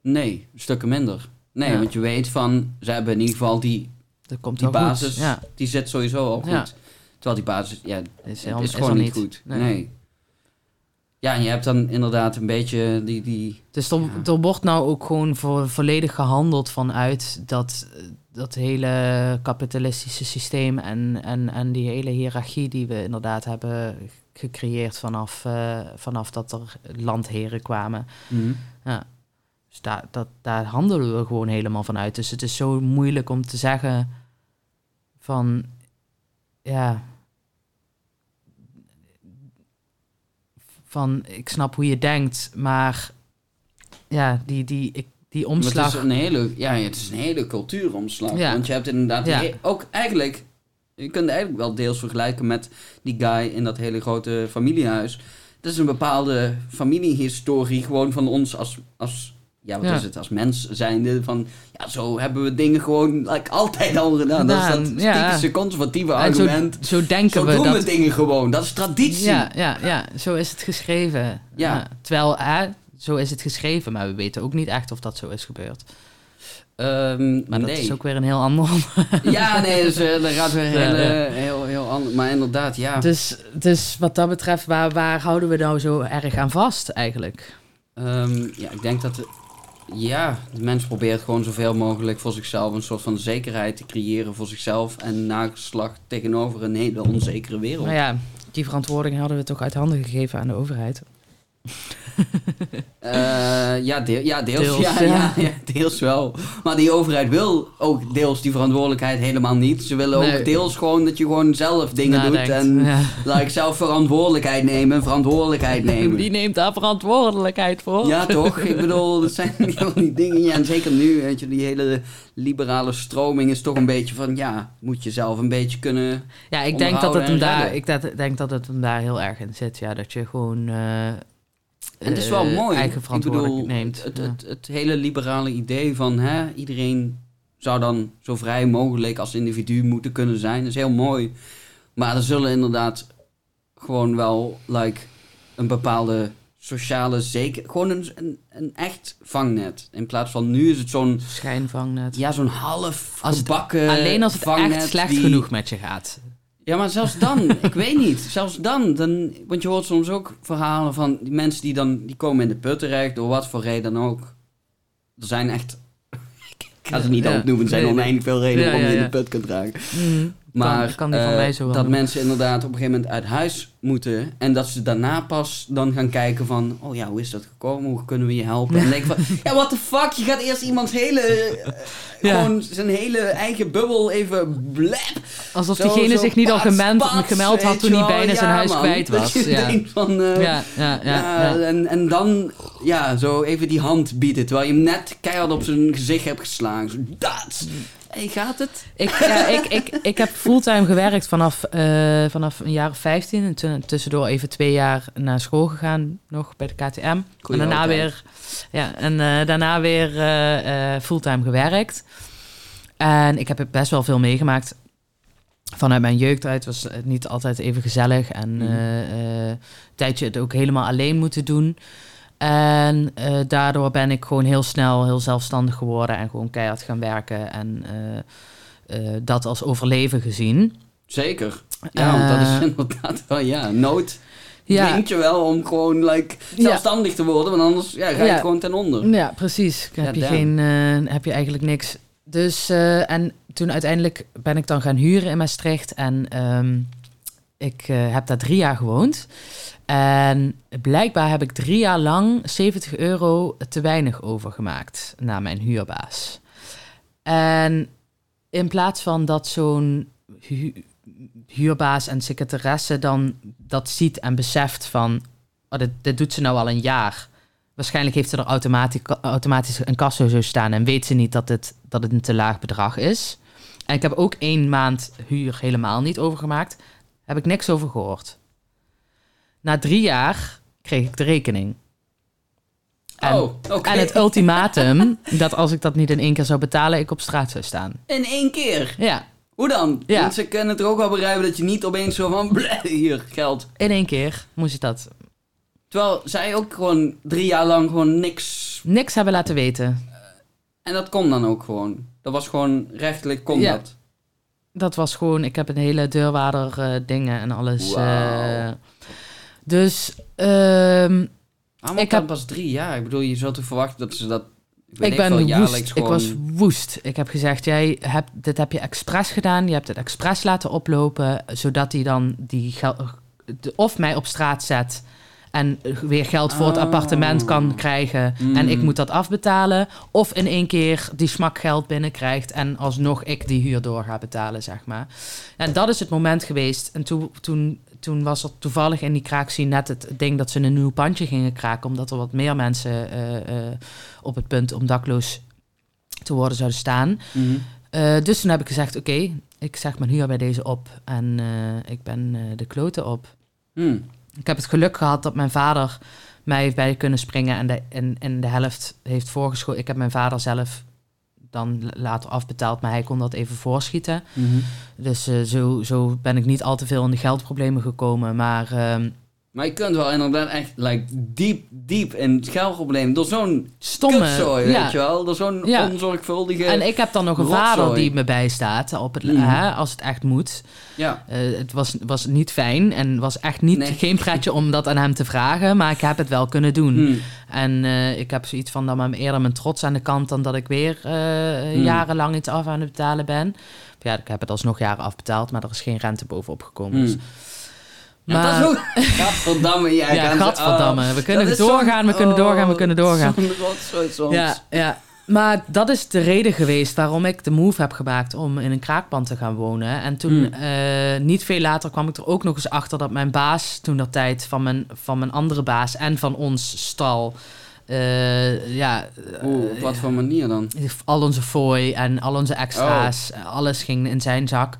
Nee, stukken minder. Nee, Ja. want je weet van, ze hebben in ieder geval die, Dat komt die basis, Ja, die zit sowieso al goed. Terwijl die basis, ja, is, heel- is is gewoon niet goed. Nee. Nee. Ja, en je hebt dan inderdaad een beetje die... die Dus er, Ja. er wordt nou ook gewoon voor, volledig gehandeld vanuit dat, dat hele kapitalistische systeem en, en, en die hele hiërarchie die we inderdaad hebben gecreëerd vanaf, eh, vanaf dat er landheren kwamen. Mhm. Dus daar, dat, daar handelen we gewoon helemaal vanuit. Dus het is zo moeilijk om te zeggen van, ja, van ik snap hoe je denkt, maar ja, die, die, ik, die Maar Het omslag. is een hele, ja, het is een hele cultuuromslag. Ja. Want je hebt inderdaad Ja. ook eigenlijk, je kunt eigenlijk wel deels vergelijken met die guy in dat hele grote familiehuis. Dat is een bepaalde familiehistorie gewoon van ons als, als ja, wat Ja. is het, als mens zijnde. Van, ja, zo hebben we dingen gewoon like, altijd al gedaan. Dat is Gedaan, dat ja. typische conservatieve en argument. zo denken Zo we doen dat. we dingen gewoon. Dat is traditie. Ja, ja, ja, zo is het geschreven. Ja. terwijl, hè, zo is het geschreven, maar we weten ook niet echt of dat zo is gebeurd. Ehm, Maar dat nee. is ook weer een heel ander Ja, nee, dus, eh, dat gaat weer Ja, heel, eh, heel, heel anders. Maar inderdaad, ja. Dus, dus wat dat betreft, waar, waar houden we nou zo erg aan vast eigenlijk? Ehm, ja, ik denk dat... De, ja, de mens probeert gewoon zoveel mogelijk voor zichzelf een soort van zekerheid te creëren voor zichzelf en nageslag tegenover een hele onzekere wereld. Nou ja, die verantwoording hadden we toch uit handen gegeven aan de overheid. Eh, ja, deel, ja, deels, Deels, ja, ja. deels wel. Maar die overheid wil ook deels die verantwoordelijkheid helemaal niet. Ze willen Nee. ook deels gewoon dat je gewoon zelf dingen Nadenkt, doet en ja. laat ik zelf verantwoordelijkheid nemen en verantwoordelijkheid nemen. Wie neemt daar verantwoordelijkheid voor? Ja, toch? Ik bedoel, dat zijn heel die dingen. Ja, en zeker nu, weet je, die hele liberale stroming is toch een beetje van, ja, moet je zelf een beetje kunnen... Ja, ik denk dat het hem daar, ik dat, denk dat het hem daar heel erg in zit. Ja, dat je gewoon eh, En het is wel eh, mooi. eigen Ik verantwoordelijkheid bedoel, neemt. Het, Ja. het, het hele liberale idee van, hè, iedereen zou dan zo vrij mogelijk als individu moeten kunnen zijn. Dat is heel mooi. Maar er zullen inderdaad gewoon wel, like, een bepaalde sociale zeker... Gewoon een, een, een echt vangnet. In plaats van nu is het zo'n... Schijnvangnet. Ja, zo'n half Als het- Alleen als het vangnet echt slecht die- genoeg met je gaat. Ja, maar zelfs dan, ik weet niet. Zelfs dan, dan, want je hoort soms ook verhalen van die mensen die dan, die komen in de put terecht, door wat voor reden dan ook. Er zijn echt, ik ga ze niet Ja, opnoemen, er zijn nee, oneindig veel redenen waarom je in de put kunt raken. Mhm. Maar kan, kan eh, dat doen. mensen inderdaad op een gegeven moment uit huis moeten en dat ze daarna pas dan gaan kijken van, oh ja, hoe is dat gekomen? Hoe kunnen we je helpen? En dan denk van, ja, what the fuck? Je gaat eerst iemands hele, eh, Ja. gewoon zijn hele eigen bubbel even blep Alsof zo- diegene zo zich niet al gemeld, pats, gemeld had toen hij bijna zijn Ja, huis man. kwijt Dat was. je Ja. denkt van, Ja, ja, ja, ja, ja. En, en dan ja, zo even die hand bieden, terwijl je hem net keihard op zijn gezicht hebt geslagen. Zo, dat! Gaat het? Ik, ja, ik, ik, ik heb fulltime gewerkt vanaf, eh, vanaf een jaar of 15. En toen, tussendoor even twee jaar naar school gegaan, nog bij de KTM. Goeie en daarna weer, ja, en eh, daarna weer eh, fulltime gewerkt. En ik heb best wel veel meegemaakt. vanuit mijn jeugd uit was het niet altijd even gezellig. En een tijdje het ook helemaal alleen moeten doen. En eh, daardoor ben ik gewoon heel snel heel zelfstandig geworden en gewoon keihard gaan werken. En eh, eh, dat als overleven gezien. Zeker. Ja, want dat is inderdaad wel, ja, nood Ja, je wel om gewoon like, zelfstandig te worden, want anders ja, ga je Ja. gewoon ten onder. Ja, precies. Dan heb, je geen, heb je eigenlijk niks. Dus, en toen uiteindelijk ben ik dan gaan huren in Maastricht. En ehm, ik heb daar drie jaar gewoond. En blijkbaar heb ik drie jaar lang 70 euro te weinig overgemaakt naar mijn huurbaas. En in plaats van dat zo'n hu- huurbaas en secretaresse dan dat ziet en beseft van... Oh, dit doet ze nou al een jaar. Waarschijnlijk heeft ze er automatisch, automatisch een kasso zo staan... en weet ze niet dat het, dat het een te laag bedrag is. En ik heb ook één maand huur helemaal niet overgemaakt. Heb ik niks over gehoord. Na drie jaar kreeg ik de rekening. En, oh, en het ultimatum dat als ik dat niet in één keer zou betalen... ik op straat zou staan. In één keer. Ja, Hoe dan? Ja. Want ze kunnen het er ook wel begrijpen dat je niet opeens zo van, bleh, hier, geld. in één keer moest ik dat Terwijl zij ook gewoon drie jaar lang gewoon niks... niks hebben laten weten. En dat kon dan ook gewoon. Dat was gewoon rechtelijk, kon Ja. dat. Dat was gewoon, ik heb een hele deurwaarder eh, dingen en alles. Eh. Dus ehm, Ah, Ik heb pas drie jaar. Ik bedoel, je zou toch verwachten dat ze dat... ik ik ben woest. Ik was woest. Ik heb gezegd, jij hebt, dit heb je expres gedaan. Je hebt het expres laten oplopen, zodat hij dan die geld of mij op straat zet en weer geld voor het Oh. appartement kan krijgen en Mm. ik moet dat afbetalen, of in één keer die smakgeld binnenkrijgt en alsnog ik die huur door ga betalen, zeg maar. En dat is het moment geweest. En toen, toen, toen was er toevallig in die kraakzie net het ding dat ze een nieuw pandje gingen kraken, omdat er wat meer mensen eh, eh, op het punt om dakloos te worden zouden staan. Mhm. Eh, dus toen heb ik gezegd, oké, ik zeg mijn huur bij deze op en ik ben de kloten op. Hmm. Ik heb het geluk gehad dat mijn vader mij heeft bij kunnen springen en de, en, en de helft heeft voorgeschoten. Ik heb mijn vader zelf dan later afbetaald, maar hij kon dat even voorschieten. Mhm. Dus eh, zo, zo ben ik niet al te veel in de geldproblemen gekomen. Maar ehm, Maar je kunt wel inderdaad echt like, diep, diep in het geldprobleem. Door zo'n stomme... kutzooi, ja. weet je wel. Door zo'n Ja. onzorgvuldige... En ik heb dan nog een Rotzooi. vader die me bijstaat op het, Mhm. hè, als het echt moet. Ja. Eh, het was, was niet fijn en was echt niet, Nee. geen pretje om dat aan hem te vragen, maar ik heb het wel kunnen doen. Hmm. En eh, ik heb zoiets van dan maar eerder mijn trots aan de kant dan dat ik weer eh, Hmm. jarenlang iets af aan het betalen ben. Ja, ik heb het alsnog jaren afbetaald, maar er is geen rente bovenop gekomen. Hmm. Ja, Maar- dat is ook... Gadverdamme, jij Ja, kan ze- gadverdamme. oh, We kunnen is doorgaan, we kunnen doorgaan, we oh, kunnen doorgaan. Soms. Ja, ja. Maar dat is de reden geweest waarom ik de move heb gemaakt om in een kraakpand te gaan wonen. En toen, Hmm. eh, niet veel later, kwam ik er ook nog eens achter dat mijn baas toen dat tijd van mijn, van mijn andere baas en van ons stal. eh, ja, Oeh, op wat voor manier dan? al onze fooi en al onze extra's, alles ging in zijn zak.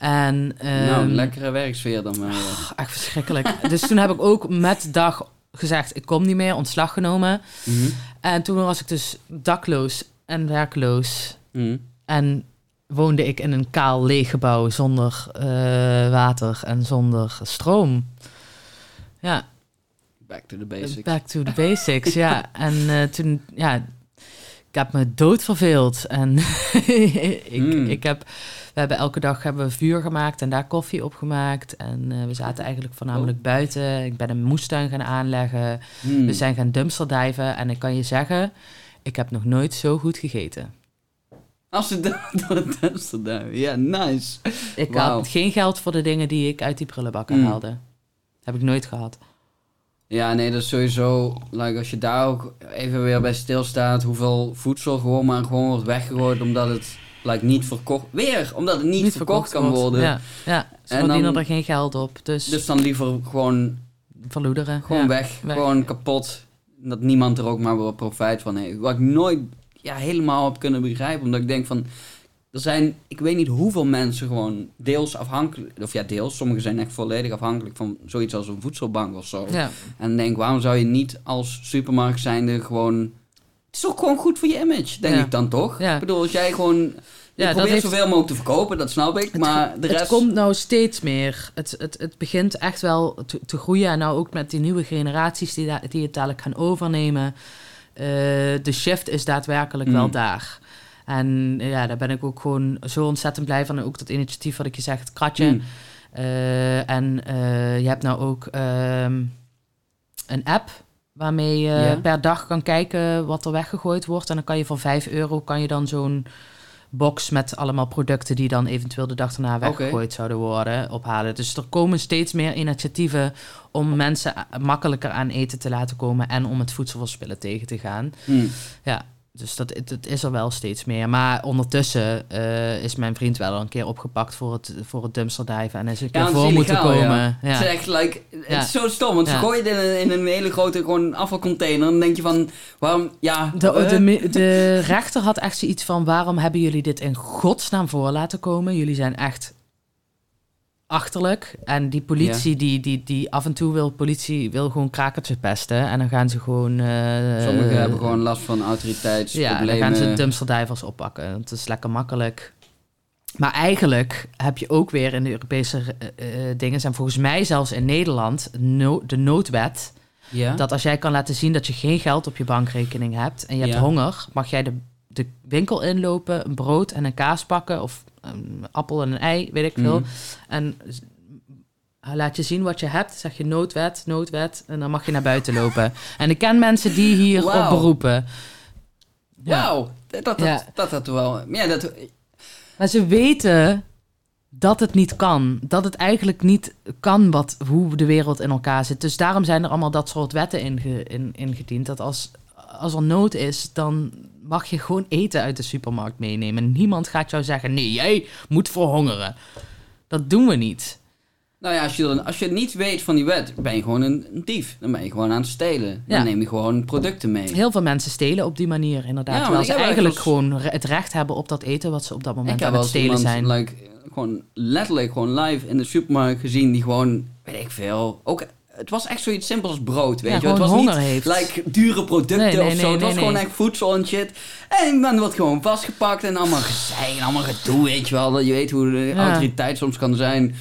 En, nou, ehm, een lekkere werksfeer dan maar. pff, Echt verschrikkelijk. dus toen heb ik ook met dag gezegd, ik kom niet meer, ontslag genomen. Mhm. En toen was ik dus dakloos en werkloos. Mhm. En woonde ik in een kaal leeg gebouw zonder eh, water en zonder stroom. Ja, Back to the basics. back to the basics, ja. En eh, toen, ja, ik heb me dood verveeld. En ik, Mm. ik heb, we hebben elke dag hebben we vuur gemaakt en daar koffie op gemaakt. En eh, we zaten eigenlijk voornamelijk buiten. Ik ben een moestuin gaan aanleggen. Hmm. We zijn gaan dumpsterdiven. En ik kan je zeggen, ik heb nog nooit zo goed gegeten. Als ze door het duister duiven. Ja, nice. Ik had geen geld voor de dingen die ik uit die prullenbakken Mm. haalde. Heb ik nooit gehad. Ja, nee, dat is sowieso... Like, als je daar ook even weer bij stilstaat... hoeveel voedsel gewoon maar gewoon wordt weggegooid... omdat het like, niet verkocht... Weer! Omdat het niet, verkocht, kan worden. Ja, ja. ze En verdienen dan- er geen geld op. Dus, Dus dan liever gewoon, verloederen. gewoon ja. weg, weg. Gewoon kapot. Dat niemand er ook maar wat profijt van heeft. Wat ik nooit ja, helemaal heb kunnen begrijpen. Omdat ik denk van... Er zijn, ik weet niet hoeveel mensen gewoon deels afhankelijk... Of ja, deels. Sommigen zijn echt volledig afhankelijk van zoiets als een voedselbank of zo. Ja. En denk waarom zou je niet als supermarkt zijnde gewoon... Het is ook gewoon goed voor je image, denk Ja. ik dan toch? Ja. Ik bedoel, als jij gewoon... je dat probeert heeft- zoveel mogelijk te verkopen, dat snap ik. maar de het rest... komt nou steeds meer. Het, het, het begint echt wel te, te groeien. En nou ook met die nieuwe generaties die, die het dadelijk gaan overnemen. Eh, de shift is daadwerkelijk Mm. wel daar. En ja, daar ben ik ook gewoon zo ontzettend blij van. En ook dat initiatief wat ik je zeg, het kratje. Mm. Eh, en eh, je hebt nou ook ehm, een app waarmee je Ja. per dag kan kijken wat er weggegooid wordt. En dan kan je voor 5 euro kan je dan zo'n box met allemaal producten die dan eventueel de dag daarna weggegooid zouden worden ophalen. Dus er komen steeds meer initiatieven om mensen makkelijker aan eten te laten komen en om het voedselverspillen tegen te gaan. Mm. Ja, dus dat, het, is er wel steeds meer. Maar ondertussen eh, is mijn vriend wel een keer opgepakt voor het, voor het dumpsterdijven en is een keer Ja, voor moeten komen. ja. Ja. Het is echt like, het is zo stom, want ze gooien het in een, in een hele grote gewoon afvalcontainer. En dan denk je van, waarom, ja... De, eh, de, de rechter had echt zoiets van: waarom hebben jullie dit in godsnaam voor laten komen? Jullie zijn echt achterlijk. En die politie, die, die, die af en toe wil, politie wil gewoon krakertjes pesten. En dan gaan ze gewoon. eh, Sommigen hebben gewoon last van Ja, autoriteitsproblemen. dan gaan ze dumpsterdivers oppakken. Het is lekker makkelijk. Maar eigenlijk heb je ook weer in de Europese eh, eh, dingen, en volgens mij zelfs in Nederland, no- de noodwet. Ja? Dat als jij kan laten zien dat je geen geld op je bankrekening hebt en je hebt Ja. honger, mag jij de, de winkel inlopen, een brood en een kaas pakken of een appel en een ei, weet ik veel. Mhm. En laat je zien wat je hebt, zeg je noodwet, noodwet en dan mag je naar buiten lopen. En ik ken mensen die hier Wauw. op beroepen. Ja. Wauw, dat dat, Ja. dat dat wel... Ja, dat, Maar ze weten dat het niet kan. Dat het eigenlijk niet kan wat, hoe de wereld in elkaar zit. Dus daarom zijn er allemaal dat soort wetten inge, in, ingediend. Dat als, als er nood is, dan mag je gewoon eten uit de supermarkt meenemen. Niemand gaat jou zeggen, nee, jij moet verhongeren. Dat doen we niet. nou ja, als je, dan, als je niet weet van die wet, ben je gewoon een, dief. Dan ben je gewoon aan het stelen. Dan Ja. neem je gewoon producten mee. Heel veel mensen stelen op die manier, inderdaad. Ja, terwijl ik ze eigenlijk gewoon het recht hebben op dat eten wat ze op dat moment ik aan wel het stelen iemand, zijn. like, gewoon letterlijk gewoon live in de supermarkt gezien die gewoon, weet ik veel, ook... Het was echt zoiets simpels als brood, weet Ja, je. Het was niet heeft. like dure producten Nee, nee, of zo. nee, het was gewoon echt voedsel en shit. En dan wordt gewoon vastgepakt en allemaal gezeik en allemaal gedoe, weet je wel. Je weet hoe de Ja. autoriteit soms kan zijn.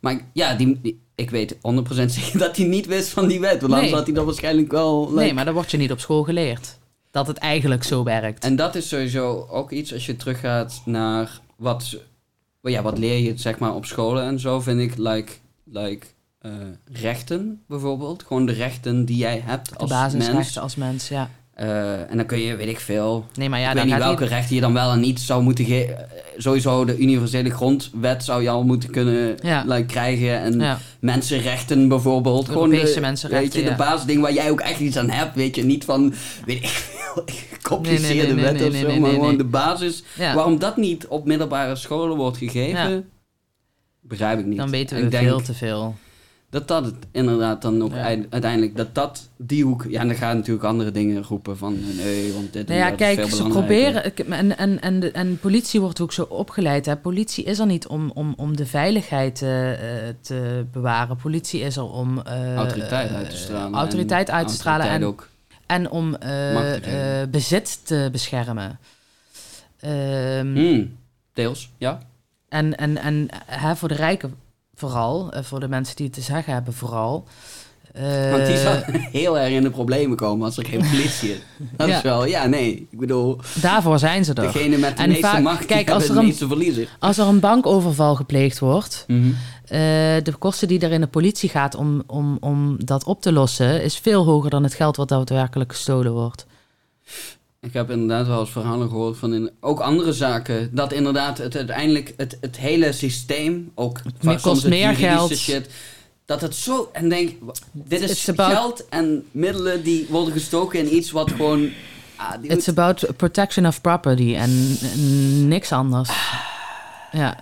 Maar ja, die, die- ik weet 100% zeker dat hij niet wist van die wet. Want anders had hij dat waarschijnlijk wel... like- Nee, maar dat wordt je niet op school geleerd. Dat het eigenlijk zo werkt. En dat is sowieso ook iets als je teruggaat naar wat, ja, wat leer je zeg maar op scholen en zo, vind ik, like, like eh, rechten bijvoorbeeld. Gewoon de rechten die jij hebt de als basisrechten mens. als mens, ja. Eh, en dan kun je, weet ik veel, Nee, maar ja, ik dan weet niet welke niet... rechten je dan wel en niet zou moeten geven. Sowieso de universele grondwet zou je al moeten kunnen Ja. like, krijgen. En Ja. mensenrechten bijvoorbeeld. Gewoon de, mensenrechten, Weet je, de basisding waar jij ook echt iets aan hebt. Weet je, niet van, weet ik veel, gecompliceerde Nee, nee, nee, wetten nee, of nee, zo. nee, maar gewoon de basis. Ja. Waarom dat niet op middelbare scholen wordt gegeven, begrijp ik niet. Dan weten En we ik denk veel te veel. Dat dat het inderdaad dan ook Ja. uiteindelijk, dat dat die hoek... Ja, en dan gaan natuurlijk andere dingen roepen van, nee, want dit Nou en ja, dat is kijk, veel ze proberen... En, en, en, de, en politie wordt ook zo opgeleid. Hè. Politie is er niet om, om, om de veiligheid eh, eh, te bewaren. Politie is er om... eh, autoriteit uit te stralen. autoriteit en uit te stralen en, ook. en om bezit te beschermen. Ehm, Hmm, deels, ja. En, en, en hè, voor de rijken vooral, eh, voor de mensen die het te zeggen hebben vooral. Eh, Want die zou heel erg in de problemen komen als er geen politie is. Dat Ja. is wel, ja, nee. Ik bedoel, daarvoor zijn ze er. degene met de En meeste vaak- macht, kijk, die als er een-. Als er een bankoverval gepleegd wordt, Mhm. eh, de kosten die er in de politie gaat om, om, om dat op te lossen, is veel hoger dan het geld wat daadwerkelijk gestolen wordt. Ik heb inderdaad wel eens verhalen gehoord van in, ook andere zaken. Dat inderdaad het uiteindelijk het, het hele systeem, ook soms kost het meer geld. Shit, dat het zo... En denk, dit is geld en middelen die worden gestoken in iets wat gewoon... Ah, die It's moet- about protection of property en, niks anders. Ja,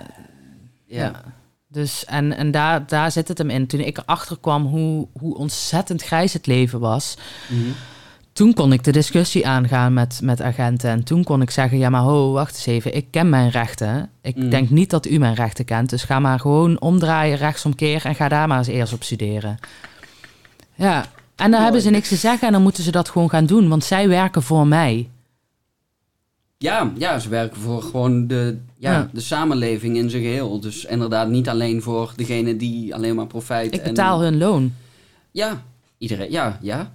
ja. Dus, en en daar, daar zit het hem in. Toen ik erachter kwam hoe, hoe ontzettend grijs het leven was, Mhm. Toen kon ik de discussie aangaan met, met agenten. En toen kon ik zeggen, ja maar ho, wacht eens even. Ik ken mijn rechten. Ik Mm. denk niet dat u mijn rechten kent. Dus ga maar gewoon omdraaien, rechtsomkeer... en ga daar maar eens eerst op studeren. Ja, en dan hebben ze niks te zeggen... en dan moeten ze dat gewoon gaan doen. Want zij werken voor mij. Ja, ja, ze werken voor gewoon de, ja, Ja. de samenleving in zijn geheel. Dus inderdaad niet alleen voor degene die alleen maar profijt... Ik en- betaal hun loon. Ja, iedereen. Ja, ja.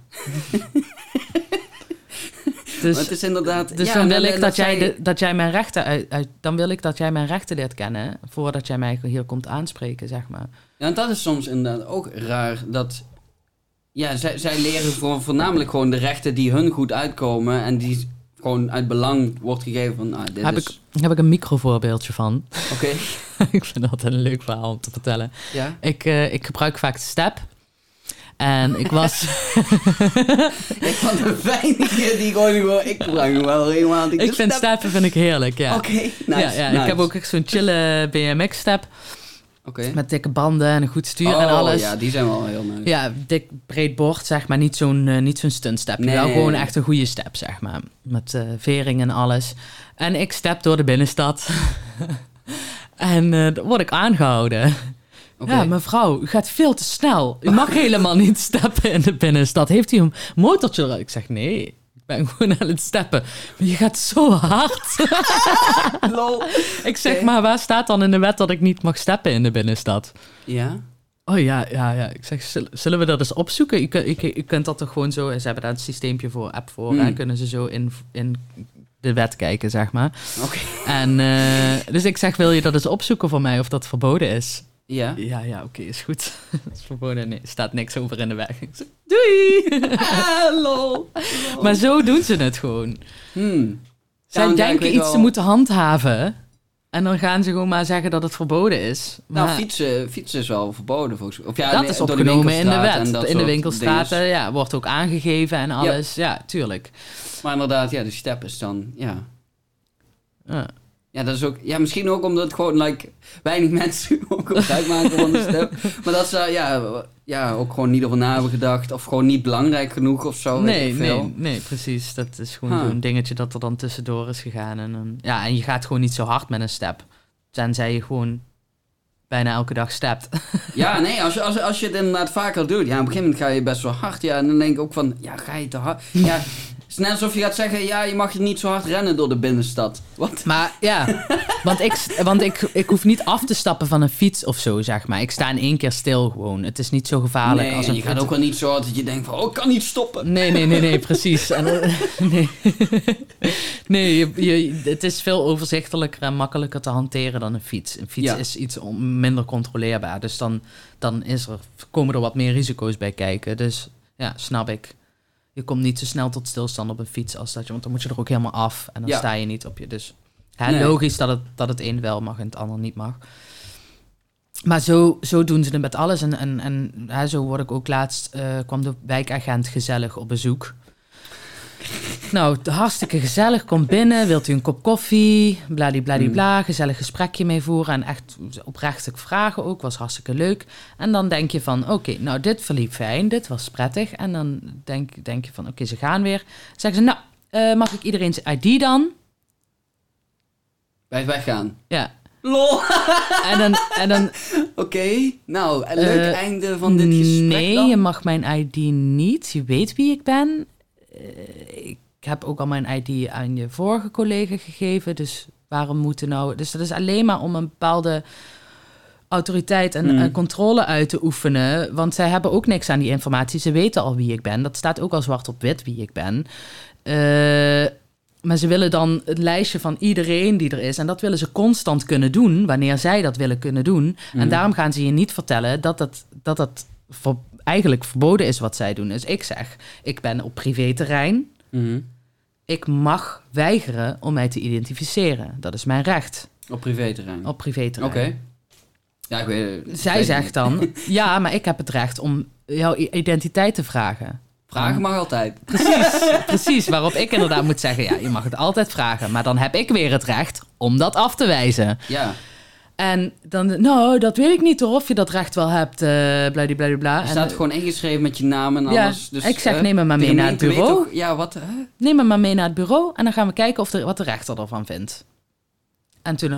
Dus, het is inderdaad... dus ja, dan en- wil ik dat, jij, de, dat jij mijn rechten uit, uit- dan wil ik dat jij mijn rechten leert kennen voordat jij mij hier komt aanspreken, zeg maar. Ja, en dat is soms inderdaad ook raar dat... Ja, zij, zij leren voor, voornamelijk gewoon de rechten die hun goed uitkomen... en die gewoon uit belang wordt gegeven van... Ah, dit Heb is... ik, daar heb ik een microvoorbeeldje van. Oké, ik vind dat een leuk verhaal om te vertellen. ja. Ik, eh, ik gebruik vaak step. En ik was... Ik van de weinigen die gewoon... ik hem wel regelmatig. ik vind steppen vind ik heerlijk, ja. Oké, nice, ja, ja. nice. Ik heb ook echt zo'n chille BMX-step Oké. met dikke banden en een goed stuur en Oh, alles. ja, die zijn wel heel nice. Ja, dik breed bord, zeg maar. Niet zo'n eh, niet zo'n stunt step. Nee. Wel gewoon echt een goede step, zeg maar. Met eh, vering en alles. En ik step door de binnenstad. en eh dan word ik aangehouden. Ja, mevrouw, u gaat veel te snel. U mag helemaal niet steppen in de binnenstad. Heeft u een motortje? Ik zeg, nee, ik ben gewoon aan het steppen. Maar je gaat zo hard. Lol. ik zeg, maar waar staat dan in de wet dat ik niet mag steppen in de binnenstad? Ja? Oh ja, ja, ja. Ik zeg, zul- zullen we dat eens opzoeken? Je, kun- je, kun- je kunt dat toch gewoon zo... Ze hebben daar een systeempje voor, app voor. Hmm. En kunnen ze zo in, in de wet kijken, zeg maar. Oké. En eh, dus ik zeg, wil je dat eens opzoeken voor mij of dat verboden is? Ja? Ja, ja, oké, is goed. is verboden. Nee, er staat niks over in de weg. Doei! Ah, lol. maar zo doen ze het gewoon. Hmm. Zij denken iets te moeten handhaven. En dan gaan ze gewoon maar zeggen dat het verboden is. Nou, Maar- fietsen, fietsen is wel verboden volgens mij. Of ja, dat is de opgenomen in de wet. In de winkelstraten ja, wordt ook aangegeven en alles. Ja, tuurlijk. Maar inderdaad, ja, de step is dan, ja. Ja. Ja, dat is ook, ja, misschien ook omdat gewoon, like, weinig mensen ook gebruik maken van de step. Maar dat ze, ja, ja, ook gewoon niet over na hebben gedacht. Of gewoon niet belangrijk genoeg of zo, nee, nee, nee, precies. Dat is gewoon Huh. zo'n dingetje dat er dan tussendoor is gegaan. En, dan- ja, en je gaat gewoon niet zo hard met een step. Tenzij je gewoon bijna elke dag stept. Ja, nee, als je, als, als je het inderdaad vaker doet. Ja, op een gegeven moment ga je best wel hard. Ja, en dan denk ik ook van, ja, ga je te hard? Ja, het is net alsof je gaat zeggen, ja, je mag niet zo hard rennen door de binnenstad. Wat? Maar ja, want, ik, want ik, ik hoef niet af te stappen van een fiets of zo, zeg maar. Ik sta in één keer stil gewoon. Het is niet zo gevaarlijk nee, als en een je gaat ook wel niet zo hard dat je denkt van, oh, ik kan niet stoppen. Nee, nee, nee, nee, precies. En, nee, nee je, je- het is veel overzichtelijker en makkelijker te hanteren dan een fiets. Een fiets Ja. is iets minder controleerbaar. Dus dan, dan is er, komen er wat meer risico's bij kijken. Dus ja, snap ik. Je komt niet zo snel tot stilstand op een fiets als dat je... Want dan moet je er ook helemaal af en dan Ja. sta je niet op je... Dus hè, Nee. logisch dat het, dat het een wel mag en het ander niet mag. Maar zo, zo doen ze het met alles. En, en, en hè, zo word ik ook laatst... eh, kwam de wijkagent gezellig op bezoek. Nou, hartstikke gezellig. Kom binnen, wilt u een kop koffie? Bladibladibla, gezellig gesprekje mee voeren. En echt oprechte vragen ook, was hartstikke leuk. En dan denk je van, oké, nou dit verliep fijn, dit was prettig. En dan denk, denk je van, oké, ze gaan weer. Zeggen ze, nou, eh, mag ik iedereen zijn ID dan? Bij het weggaan. Ja. Lol. En dan, en dan Oké, nou, een leuk Eh, einde van dit gesprek Nee, dan. je mag mijn ID niet. Je weet wie ik ben. Eh, ik heb ook al mijn ID aan je vorige collega gegeven. Dus waarom moeten nou... Dus dat is alleen maar om een bepaalde autoriteit en Mm. eh, controle uit te oefenen. Want zij hebben ook niks aan die informatie. Ze weten al wie ik ben. Dat staat ook al zwart op wit wie ik ben. Eh, maar ze willen dan het lijstje van iedereen die er is. En dat willen ze constant kunnen doen, wanneer zij dat willen kunnen doen. En Mhm. daarom gaan ze je niet vertellen dat dat, dat, dat ver- eigenlijk verboden is wat zij doen. Dus ik zeg, ik ben op privéterrein. Mhm. Ik mag weigeren om mij te identificeren. Dat is mijn recht Op privéterrein. op privéterrein. Oké. Ja, ik weet ik Zij weet zegt dan, ja, maar ik heb het recht om jouw identiteit te vragen. Vragen mag altijd. Precies, precies. Waarop ik inderdaad moet zeggen, ja, je mag het altijd vragen. Maar dan heb ik weer het recht om dat af te wijzen. Ja. En dan, nou, dat weet ik niet hoor, of je dat recht wel hebt, eh bladibladibla. Er En, staat eh, gewoon ingeschreven met je naam en Ja, alles. Dus, ik zeg, eh, neem hem maar mee naar het bureau. ja, wat? Neem hem maar mee naar het bureau en dan gaan we kijken of de, wat de rechter ervan vindt. En toen,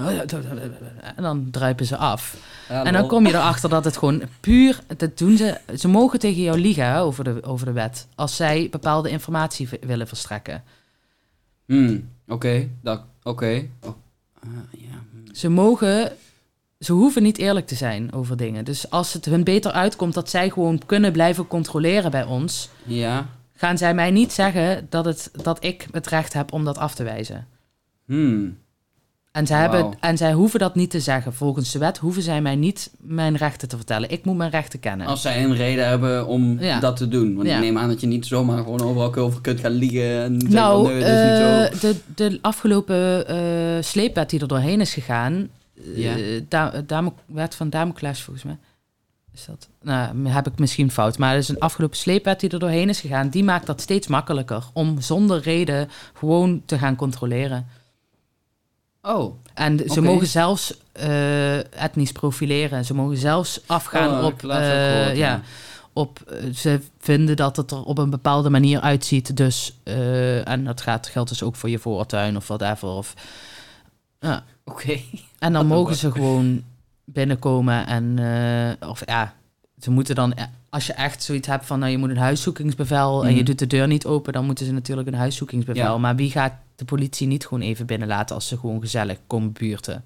en dan druipen ze af. Ja, En dan kom je erachter dat het gewoon puur, dat doen ze, ze mogen tegen jou liegen hè, over, de, over de wet. Als zij bepaalde informatie willen verstrekken. Hmm, oké. dat Oké. Oh, ja. hmm. Ze mogen, ze hoeven niet eerlijk te zijn over dingen. Dus als het hun beter uitkomt dat zij gewoon kunnen blijven controleren bij ons, Ja. gaan zij mij niet zeggen dat, het, dat ik het recht heb om dat af te wijzen. Hmm. En zij, hebben, en zij hoeven dat niet te zeggen. Volgens de wet hoeven zij mij niet mijn rechten te vertellen. Ik moet mijn rechten kennen. Als zij een reden hebben om Ja. dat te doen. Want Ja. ik neem aan dat je niet zomaar gewoon overal over kunt gaan liegen. En nou, van, nee, dat is niet zo. eh, de, de afgelopen eh sleepwet die er doorheen is gegaan, Ja. eh, da, Dame- wet van Damocles volgens mij. Is dat? Nou, heb ik misschien fout. Maar er is een afgelopen sleepwet die er doorheen is gegaan. Die maakt dat steeds makkelijker om zonder reden gewoon te gaan controleren. Oh, En ze mogen zelfs eh, etnisch profileren. Ze mogen zelfs afgaan Oh, op. eh, gehoord, ja, op ze vinden dat het er op een bepaalde manier uitziet. Dus, en dat gaat, geldt dus ook voor je voortuin of whatever. Of, ja. Oké. En dan mogen ze gewoon binnenkomen en, eh, of ja, ze moeten dan, eh, als je echt zoiets hebt van, nou je moet een huiszoekingsbevel en je Mhm. doet de deur niet open, dan moeten ze natuurlijk een huiszoekingsbevel. Ja. Maar wie gaat de politie niet gewoon even binnenlaten als ze gewoon gezellig komen buurten?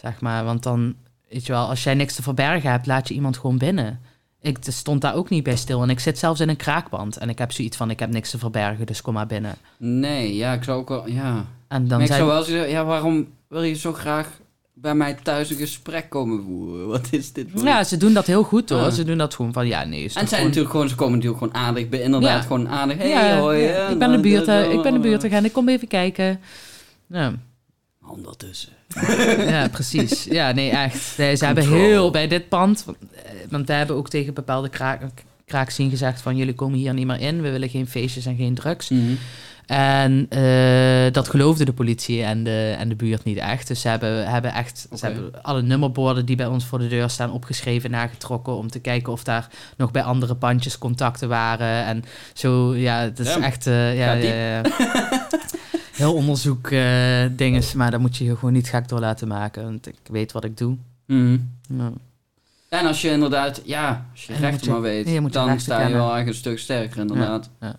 Zeg maar, want dan, weet je wel, als jij niks te verbergen hebt, laat je iemand gewoon binnen. Ik stond daar ook niet bij stil en ik zit zelfs in een kraakband en ik heb zoiets van, ik heb niks te verbergen, dus kom maar binnen. Nee, ja, ik zou ook wel, ja. En dan Maar ik zou wel zeggen, ja, waarom wil je zo graag bij mij thuis een gesprek komen voeren? Wat is dit voor ja, ze doen dat heel goed hoor. Ah. Ze doen dat gewoon van, ja, nee. En zijn gewoon- natuurlijk gewoon, ze komen natuurlijk gewoon aardig, inderdaad, Ja. gewoon aardig. Hey, ja, hoi. ja, ik ben de buurt, dat- ik ben de buurt en ik kom even kijken. Ja, Ondertussen. ja precies. Ja, nee, echt. Nee, ze hebben heel bij dit pand, eh, want wij hebben ook tegen bepaalde kraak, kraakzien gezegd van jullie komen hier niet meer in, we willen geen feestjes en geen drugs. Mhm. En eh, dat geloofde de politie en de, en de buurt niet echt. Dus ze hebben, hebben echt ze hebben alle nummerborden die bij ons voor de deur staan opgeschreven, nagetrokken. Om te kijken of daar nog bij andere pandjes contacten waren. En zo, ja, het is Ja. echt. eh, ja, ja. Heel onderzoek dinges, maar daar moet je je gewoon niet gek door laten maken. Want ik weet wat ik doe. Mhm. Ja. En als je inderdaad, ja, als je rechten je- maar weet, je dan sta je wel eigenlijk een stuk sterker inderdaad. Ja,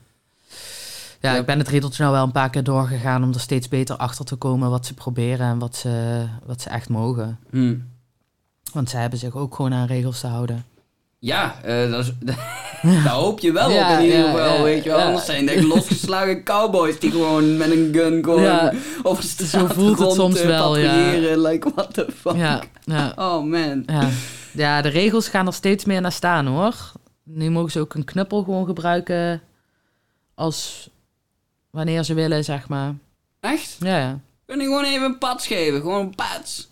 Ja. ik ben het riedeltje nou wel een paar keer doorgegaan om er steeds beter achter te komen wat ze proberen en wat ze, wat ze echt mogen. Hm. Want zij hebben zich ook gewoon aan regels te houden. Ja, eh, dat is, daar hoop je wel Ja, op in ieder geval, ja, weet je wel. Anders zijn echt losgeslagen cowboys die gewoon met een gun gewoon straat zo voelt het soms eh, wel, ja. Like, what the fuck. Ja, ja, Oh man. ja. ja, de regels gaan er steeds meer naar staan hoor. Nu mogen ze ook een knuppel gewoon gebruiken als wanneer ze willen, zeg maar. Echt? Ja, ja. Kun je gewoon even een pats geven, gewoon een pats.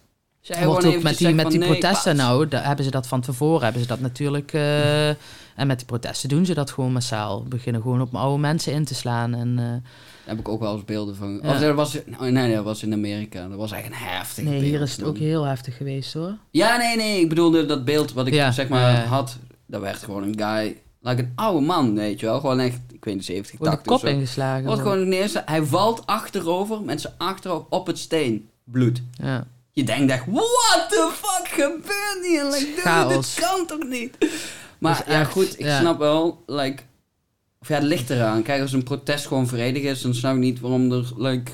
Wordt gewoon ook met die, met die nee, protesten pats. nou, daar hebben ze dat van tevoren, hebben ze dat natuurlijk... eh, en met die protesten doen ze dat gewoon massaal. Beginnen gewoon op oude mensen in te slaan en... eh, Daar heb ik ook wel eens beelden van. Ja. Of dat was, oh, nee, nee, dat was in Amerika. Dat was echt een heftig nee, beeld, hier is het ook heel heftig geweest hoor. Ja, nee, nee. Ik bedoelde dat beeld wat ik Ja, zeg maar had. Dat werd gewoon een guy, like een oude man, weet je wel. Gewoon echt, ik weet niet, 70, Voor de 80 of kop ingeslagen. Wordt gewoon eerste, hij valt achterover met zijn achterhoofd op het steen. Bloed. Ja. Je denkt echt, what the fuck gebeurt hier? Like, dude, dit kan toch niet? Maar Dus ja, echt, goed, ik ja. snap wel, like... Of ja, het ligt eraan. Kijk, als een protest gewoon vredig is, dan snap ik niet waarom er, like...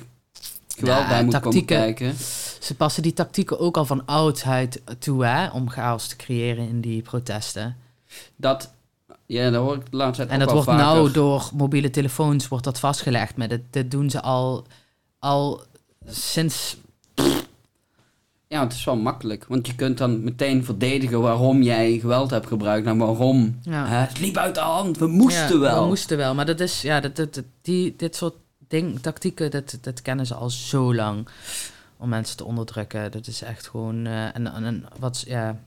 Geweld Ja, bij moet komen kijken. Ze passen die tactieken ook al van oudheid toe, hè, om chaos te creëren in die protesten. Dat... Ja, daar hoor ik de laatste tijd En dat wordt nou door mobiele telefoons wordt dat vastgelegd. Maar dit doen ze al, al sinds... Ja, het is wel makkelijk. Want je kunt dan meteen verdedigen waarom jij geweld hebt gebruikt. En waarom. Ja. Hè, het liep uit de hand. We moesten Ja, wel. We moesten wel, maar dat is, ja, dat, dat, dat- die, dit soort ding, tactieken, dat, dat kennen ze al zo lang. Om mensen te onderdrukken. Dat is echt gewoon, eh, en, en wat, ja,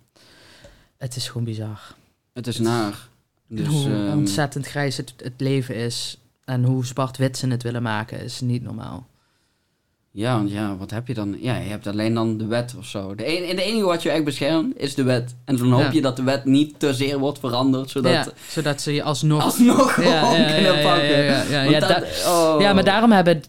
het is gewoon bizar. Het is naar. Dus, hoe ehm, ontzettend grijs het, het leven is. En hoe zwart-wit ze het willen maken, is niet normaal. Ja, want ja, wat heb je dan? Ja, je hebt alleen dan de wet of zo. De, en, de enige wat je echt beschermt is de wet. En dan hoop Ja. je dat de wet niet te zeer wordt veranderd, zodat ja, zodat ze je alsnog... alsnog Ja, ja, kunnen ja, pakken. ja, dat- da- oh. Ja, maar daarom, hebben,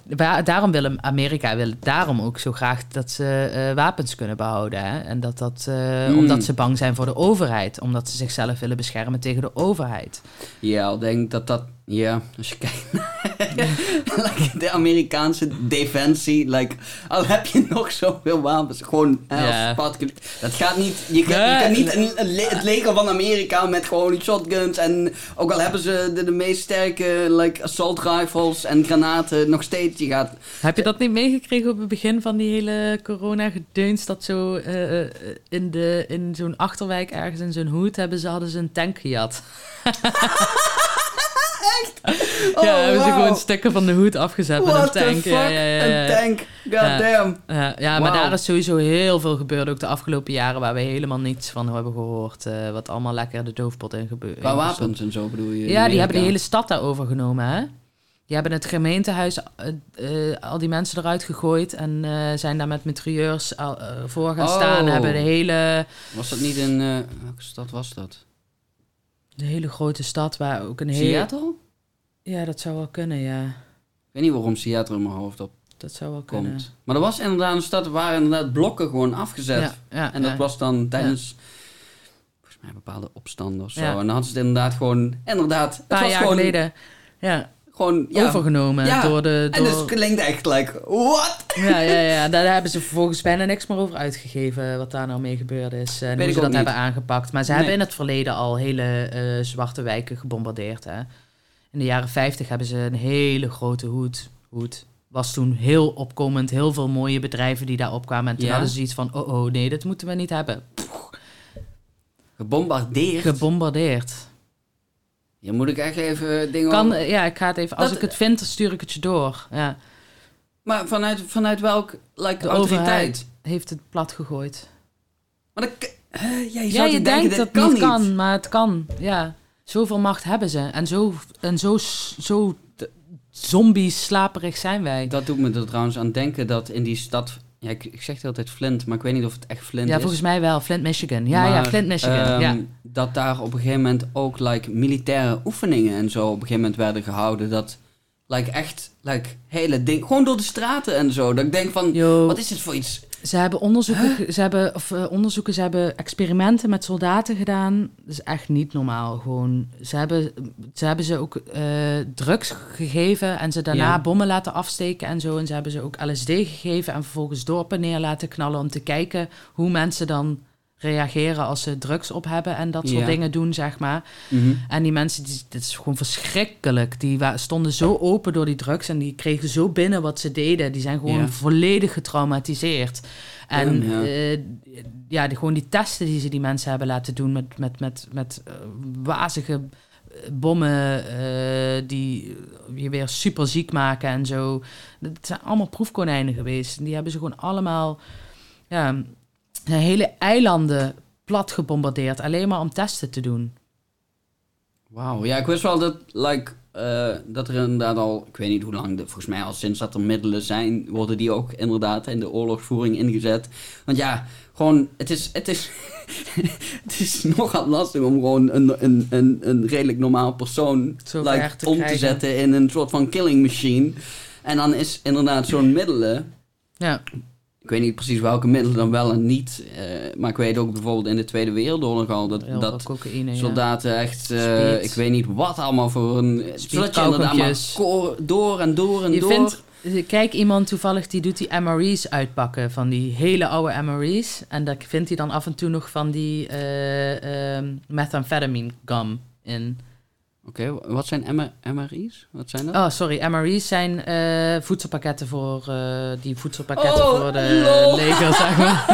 daarom willen Amerika wil daarom ook zo graag dat ze eh, wapens kunnen behouden. Hè? En dat dat, eh, Hmm. omdat ze bang zijn voor de overheid. Omdat ze zichzelf willen beschermen tegen de overheid. Ja, ik denk dat dat Ja, als je kijkt naar like, de Amerikaanse defensie, like, al heb je nog zoveel wapens, gewoon particulier. Dat gaat niet, je kan, je kan Nee. niet een, een le- het leger van Amerika met gewoon shotguns en ook al hebben ze de, de meest sterke like, assault rifles en granaten, nog steeds, je gaat... Heb je dat niet meegekregen op het begin van die hele corona-gedeuns? Dat zo eh, eh, in, de, in zo'n achterwijk ergens in zo'n hoed hebben ze, hadden ze een tank gejat. Oh, ja, hebben ze wow. gewoon stukken van de hoed afgezet met een What the tank. fuck? Ja, ja, ja, ja. Een tank, god Ja. damn. Ja, maar daar is sowieso heel veel gebeurd, ook de afgelopen jaren, waar we helemaal niets van hebben gehoord. eh, wat allemaal lekker de doofpot in gebeurt. Qua wapens en zo bedoel je? Ja, die hebben de hele stad daar overgenomen, hè? Die hebben het gemeentehuis, eh, eh, al die mensen eruit gegooid en eh, zijn daar met mitrailleurs voor gaan Oh. staan. Hebben de hele, Was dat niet in... eh, welke stad was dat? De hele grote stad waar ook een hele... Seattle? Ja, dat zou wel kunnen, ja. Ik weet niet waarom Seattle in mijn hoofd op Dat zou wel kunnen. komt. Maar er was inderdaad een stad waar inderdaad blokken gewoon afgezet. Ja, ja, En dat ja. was dan tijdens volgens mij bepaalde opstanden of zo. En dan hadden ze het inderdaad gewoon, inderdaad, het was jaar gewoon, geleden ja, gewoon ja. overgenomen Ja. door de... En dus het klinkt echt like, what? Ja, ja, ja. Daar hebben ze vervolgens bijna niks meer over uitgegeven wat daar nou mee gebeurd is. En Weet hoe ik ze dat niet. hebben aangepakt. Maar ze Nee. hebben in het verleden al hele eh, zwarte wijken gebombardeerd. Hè. In de jaren 50 hebben ze een hele grote hoed. hoed. Was toen heel opkomend, heel veel mooie bedrijven die daar opkwamen. En toen Ja. hadden ze iets van, oh oh, nee, dat moeten we niet hebben. Gebombardeerd. Gebombardeerd. Je moet ik echt even dingen Kan, ja, ik ga het even, als Dat- ik het vind, dan stuur ik het je door. Ja. Maar vanuit, vanuit welk like, De autoriteit? heeft het plat gegooid. Maar dat, ja, je Ja, zou je toch denkt denken, dat kan niet kan, maar het kan. Ja, zoveel macht hebben ze. En zo, en zo, zo zombies slaperig zijn wij. Dat doet me er trouwens aan denken dat in die stad... Ja, ik, ik zeg de hele tijd Flint, maar ik weet niet of het echt Flint Ja, is. volgens mij wel. Flint, Michigan. Ja, ja, Flint, Michigan. ehm, ja. Dat daar op een gegeven moment ook like, militaire oefeningen en zo op een gegeven moment werden gehouden. Dat like, echt like, hele ding, gewoon door de straten en zo. Dat ik denk van, Yo, wat is dit voor iets? Ze hebben onderzoeken, ze hebben, of, eh, onderzoeken, ze hebben experimenten met soldaten gedaan. Dat is echt niet normaal. Gewoon, ze hebben ze, hebben ze ook eh, drugs gegeven en ze daarna Ja. bommen laten afsteken en zo. En ze hebben ze ook LSD gegeven en vervolgens dorpen neer laten knallen om te kijken hoe mensen dan reageren als ze drugs op hebben en dat soort Ja. dingen doen, zeg maar. Mhm. En die mensen, die, dit is gewoon verschrikkelijk. Die stonden zo open door die drugs en die kregen zo binnen wat ze deden. Die zijn gewoon Ja. volledig getraumatiseerd. En Ja, ja. die, gewoon die testen die ze die mensen hebben laten doen met, met, met, met eh, wazige eh, bommen eh, die je weer super ziek maken en zo. Het zijn allemaal proefkonijnen geweest. En die hebben ze gewoon allemaal ja, hele eilanden plat gebombardeerd. Alleen maar om testen te doen. Wauw, ja, ik wist wel dat, like, eh, dat er inderdaad al, ik weet niet hoe lang, volgens mij al sinds dat er middelen zijn, worden die ook inderdaad in de oorlogsvoering ingezet. Want ja, gewoon, het is, het is, het is nogal lastig om gewoon een, een, een, een redelijk normaal persoon like, te om te zetten in een soort van killing machine. En dan is inderdaad zo'n middelen, Ja, ik weet niet precies welke middelen dan wel en niet, eh, maar ik weet ook bijvoorbeeld in de Tweede Wereldoorlog al dat, dat ja. soldaten echt, eh, ik weet niet wat allemaal voor een... Zodat je inderdaad maar door en door en Je door... vindt, kijk, iemand toevallig die doet die MRE's uitpakken van die hele oude MRE's. En daar vindt hij dan af en toe nog van die eh ehm methamphetamine gum in. Oké, wat zijn MRI's? Wat zijn dat? Oh, sorry, MRE's zijn eh, voedselpakketten voor eh, die voedselpakketten Oh, voor de lol. leger, zeg maar.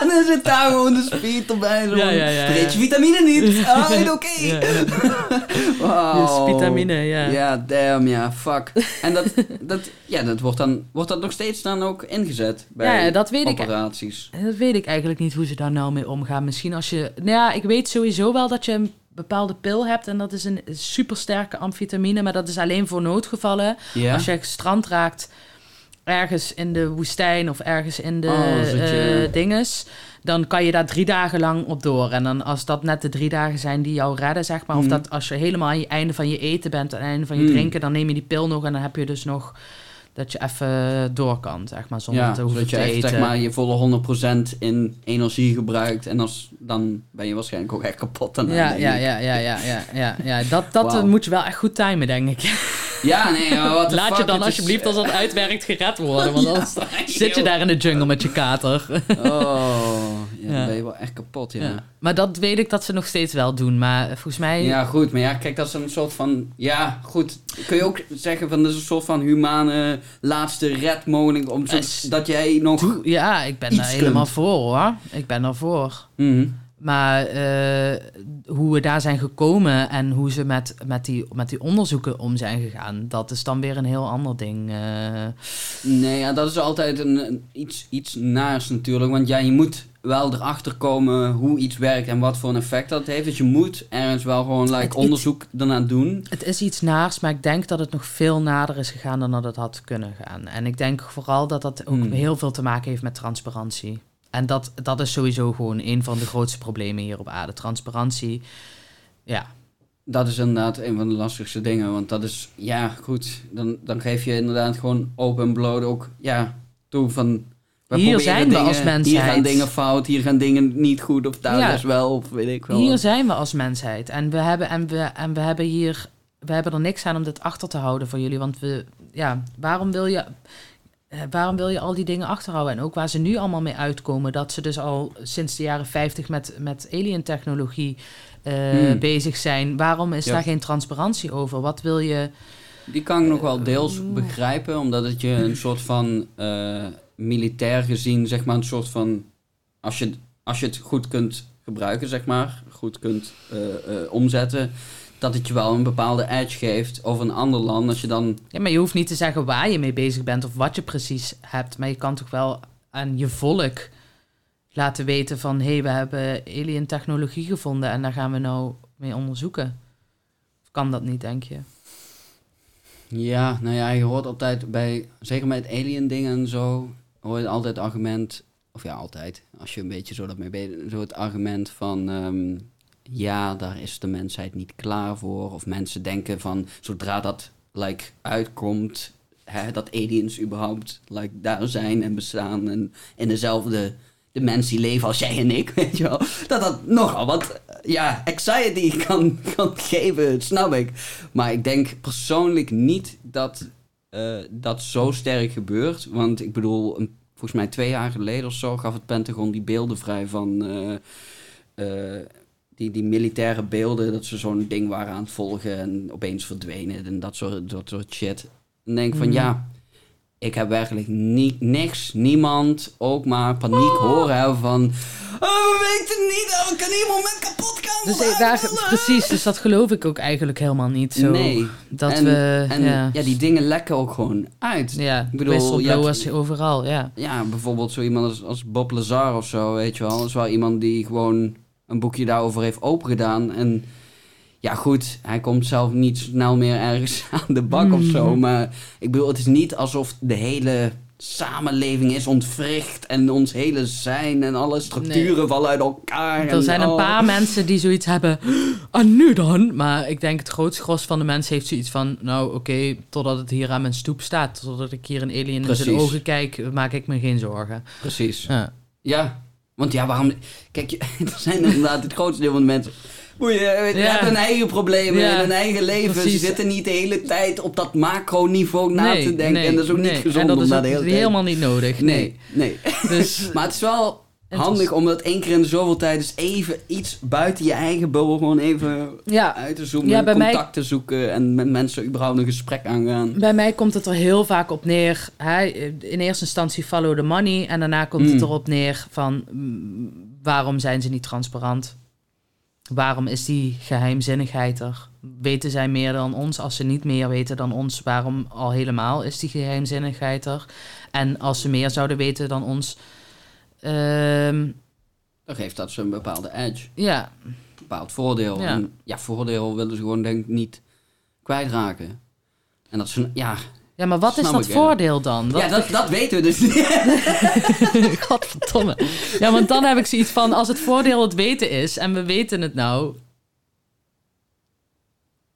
en dan zit daar gewoon de speed erbij. Zo Ja, ja, ja, ja. vitamine niet. Ah, oké. Ja, Wauw. Dus vitamine, ja. Ja, damn, ja, fuck. En dat, dat, ja, dat wordt, dan, wordt dat nog steeds dan ook ingezet bij Ja, dat weet ik. operaties? Dat weet ik eigenlijk niet hoe ze daar nou mee omgaan. Misschien als je... Nou ja, ik weet sowieso wel dat je een bepaalde pil hebt... en dat is een supersterke amfetamine... maar dat is alleen voor noodgevallen. Als je gestrand raakt ergens in de woestijn... of ergens in de Oh, je- eh, dinges... dan kan je daar drie dagen lang op door. En dan als dat net de drie dagen zijn die jou redden, zeg maar... of Mhm. dat als je helemaal aan je einde van je eten bent... aan het einde van je Mm. drinken... dan neem je die pil nog en dan heb je dus nog dat je even door kan, zeg maar, zonder Ja, te hoeven zodat je te echt eten. zeg maar, je volle 100% in energie gebruikt. En als, dan ben je waarschijnlijk ook echt kapot daarna. ja, ja, ja, ja, ja, ja, ja, ja. Dat, dat moet je wel echt goed timen, denk ik. Ja, nee, maar the Laat je dan alsjeblieft als het uitwerkt gered worden, want Ja, anders zit je daar in de jungle met je kater. Oh, ja, dan Ja. ben je wel echt kapot, ja. Ja. ja. Maar dat weet ik dat ze nog steeds wel doen, maar volgens mij... goed, maar ja, kijk, dat is een soort van... Ja, goed, kun je ook zeggen van, dat is een soort van humane laatste redmogelijk... om zo, Es- dat jij nog... Ja, ik ben daar helemaal voor hoor. Ik ben daarvoor. Mhm. Maar eh, hoe we daar zijn gekomen en hoe ze met, met, die, met die onderzoeken om zijn gegaan, dat is dan weer een heel ander ding. eh. Nee, ja, dat is altijd een, een- iets, iets naars natuurlijk. Want ja, je moet wel erachter komen hoe iets werkt en wat voor een effect dat heeft. Dus je moet ergens wel gewoon like, onderzoek daarna doen. het is iets naars, maar ik denk dat het nog veel nader is gegaan dan dat het had kunnen gaan. En ik denk vooral dat dat ook Hmm. heel veel te maken heeft met transparantie. En dat, dat is sowieso gewoon een van de grootste problemen hier op aarde. Transparantie. Ja, Dat is inderdaad een van de lastigste dingen. Want dat is, ja, goed. Dan, dan geef je inderdaad gewoon open en bloot ook, ja, toe van... we Hier zijn we dingen- als mensheid. Hier gaan dingen fout, hier gaan dingen niet goed, of daar Ja. is wel, of weet ik wel. Hier zijn we als mensheid. En we hebben, en we, en we hebben hier. We hebben er niks aan om dit achter te houden voor jullie. Want we. Ja, waarom wil je. Eh, Waarom wil je al die dingen achterhouden? En ook waar ze nu allemaal mee uitkomen, dat ze dus al sinds de jaren 50 met, met alien-technologie eh, Hmm. bezig zijn. Waarom is Ja. daar geen transparantie over? Wat wil je. Die kan ik nog wel deels Oeh. begrijpen, omdat het je een soort van eh, militair gezien, zeg maar, een soort van. Als je, als je het goed kunt gebruiken, zeg maar, goed kunt eh, eh, omzetten, dat het je wel een bepaalde edge geeft over een ander land. Als je dan. Ja, maar je hoeft niet te zeggen waar je mee bezig bent of wat je precies hebt. Maar je kan toch wel aan je volk laten weten van... hé, hey, we hebben alien technologie gevonden en daar gaan we nou mee onderzoeken. Of kan dat niet, denk je? Ja, nou ja, je hoort altijd bij, zeker met alien dingen en zo, hoor je altijd het argument, of ja, altijd, als je een beetje zo daarmee bezig zo het argument van, ehm, ja, daar is de mensheid niet klaar voor. Of mensen denken van, zodra dat, like, uitkomt, hè, dat aliens überhaupt, like, daar zijn en bestaan en in dezelfde dimensie leven als jij en ik, weet je wel. Dat dat nogal wat, ja, anxiety kan, kan geven, snap ik. Maar ik denk persoonlijk niet dat eh, dat zo sterk gebeurt. Want ik bedoel, een, volgens mij twee jaar geleden of zo gaf het Pentagon die beelden vrij van eh, eh, die, die militaire beelden. Dat ze zo'n ding waren aan het volgen en opeens verdwenen en dat soort, dat soort shit. Dan denk ik van Mhm. ja, ik heb werkelijk ni- niks, niemand ook maar paniek Oh. horen hebben van... Oh, we weten niet, oh, kan iemand met kapot gaan Dus ik, daar, precies, dus dat geloof ik ook eigenlijk helemaal niet zo. Nee. Dat en, we... En ja, ja. die dingen lekken ook gewoon uit. ja ik bedoel, je hebt- overal, ja. Ja, bijvoorbeeld zo iemand als, als Bob Lazar of zo, weet je wel. Dat is wel iemand die gewoon een boekje daarover heeft opengedaan. En ja, goed, hij komt zelf niet snel meer ergens aan de bak of zo. Mhm. Maar ik bedoel, het is niet alsof de hele samenleving is ontwricht en ons hele zijn en alle structuren Nee. vallen uit elkaar. Er zijn een paar mensen die zoiets hebben. En nu dan? Maar ik denk het grootste gros van de mensen heeft zoiets van... Nou, oké, totdat het hier aan mijn stoep staat. Totdat ik hier een alien in zijn Precies. ogen kijk, maak ik me geen zorgen. Precies. Ja. Ja, want ja, waarom... Kijk, er zijn inderdaad het grootste deel van de mensen... Oei, je Ja. hebben hun eigen problemen Ja, en hun eigen leven. precies. Ze zitten niet de hele tijd op dat macroniveau na te denken. en dat is ook nee. niet En gezond dat om is ook de hele tijd... helemaal niet nodig. Nee, nee. Dus maar het is wel handig is- om dat één keer in de zoveel tijd... dus even iets buiten je eigen bubbel gewoon even ja, uit te zoomen. Ja, bij mij- contact te zoeken en met mensen überhaupt een gesprek aangaan. bij mij komt het er heel vaak op neer. Hè, in eerste instantie follow the money. En daarna komt het Mm. erop neer van... mm, waarom zijn ze niet transparant? Waarom is die geheimzinnigheid er? Weten zij meer dan ons? Als ze niet meer weten dan ons, waarom al helemaal is die geheimzinnigheid er? En als ze meer zouden weten dan ons... ehm, Dan geeft dat ze een bepaalde edge. ja, Een bepaald voordeel. Ja. En ja, voordeel willen ze gewoon denk ik niet kwijtraken. En dat ze... Ja, ja maar wat is dat voordeel dan? Dat ja dat, dat weten we dus niet. Godverdomme. Ja, want dan heb ik zoiets van... als het voordeel het weten is en we weten het nou...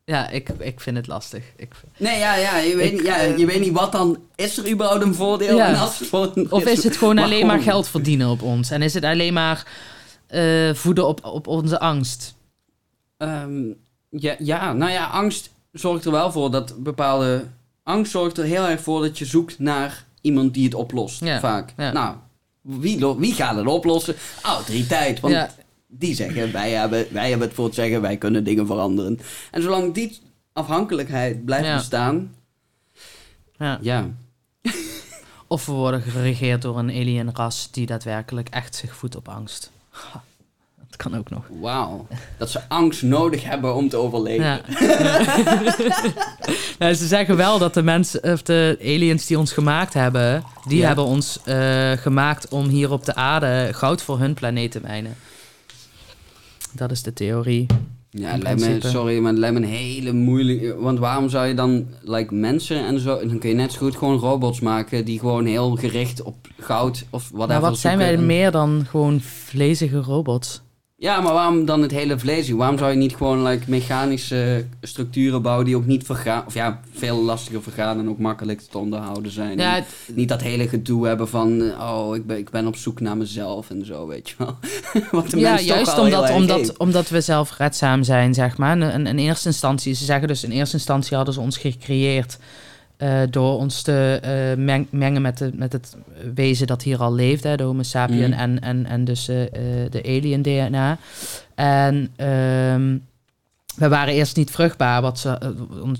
Ja, ik, ik vind het lastig. Ik, Nee, ja, ja, je, weet, Ik, ja, eh, je weet niet wat dan... Is er überhaupt een voordeel? Ja. En als het voor- of is het gewoon maar alleen maar geld verdienen op ons? En is het alleen maar eh, voeden op, op onze angst? Ehm, ja, ja, nou ja, angst zorgt er wel voor dat bepaalde... Angst zorgt er heel erg voor dat je zoekt naar iemand die het oplost, Ja, vaak. ja. Nou, wie, wie gaat het oplossen? Autoriteit, want Ja. Die zeggen, wij hebben, wij hebben het voor het zeggen, wij kunnen dingen veranderen. En zolang die afhankelijkheid blijft Ja. bestaan, Ja. ja. Of we worden geregeerd door een alienras die daadwerkelijk echt zich voedt op angst. Ha, Dat kan ook nog. Wauw. Dat ze angst nodig hebben om te overleven. Ja. Nou, ze zeggen wel dat de mensen, of de aliens die ons gemaakt hebben, die Ja. hebben ons eh, gemaakt om hier op de aarde goud voor hun planeet te mijnen. Dat is de theorie. Ja, lijkt me, sorry, maar het lijkt me een hele moeilijke... Want waarom zou je dan, like, mensen en zo... Dan kun je net zo goed gewoon robots maken... die gewoon heel gericht op goud of wat Maar wat zijn wij meer dan gewoon vlezige robots? Ja, maar waarom dan het hele vlees? Waarom zou je niet gewoon like, mechanische structuren bouwen... die ook niet vergaan... Of ja, veel lastiger vergaan en ook makkelijk te onderhouden zijn. Ja, En het- Niet dat hele gedoe hebben van... Oh, ik ben, ik ben op zoek naar mezelf en zo, weet je wel. wat de ja juist omdat, omdat, omdat we zelfredzaam zijn, zeg maar. En in, in eerste instantie, ze zeggen dus in eerste instantie hadden ze ons gecreëerd eh, door ons te eh, meng- mengen met, de, met het wezen dat hier al leefde, hè, de Homo sapien Mhm. en, en, en dus eh, de alien DNA. En ehm, we waren eerst niet vruchtbaar, wat ze,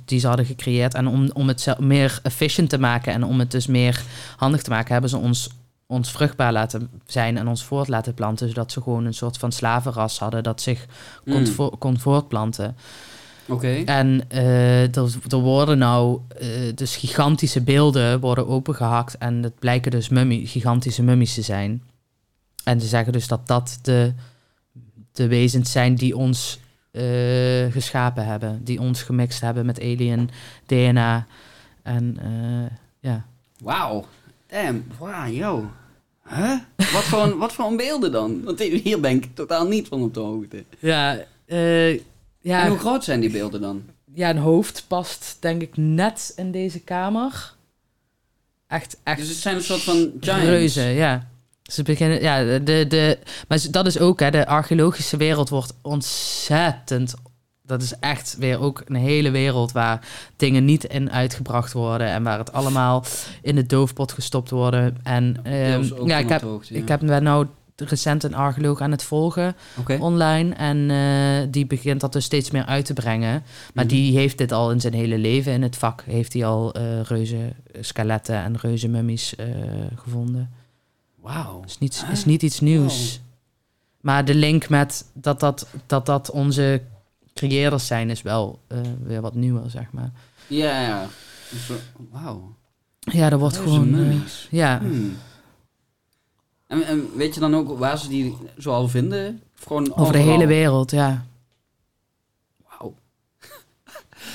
die ze hadden gecreëerd. En om, om het meer efficient te maken en om het dus meer handig te maken, hebben ze ons, ons vruchtbaar laten zijn en ons voort laten planten. Zodat ze gewoon een soort van slavenras hadden dat zich kon, Mm, vo- kon voortplanten. Oké. En eh, er, er worden nou eh, dus gigantische beelden worden opengehakt en het blijken dus mummie, gigantische mummies te zijn. En ze zeggen dus dat dat de, de wezens zijn die ons eh, geschapen hebben, die ons gemixt hebben met alien DNA. En eh, ja. Wauw. Damn. Wauw, yo. Huh? Wat voor, een, wat voor een beelden dan? Want hier ben ik totaal niet van op de hoogte. Ja, eh, En ja, hoe groot zijn die beelden dan? ja, een hoofd past denk ik net in deze kamer. Echt, echt Dus het zijn een soort van giants. Reuzen, ja. Ze beginnen, ja, de, de, maar dat is ook, hè, de archeologische wereld wordt ontzettend. Dat is echt weer ook een hele wereld waar dingen niet in uitgebracht worden en waar het allemaal in de doofpot gestopt worden. En ook ja, ik heb, ik heb nou recent een archeoloog aan het volgen online en eh, die begint dat dus steeds meer uit te brengen. Maar Mhm. die heeft dit al in zijn hele leven in het vak. Heeft hij al eh reuze skeletten en reuze mummies eh, gevonden. Wauw. Is niet, Huh? is niet iets nieuws. Maar de link met dat dat, dat, dat onze creëerders zijn is wel weer wat nieuwer, zeg maar. Ja, ja. Wauw. Ja, er wordt Reuze gewoon... ja. Hmm. En, en weet je dan ook waar ze die zoal vinden? Of gewoon Over de hele wereld, ja. Wauw.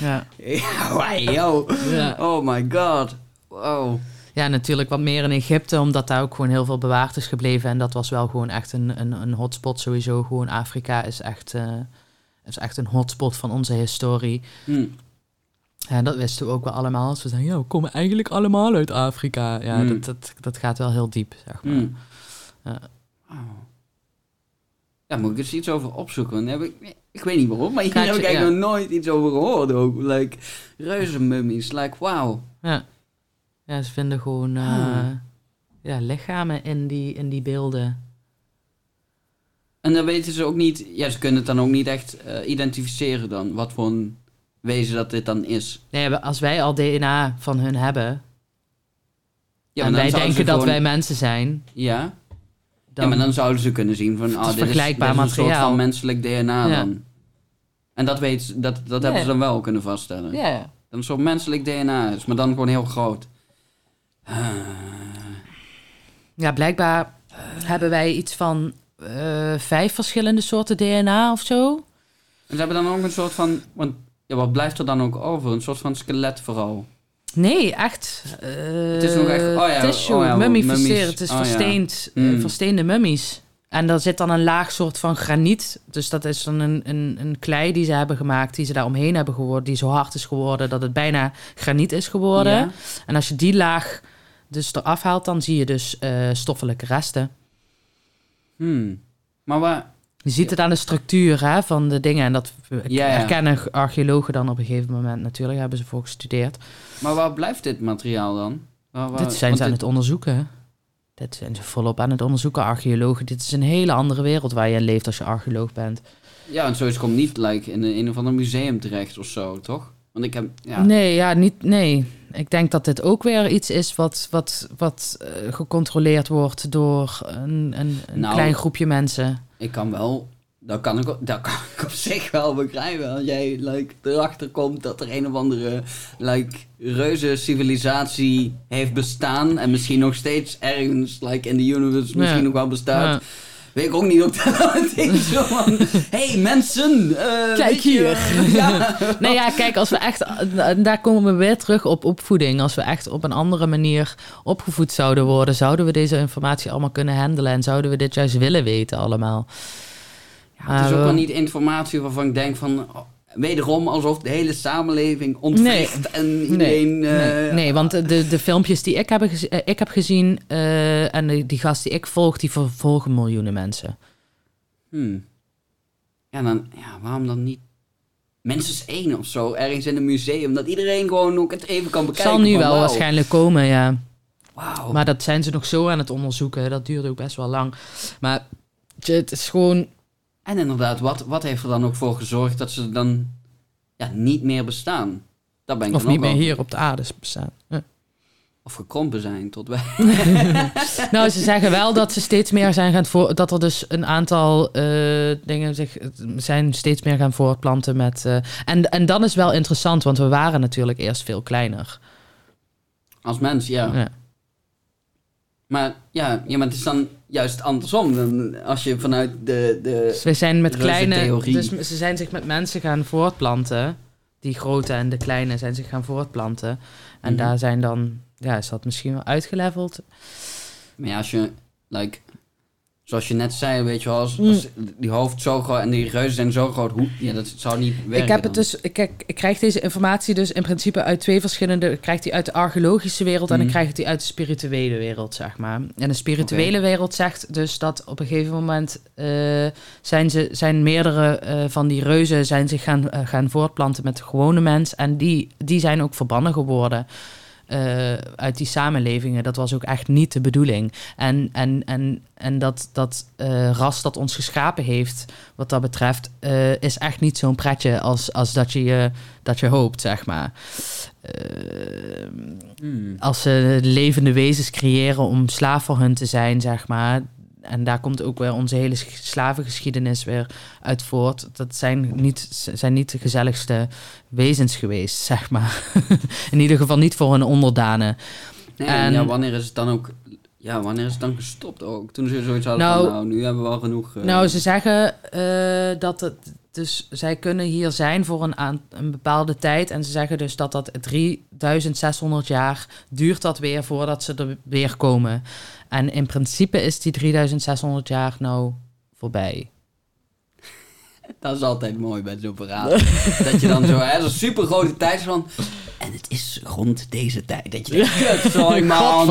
Ja. Oh my god. Wow. ja, natuurlijk wat meer in Egypte, omdat daar ook gewoon heel veel bewaard is gebleven. En dat was wel gewoon echt een, een, een hotspot sowieso. Gewoon Afrika is echt, eh, is echt een hotspot van onze historie. Hm. Ja, dat wisten we ook wel allemaal. Als we zeggen, ja, we komen eigenlijk allemaal uit Afrika. Ja, Hmm. dat, dat, dat gaat wel heel diep, zeg maar. Hm. Ja. Wauw. Ja, moet ik eens iets over opzoeken? Daar heb ik, ik weet niet waarom, maar hier heb ik eigenlijk ja. nog nooit iets over gehoord ook. Like, reuzenmummies, like, wauw. Ja. ja, ze vinden gewoon eh, Ah. ja, lichamen in die, in die beelden. En dan weten ze ook niet, ja, ze kunnen het dan ook niet echt eh, identificeren dan, wat voor een wezen dat dit dan is. Nee, we- als wij al DNA van hun hebben Ja, en wij denken dat gewoon- wij mensen zijn, Ja? Dan... ja, maar dan zouden ze kunnen zien van, ah, is dit, is, dit vergelijkbaar is een soort van menselijk DNA Ja. dan. En dat, weet, dat, dat Ja. hebben ze dan wel kunnen vaststellen. Ja. Dat een soort menselijk DNA is, maar dan gewoon heel groot. Ja, blijkbaar hebben wij iets van eh, vijf verschillende soorten DNA of zo. En ze hebben dan ook een soort van, want ja, wat blijft er dan ook over? Een soort van skelet vooral. Nee, echt. eh, Het is nog echt- oh ja, tissue, oh ja, mummies. Het is Oh versteend, eh, Mm. versteende mummies. En daar zit dan een laag soort van graniet. Dus dat is dan een, een, een klei die ze hebben gemaakt, die ze daar omheen hebben geworden, die zo hard is geworden dat het bijna graniet is geworden. Ja. En als je die laag dus eraf haalt, dan zie je dus eh, stoffelijke resten. Hmm. Maar waar... Je ziet het aan de structuur hè, van de dingen. En dat herkennen archeologen dan op een gegeven moment natuurlijk. Hebben ze voor gestudeerd. Maar waar blijft dit materiaal dan? Waar, waar- Dit zijn ze aan dit- het onderzoeken. Dit zijn ze volop aan het onderzoeken, archeologen. Dit is een hele andere wereld waar je leeft als je archeoloog bent. Ja, en zoiets komt niet like, in een, een of ander museum terecht of zo, toch? Want ik heb... Ja, Nee, ja, niet, nee. Ik denk dat dit ook weer iets is wat, wat, wat eh, gecontroleerd wordt door een, een, een Nou. klein groepje mensen. ik kan wel... Dat kan ik, dat kan ik op zich wel begrijpen. Als jij like, erachter komt dat er een of andere like, reuze civilisatie heeft bestaan. En misschien nog steeds ergens like, in de universe misschien Ja. nog wel bestaat. Ja. Weet ik ook niet of dat zo van... hey, mensen! eh, Kijk hier. ja. Nee, ja, kijk, als we echt, en daar komen we weer terug op opvoeding. Als we echt op een andere manier opgevoed zouden worden, zouden we deze informatie allemaal kunnen handelen en zouden we dit juist willen weten allemaal. Ja, het is ook we- wel niet informatie waarvan ik denk van... oh, wederom alsof de hele samenleving ontwricht en iedereen... nee, eh, nee, want de, de filmpjes die ik heb, eh, ik heb gezien eh, en die, die gast die ik volg, die vervolgen miljoenen mensen. hmm. Ja, dan, ja, waarom dan niet Mensen 1 of zo, ergens in een museum, dat iedereen gewoon ook het even kan bekijken. Zal nu wel waarschijnlijk komen, ja. Maar dat zijn ze nog zo aan het onderzoeken. Dat duurt ook best wel lang. Maar het is gewoon... En inderdaad, wat, wat heeft er dan ook voor gezorgd dat ze dan ja, niet meer bestaan? Dat ben ik Of niet meer hier op de aarde bestaan. Ja. Of gekrompen zijn tot wij. Nou, ze zeggen wel dat ze steeds meer zijn gaan voor, dat er dus een aantal eh, dingen zich zijn steeds meer gaan voortplanten met. eh, en, en dan is wel interessant, want we waren natuurlijk eerst veel kleiner. Als mens, ja. Ja. Maar ja, ja, maar het is dan juist andersom. Dan als je vanuit de... de Dus we zijn met kleine. theorie. Dus ze zijn zich met mensen gaan voortplanten. Die grote en de kleine zijn zich gaan voortplanten. En Mhm. daar zijn dan. Ja, is dat misschien wel uitgeleveld? Maar ja, als je, like, zoals je net zei, weet je wel, als, Mm. als die hoofd zo groot en die reuzen zijn zo groot, hoe, ja, dat zou niet werken. ik heb het dan. dus. Ik, ik, krijg deze informatie dus in principe uit twee verschillende. Ik krijg die uit de archeologische wereld en Mhm. ik krijg die uit de spirituele wereld, zeg maar. En de spirituele wereld zegt dus dat op een gegeven moment eh, zijn, ze, zijn meerdere eh, van die reuzen zijn zich gaan, eh, gaan voortplanten met de gewone mens. En die, die zijn ook verbannen geworden. Eh, uit die samenlevingen. Dat was ook echt niet de bedoeling. En, en, en, en dat, dat eh, ras dat ons geschapen heeft, wat dat betreft, eh, is echt niet zo'n pretje als, als dat, je, je- dat je hoopt, zeg maar. Hmm. als ze levende wezens creëren om slaaf voor hun te zijn, zeg maar. En daar komt ook weer onze hele sch- slavengeschiedenis weer uit voort. Dat zijn niet, zijn niet de gezelligste wezens geweest, zeg maar. In ieder geval niet voor hun onderdanen. Nee, En- ja, wanneer is het dan ook... Ja, wanneer is het dan gestopt ook? Toen ze zoiets hadden Nou- van, nou, nu hebben we al genoeg... eh, Nou, ze zeggen eh, dat het. Dus zij kunnen hier zijn voor een, aan, een bepaalde tijd. En ze zeggen dus dat dat 3600 jaar duurt dat weer voordat ze er weer komen. En in principe is die 3600 jaar nou voorbij. Dat is altijd mooi bij zo'n verhaal. dat je dan zo, hè, zo'n super grote tijdsvan... En het is rond deze tijd. Dat je denkt, kut, sorry man.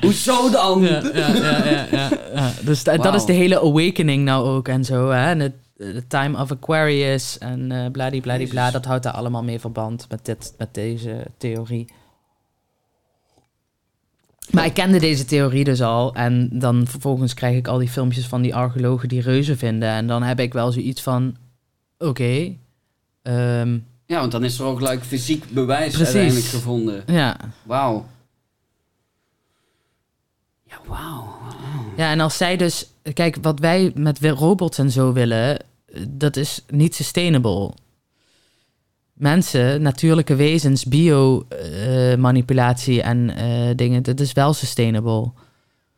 Hoezo dan? Ja, ja, ja, ja, ja, ja. Dus da- dat is de hele awakening nou ook en zo. Hè? En het time of Aquarius en eh bladibladibla, dat houdt daar allemaal mee verband met, dit, met deze theorie. Maar ik kende deze theorie dus al. En dan vervolgens krijg ik al die filmpjes van die archeologen die reuzen vinden. En dan heb ik wel zoiets van: oké. ehm, Ja, want dan is er ook gelijk fysiek bewijs Precies. uiteindelijk gevonden. ja. Wauw. Ja, wauw. ja, en als zij dus. Kijk, wat wij met robots en zo willen, eh, dat is niet sustainable. Mensen, natuurlijke wezens, bio-manipulatie en eh, dingen, dat is wel sustainable.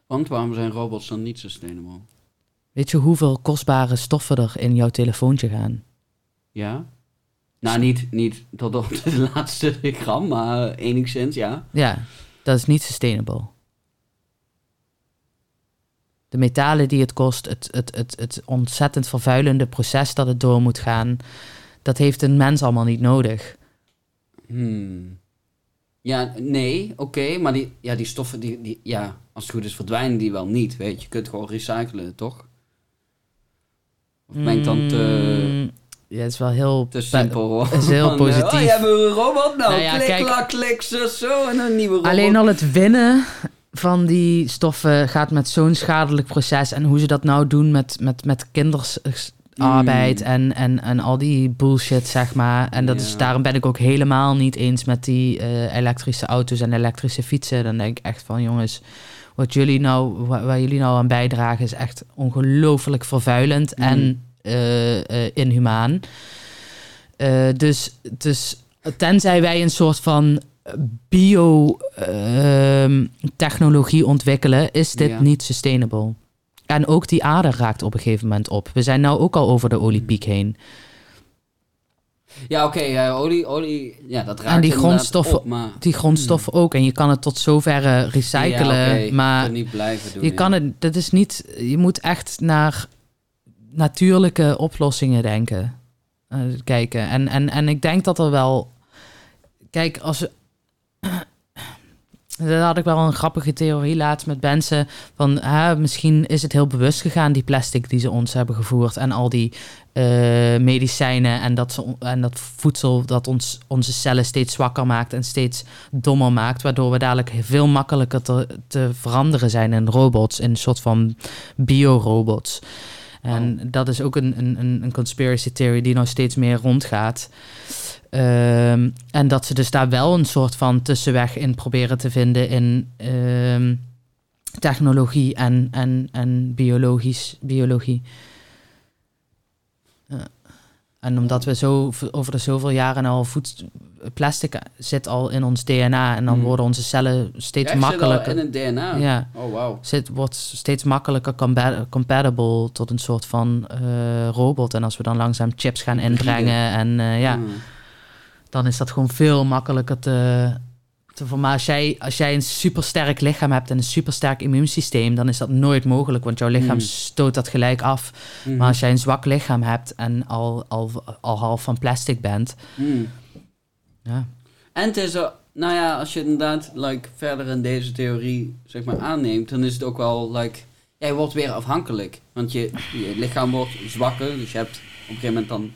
Want waarom zijn robots dan niet sustainable? Weet je hoeveel kostbare stoffen er in jouw telefoontje gaan? Ja? Nou, niet, niet tot op de laatste gram, maar enigszins, ja. Ja, dat is niet sustainable. de metalen die het kost, het, het, het, het ontzettend vervuilende proces dat het door moet gaan, dat heeft een mens allemaal niet nodig. Hmm. Ja, nee, oké, maar die, ja, die stoffen, die, die, ja, als het goed is, verdwijnen die wel niet, weet je. Je kunt gewoon recyclen, toch? Of ben ik dan te, Mm, Ja, het is wel heel... te simpel, hoor. is heel Van, positief. Oh, je hebt een robot nou, Nou ja, klik, kijk- klak, klik, zo, zo, en een nieuwe robot. Alleen al het winnen van die stoffen gaat met zo'n schadelijk proces. En hoe ze dat nou doen met, met, met Mm. en, en, en al die bullshit, zeg maar. En dat is, daarom ben ik ook helemaal niet eens met die eh, elektrische auto's en elektrische fietsen. Dan denk ik echt van, jongens, wat jullie nou, wa- waar, jullie nou aan bijdragen is echt ongelooflijk vervuilend Mm. en eh, inhumaan. Dus, dus tenzij wij een soort van biotechnologie ontwikkelen, is dit Ja. niet sustainable. En ook die aarde raakt op een gegeven moment op. We zijn nou ook al over de oliepiek heen. Ja, oké, ja, olie, olie, ja, dat raakt En die grondstoffen- op, maar... Die grondstoffen ook. En je kan het tot zoverre recyclen. Ja, je maar niet blijven doen. je ja. kan het, dat is niet, je moet echt naar natuurlijke oplossingen denken. eh, kijken. En, en, en ik denk dat er wel. Kijk, als. Daar had ik wel een grappige theorie laatst met mensen. Van hè, misschien is het heel bewust gegaan, die plastic die ze ons hebben gevoerd. En al die eh, medicijnen en dat, ze, en dat voedsel dat ons, onze cellen steeds zwakker maakt en steeds dommer maakt. Waardoor we dadelijk veel makkelijker te, te veranderen zijn in robots, in een soort van biorobots. En dat is ook een, een, een een conspiracy theory die nou steeds meer rondgaat. Ehm, en dat ze dus daar wel een soort van tussenweg in proberen te vinden in ehm, technologie en, en, en biologisch, biologie. En omdat we zo over de zoveel jaren al voed, plastic zit al in ons DNA en dan Hmm. worden onze cellen steeds Ja, ik zit al makkelijker. in het DNA. Ja, Oh, wauw. zit, wordt steeds makkelijker compa- compatible tot een soort van eh, robot. En als we dan langzaam chips gaan inbrengen en eh, ja, Hmm. Dan is dat gewoon veel makkelijker te, te voor. Maar als jij, als jij een supersterk lichaam hebt en een supersterk immuunsysteem, dan is dat nooit mogelijk, want jouw lichaam Hmm. stoot dat gelijk af. Mhm. Maar als jij een zwak lichaam hebt en al, al, al half van plastic bent, Hmm. ja. En het is nou ja, als je inderdaad like, verder in deze theorie zeg maar, aanneemt, dan is het ook wel, like, ja, je wordt weer afhankelijk. Want je, je lichaam wordt zwakker, dus je hebt op een gegeven moment dan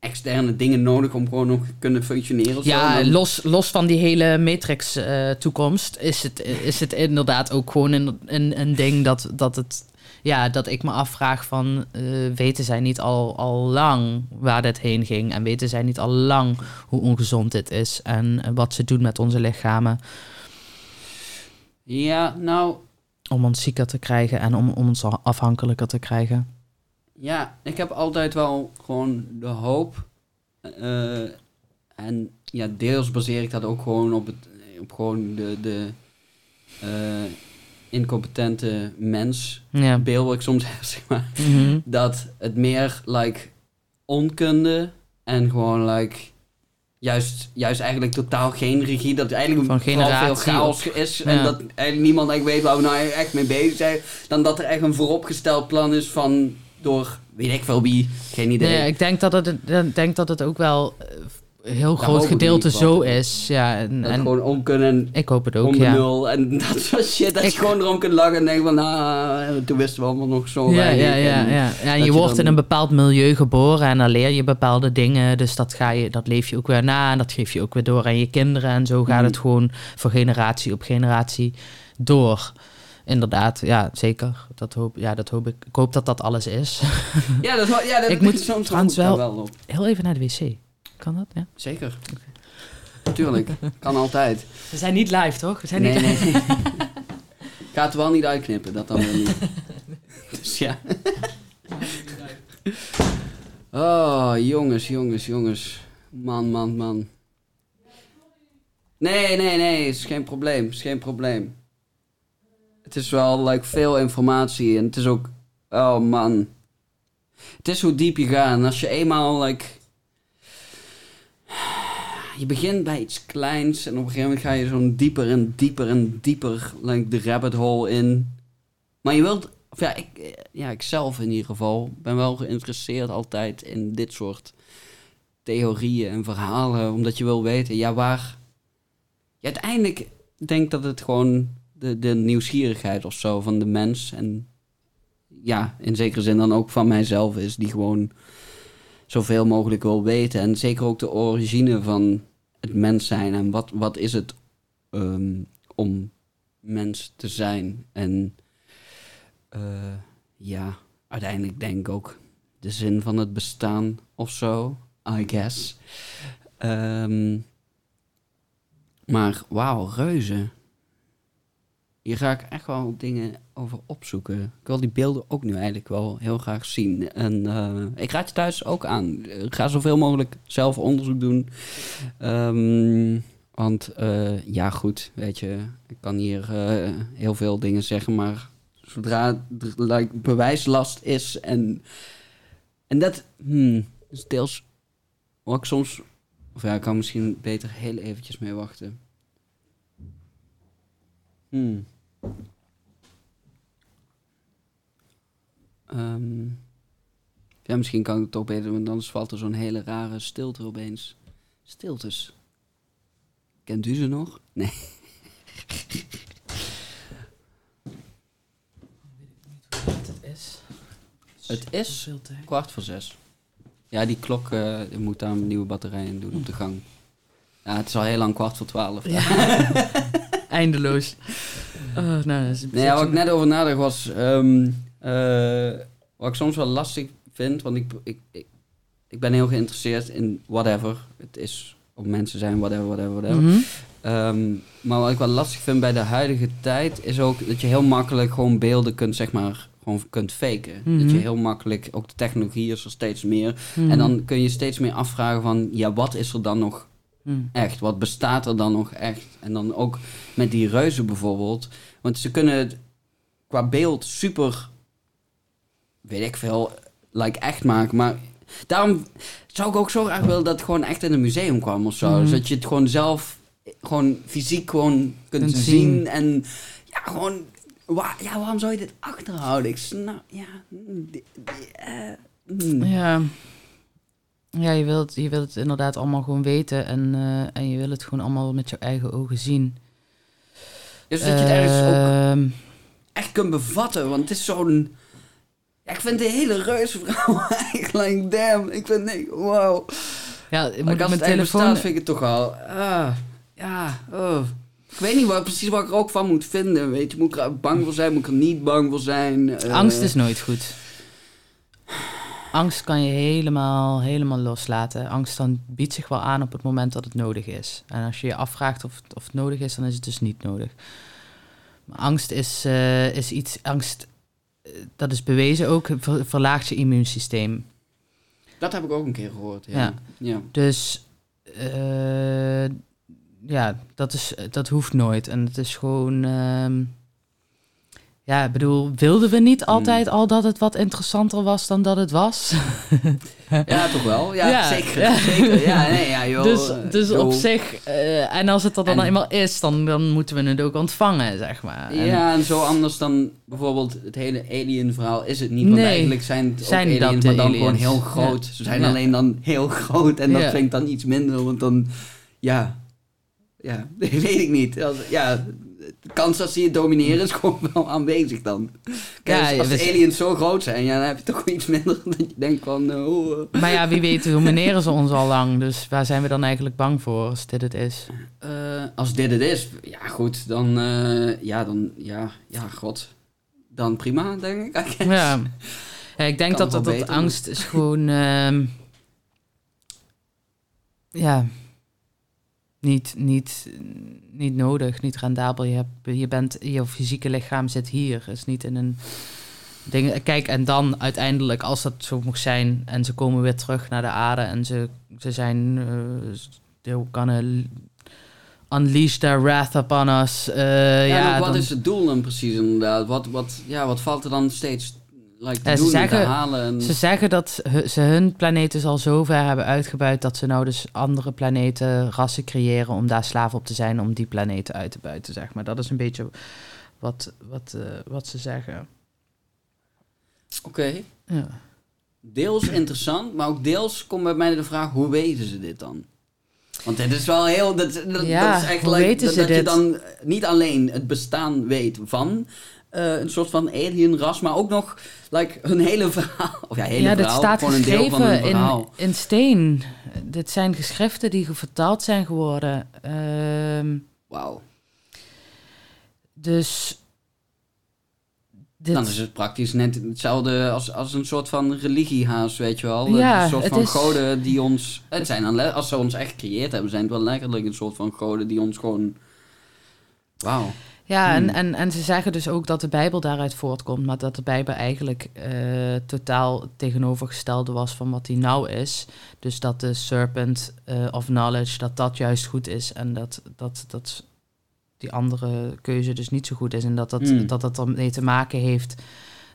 externe dingen nodig om gewoon nog te kunnen functioneren. Ja, dan- los, los van die hele Matrix-toekomst is, het, is het inderdaad ook gewoon een, een, een ding dat, dat, het, ja, dat ik me afvraag van... eh, weten zij niet al, al lang waar dit heen ging? En weten zij niet al lang hoe ongezond dit is? En eh, wat ze doen met onze lichamen ja, nou, om ons zieker te krijgen en om, om ons afhankelijker te krijgen? Ja, ik heb altijd wel gewoon de hoop. eh, en ja, deels baseer ik dat ook gewoon op, het, op gewoon de, de eh, incompetente mens Ja. beeld wat ik soms heb, zeg maar. Mhm. Dat het meer, like, onkunde en gewoon, like, juist, juist eigenlijk totaal geen regie, dat eigenlijk Van veel chaos is en dat eigenlijk niemand eigenlijk weet waar we nou echt mee bezig zijn, dan dat er echt een vooropgesteld plan is van, door, weet ik veel wie, geen idee. Nee, ik denk dat het, ik denk dat het ook wel eh, een heel hoop groot gedeelte zo is. Ja, en, gewoon onkunde en ik hoop het ook, om ja. nul en dat soort shit, dat Ik- je gewoon erom kunt lachen en denken van, nou, toen wisten we allemaal nog zo Ja, weinig. ja, ja, en- ja. en je je wordt dan- in een bepaald milieu geboren en dan leer je bepaalde dingen. Dus dat, ga je, dat leef je ook weer na en dat geef je ook weer door aan je kinderen. En zo gaat Mhm. het gewoon van generatie op generatie door. Inderdaad, ja, zeker. Dat hoop, ja, dat hoop ik. Ik hoop dat dat alles is. Ja, dat, ja, dat Ik moet soms trouwens wel- wel op. Heel even naar de wc. Kan dat? Ja. Zeker. Tuurlijk, kan altijd. We zijn niet live, toch? We zijn Nee, niet nee. Ik ga het wel niet uitknippen, dat dan weer niet. Dus ja. Oh, jongens, jongens, jongens. Man, man, man. Nee, nee, nee, is geen probleem, is geen probleem. Het is wel like, veel informatie en het is ook... Oh man. Het is hoe diep je gaat en als je eenmaal like, je begint bij iets kleins en op een gegeven moment ga je zo'n dieper en dieper en dieper like, de rabbit hole in. Maar je wilt of ja, ik, ja, ik zelf in ieder geval ben wel geïnteresseerd altijd in dit soort theorieën en verhalen, omdat je wil weten, ja, waar. Ja, uiteindelijk denk ik dat het gewoon de, de nieuwsgierigheid of zo van de mens en ja, in zekere zin dan ook van mijzelf is, die gewoon zoveel mogelijk wil weten. En zeker ook de origine van het mens zijn en wat, wat is het ehm, om mens te zijn. En eh, ja, uiteindelijk denk ik ook de zin van het bestaan of zo, I guess. Ehm, maar wauw, reuzen. Hier ga ik echt wel dingen over opzoeken. Ik wil die beelden ook nu eigenlijk wel heel graag zien. En eh, ik raad je thuis ook aan. Eh, Ga zoveel mogelijk zelf onderzoek doen. Ehm, want eh, ja, goed, weet je, ik kan hier heel veel dingen zeggen, maar zodra er like, bewijslast is en, en dat hmm, is deels wat ik soms, of ja, ik kan misschien beter heel eventjes mee wachten. Hmm. Ehm, ja, misschien kan ik het toch beter, want anders valt er zo'n hele rare stilte opeens. Stiltes. Kent u ze nog? Nee. Het is. Het is kwart voor zes. Ja, die klok eh, moet daar een nieuwe batterij in doen op de gang. Ja, het is al heel lang kwart voor twaalf. Eindeloos. Oh, nou, dat is Nee, ja, wat ik net over nadacht was... ehm, eh, wat ik soms wel lastig vind, want ik, ik, ik, ik ben heel geïnteresseerd in whatever. Het is of mensen zijn, whatever, whatever, whatever. Mhm. Ehm, maar wat ik wel lastig vind bij de huidige tijd is ook dat je heel makkelijk gewoon beelden kunt, zeg maar, gewoon kunt faken. Mhm. Dat je heel makkelijk, ook de technologie is er steeds meer. Mhm. En dan kun je steeds meer afvragen van, ja, wat is er dan nog Mhm. echt? Wat bestaat er dan nog echt? En dan ook met die reuzen bijvoorbeeld. Want ze kunnen het qua beeld super, weet ik veel, like echt maken. Maar daarom zou ik ook zo graag willen dat het gewoon echt in een museum kwam of zo. Mhm. Zodat je het gewoon zelf, gewoon fysiek gewoon kunt Kunt zien. zien. En ja, gewoon, ja, waarom zou je dit achterhouden? Ik snap, ja, mm, die- die, eh, mm. Ja. Ja, je wilt, je wilt het inderdaad allemaal gewoon weten en, eh, en je wil het gewoon allemaal met je eigen ogen zien. Dus dat je het ergens ook Ehm, echt kunt bevatten. Want het is zo'n... Ja, ik vind de hele reusvrouw eigenlijk, damn. Ik vind, nee, wow. ja, ik moet als mijn telefoon... bestaat, vind ik het toch al... Ah, ja, oh. Ik weet niet wat, precies wat ik er ook van moet vinden, weet je. Moet ik er bang voor zijn, moet ik er niet bang voor zijn? Eh, Angst is nooit goed. Angst kan je helemaal, helemaal loslaten. Angst dan biedt zich wel aan op het moment dat het nodig is. En als je je afvraagt of, het- of het nodig is, dan is het dus niet nodig. Maar angst is, eh, is iets... Angst, eh, dat is bewezen ook, ver- verlaagt je immuunsysteem. Dat heb ik ook een keer gehoord, ja. Ja. ja. Dus eh, ja, dat, is, dat hoeft nooit. En het is gewoon. ehm, ja, ik bedoel, wilden we niet Hmm. altijd al dat het wat interessanter was dan dat het was? Ja, toch wel. Ja, Ja, zeker. ja. zeker. Ja, nee, ja, joh. dus dus joh. op zich, eh, en als het er dan En- eenmaal is, dan, dan moeten we het ook ontvangen, zeg maar. En- Ja, en zo anders dan bijvoorbeeld het hele alien-verhaal is het niet. Want Nee. eigenlijk zijn het Zijn ook aliens, maar dan aliens. gewoon heel groot. Ja. Ze zijn alleen dan heel groot en dat vind ik dan iets minder, want dan, ja, ja, weet ik niet. Als, ja, de kans dat ze je domineren is gewoon wel aanwezig dan. Kijk, Ja, als de aliens zo groot zijn, ja, dan heb je toch iets minder dat je denkt van, oh, eh. Maar ja, wie weet domineren ze ons al lang. Dus waar zijn we dan eigenlijk bang voor als dit het is? Eh, als dit het is, ja goed, dan, ja, dan, ja, ja, god. Dan prima, denk ik. Ja. ja ik denk Kan dat dat, dat angst is gewoon... ehm, ja, niet, niet, niet nodig, niet rendabel. Je, hebt, je, bent, je fysieke lichaam zit hier, is niet in een ding. Kijk, en dan uiteindelijk, als dat zo mocht zijn... en ze komen weer terug naar de aarde en ze, ze zijn... they're gonna unleash their wrath upon us. eh, Ja, wat dan- is het doel dan precies inderdaad? Wat, wat, ja, wat valt er dan steeds like, te Ja, ze en zeggen- te halen? En... Ze zeggen dat ze hun planeet dus al zo ver hebben uitgebuit dat ze nou dus andere planeten, rassen creëren om daar slaaf op te zijn, om die planeten uit te buiten, zeg maar. Dat is een beetje wat, wat, eh, wat ze zeggen. Oké. Ja. Deels interessant, maar ook deels komt bij mij de vraag: hoe weten ze dit dan? Want dit is wel heel. Dat, dat, Ja, dat is echt like- dat, je dan niet alleen het bestaan weet van eh, een soort van alienras, maar ook nog like, hun hele verhaal. Of ja, hele ja, dit verhaal, staat geschreven in, steen. Dit zijn geschriften die vertaald zijn geworden. Ehm, Wauw. dus... Dit, Dan is het praktisch net hetzelfde als, als een soort van religiehaas, weet je wel. Ja, een soort van is- goden die ons... Het zijn dan, als ze ons echt gecreëerd hebben, zijn het wel letterlijk een soort van goden die ons gewoon... Wauw. Ja, Hmm. en, en, en ze zeggen dus ook dat de Bijbel daaruit voortkomt, maar dat de Bijbel eigenlijk eh, totaal tegenovergestelde was van wat die nou is. Dus dat de serpent eh, of knowledge, dat dat juist goed is en dat, dat, dat die andere keuze dus niet zo goed is. En dat dat, Hmm. dat, dat ermee te maken heeft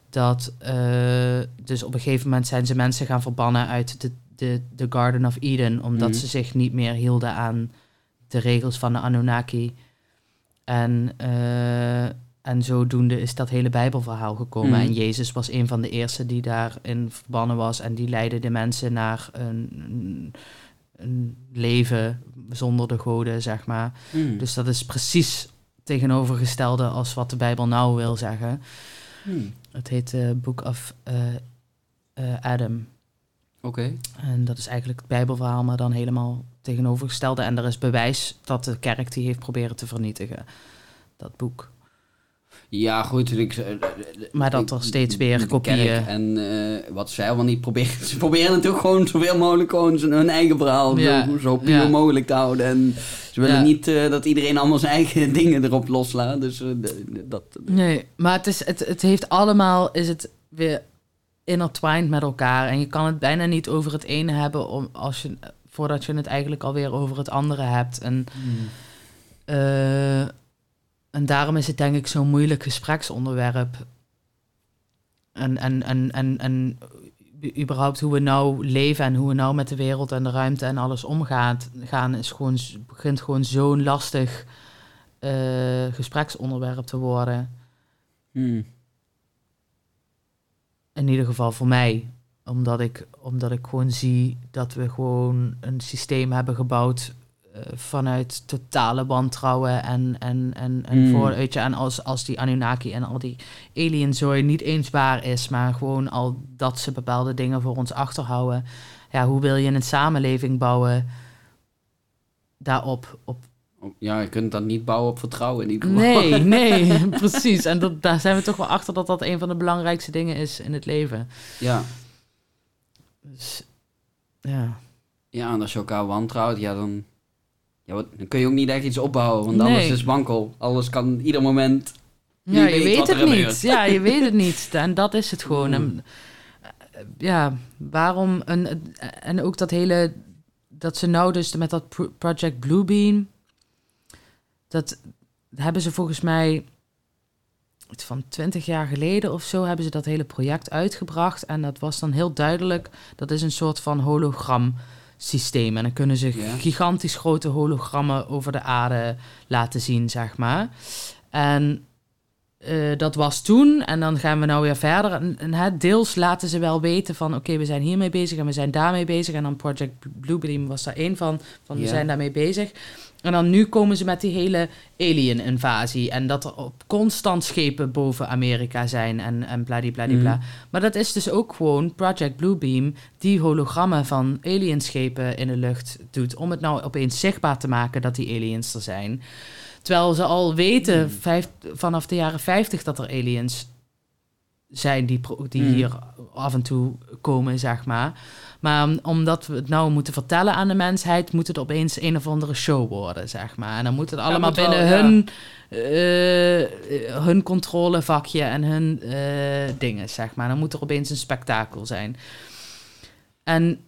dat eh, dus op een gegeven moment zijn ze mensen gaan verbannen uit de, de, de Garden of Eden, omdat Mhm. ze zich niet meer hielden aan de regels van de Anunnaki. En, eh, en zodoende is dat hele Bijbelverhaal gekomen. Mhm. En Jezus was een van de eerste die daarin verbannen was. En die leidde de mensen naar een, een, leven zonder de goden, zeg maar. Hmm. Dus dat is precies tegenovergestelde als wat de Bijbel nou wil zeggen. Hmm. Het heet eh Book of eh, Adam. Oké. En dat is eigenlijk het Bijbelverhaal, maar dan helemaal tegenovergestelde. En er is bewijs dat de kerk die heeft proberen te vernietigen. Dat boek. Ja, goed. Ik, Maar dat er steeds weer kopieën- En eh, wat zij allemaal niet proberen. Ze proberen natuurlijk gewoon zoveel mogelijk gewoon hun eigen verhaal Ja, zo, zo puur ja. mogelijk te houden. En ze willen Ja. niet eh, dat iedereen allemaal zijn eigen dingen erop loslaat. Dus eh, dat... Nee, maar het, is, het, het heeft allemaal, is het weer intertwined met elkaar. En je kan het bijna niet over het ene hebben om, als je, voordat je het eigenlijk alweer over het andere hebt. En, eh, en daarom is het denk ik zo'n moeilijk gespreksonderwerp. En, en, en, en, en überhaupt hoe we nou leven en hoe we nou met de wereld en de ruimte en alles omgaan, gaan is gewoon, begint gewoon zo'n lastig eh, gespreksonderwerp te worden. Hmm. In ieder geval voor mij. Omdat ik, omdat ik gewoon zie dat we gewoon een systeem hebben gebouwd eh, vanuit totale wantrouwen. En, en, en, en, Mm. je, en als, als die Anunnaki en al die alienzooi niet eens waar is, maar gewoon al dat ze bepaalde dingen voor ons achterhouden. Ja, hoe wil je een samenleving bouwen daarop? Op, Ja, je kunt dat niet bouwen op vertrouwen in ieder geval. Nee, nee, precies. En dat, daar zijn we toch wel achter dat dat een van de belangrijkste dingen is in het leven. Ja. Dus, ja. ja, en als je elkaar wantrouwt, ja, dan, ja, wat, dan kun je ook niet echt iets opbouwen. Want alles Nee. is wankel. Alles kan ieder moment... Ja, je weet het niet. gebeurt. Ja, je weet het niet. En dat is het gewoon. Mm. En, eh, ja, waarom... En, en ook dat hele... Dat ze nou dus met dat pro- Project Bluebeam... Dat hebben ze volgens mij... van twintig jaar geleden of zo... hebben ze dat hele project uitgebracht. En dat was dan heel duidelijk... Dat is een soort van hologram systeem. En dan kunnen ze gigantisch grote hologrammen over de aarde laten zien, zeg maar. En eh, dat was toen. En dan gaan we nou weer verder. En, en hè, deels laten ze wel weten van... oké, we zijn hiermee bezig en we zijn daarmee bezig. En dan Project Bluebeam was daar één van. Van we zijn daarmee bezig. En dan nu komen ze met die hele alien-invasie. En dat er op constant schepen boven Amerika zijn. En, en bladibladibla. Mhm. Maar dat is dus ook gewoon Project Bluebeam... die hologrammen van alienschepen in de lucht doet... om het nou opeens zichtbaar te maken dat die aliens er zijn... Terwijl ze al weten vijf, vanaf de jaren 50 dat er aliens zijn die, die Hmm. hier af en toe komen, zeg maar. Maar om- omdat we het nou moeten vertellen aan de mensheid, moet het opeens een of andere show worden, zeg maar. En dan moet het allemaal moet wel, binnen ja. hun, eh, hun controlevakje en hun eh, dingen, zeg maar. Dan moet er opeens een spektakel zijn. En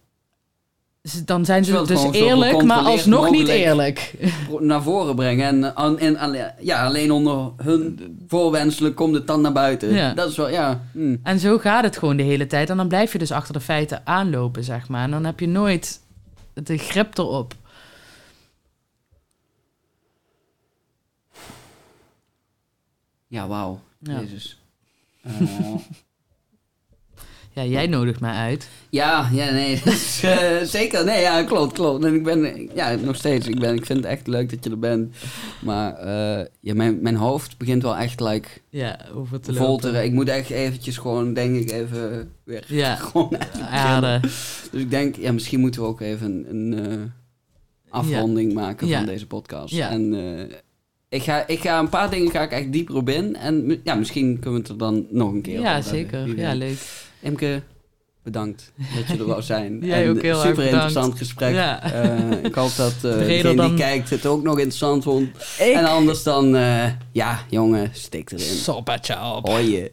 dan zijn Ze dus eerlijk, maar alsnog niet eerlijk. naar voren brengen. En, aan- en alle- ja, alleen onder hun voorwenselen komt het dan naar buiten. Ja. Dat is wel, ja. hm. En zo gaat het gewoon de hele tijd. En dan blijf je dus achter de feiten aanlopen, zeg maar. En dan heb je nooit de grip erop. Ja, wauw. Ja. Jezus. Eh, Ja, jij nodigt mij uit. Ja, ja, nee, is, eh, zeker. Nee, ja, klopt, klopt. En ik ben, ja, nog steeds. Ik, ben, ik vind het echt leuk dat je er bent. Maar ja, mijn, mijn hoofd begint wel echt like, Ja, over te vol lopen. Ik moet echt eventjes gewoon, denk ik, even weer Ja, gewoon aarde. Dus ik denk, ja, misschien moeten we ook even een, een eh, afronding maken Ja. van deze podcast. Ja. En ik, ga, ik ga een paar dingen ga ik echt dieper op in. En ja, misschien kunnen we het er dan nog een keer Ja, over zeker. Ja, leuk. Imke, bedankt dat je er wou zijn. Jij en ook heel super bedankt. interessant gesprek. Ja. Eh, ik hoop dat Breder degene dan- die kijkt het ook nog interessant vond. Ik... En anders dan, eh, ja, jongen, stik erin. Soppetje op. Hoi je.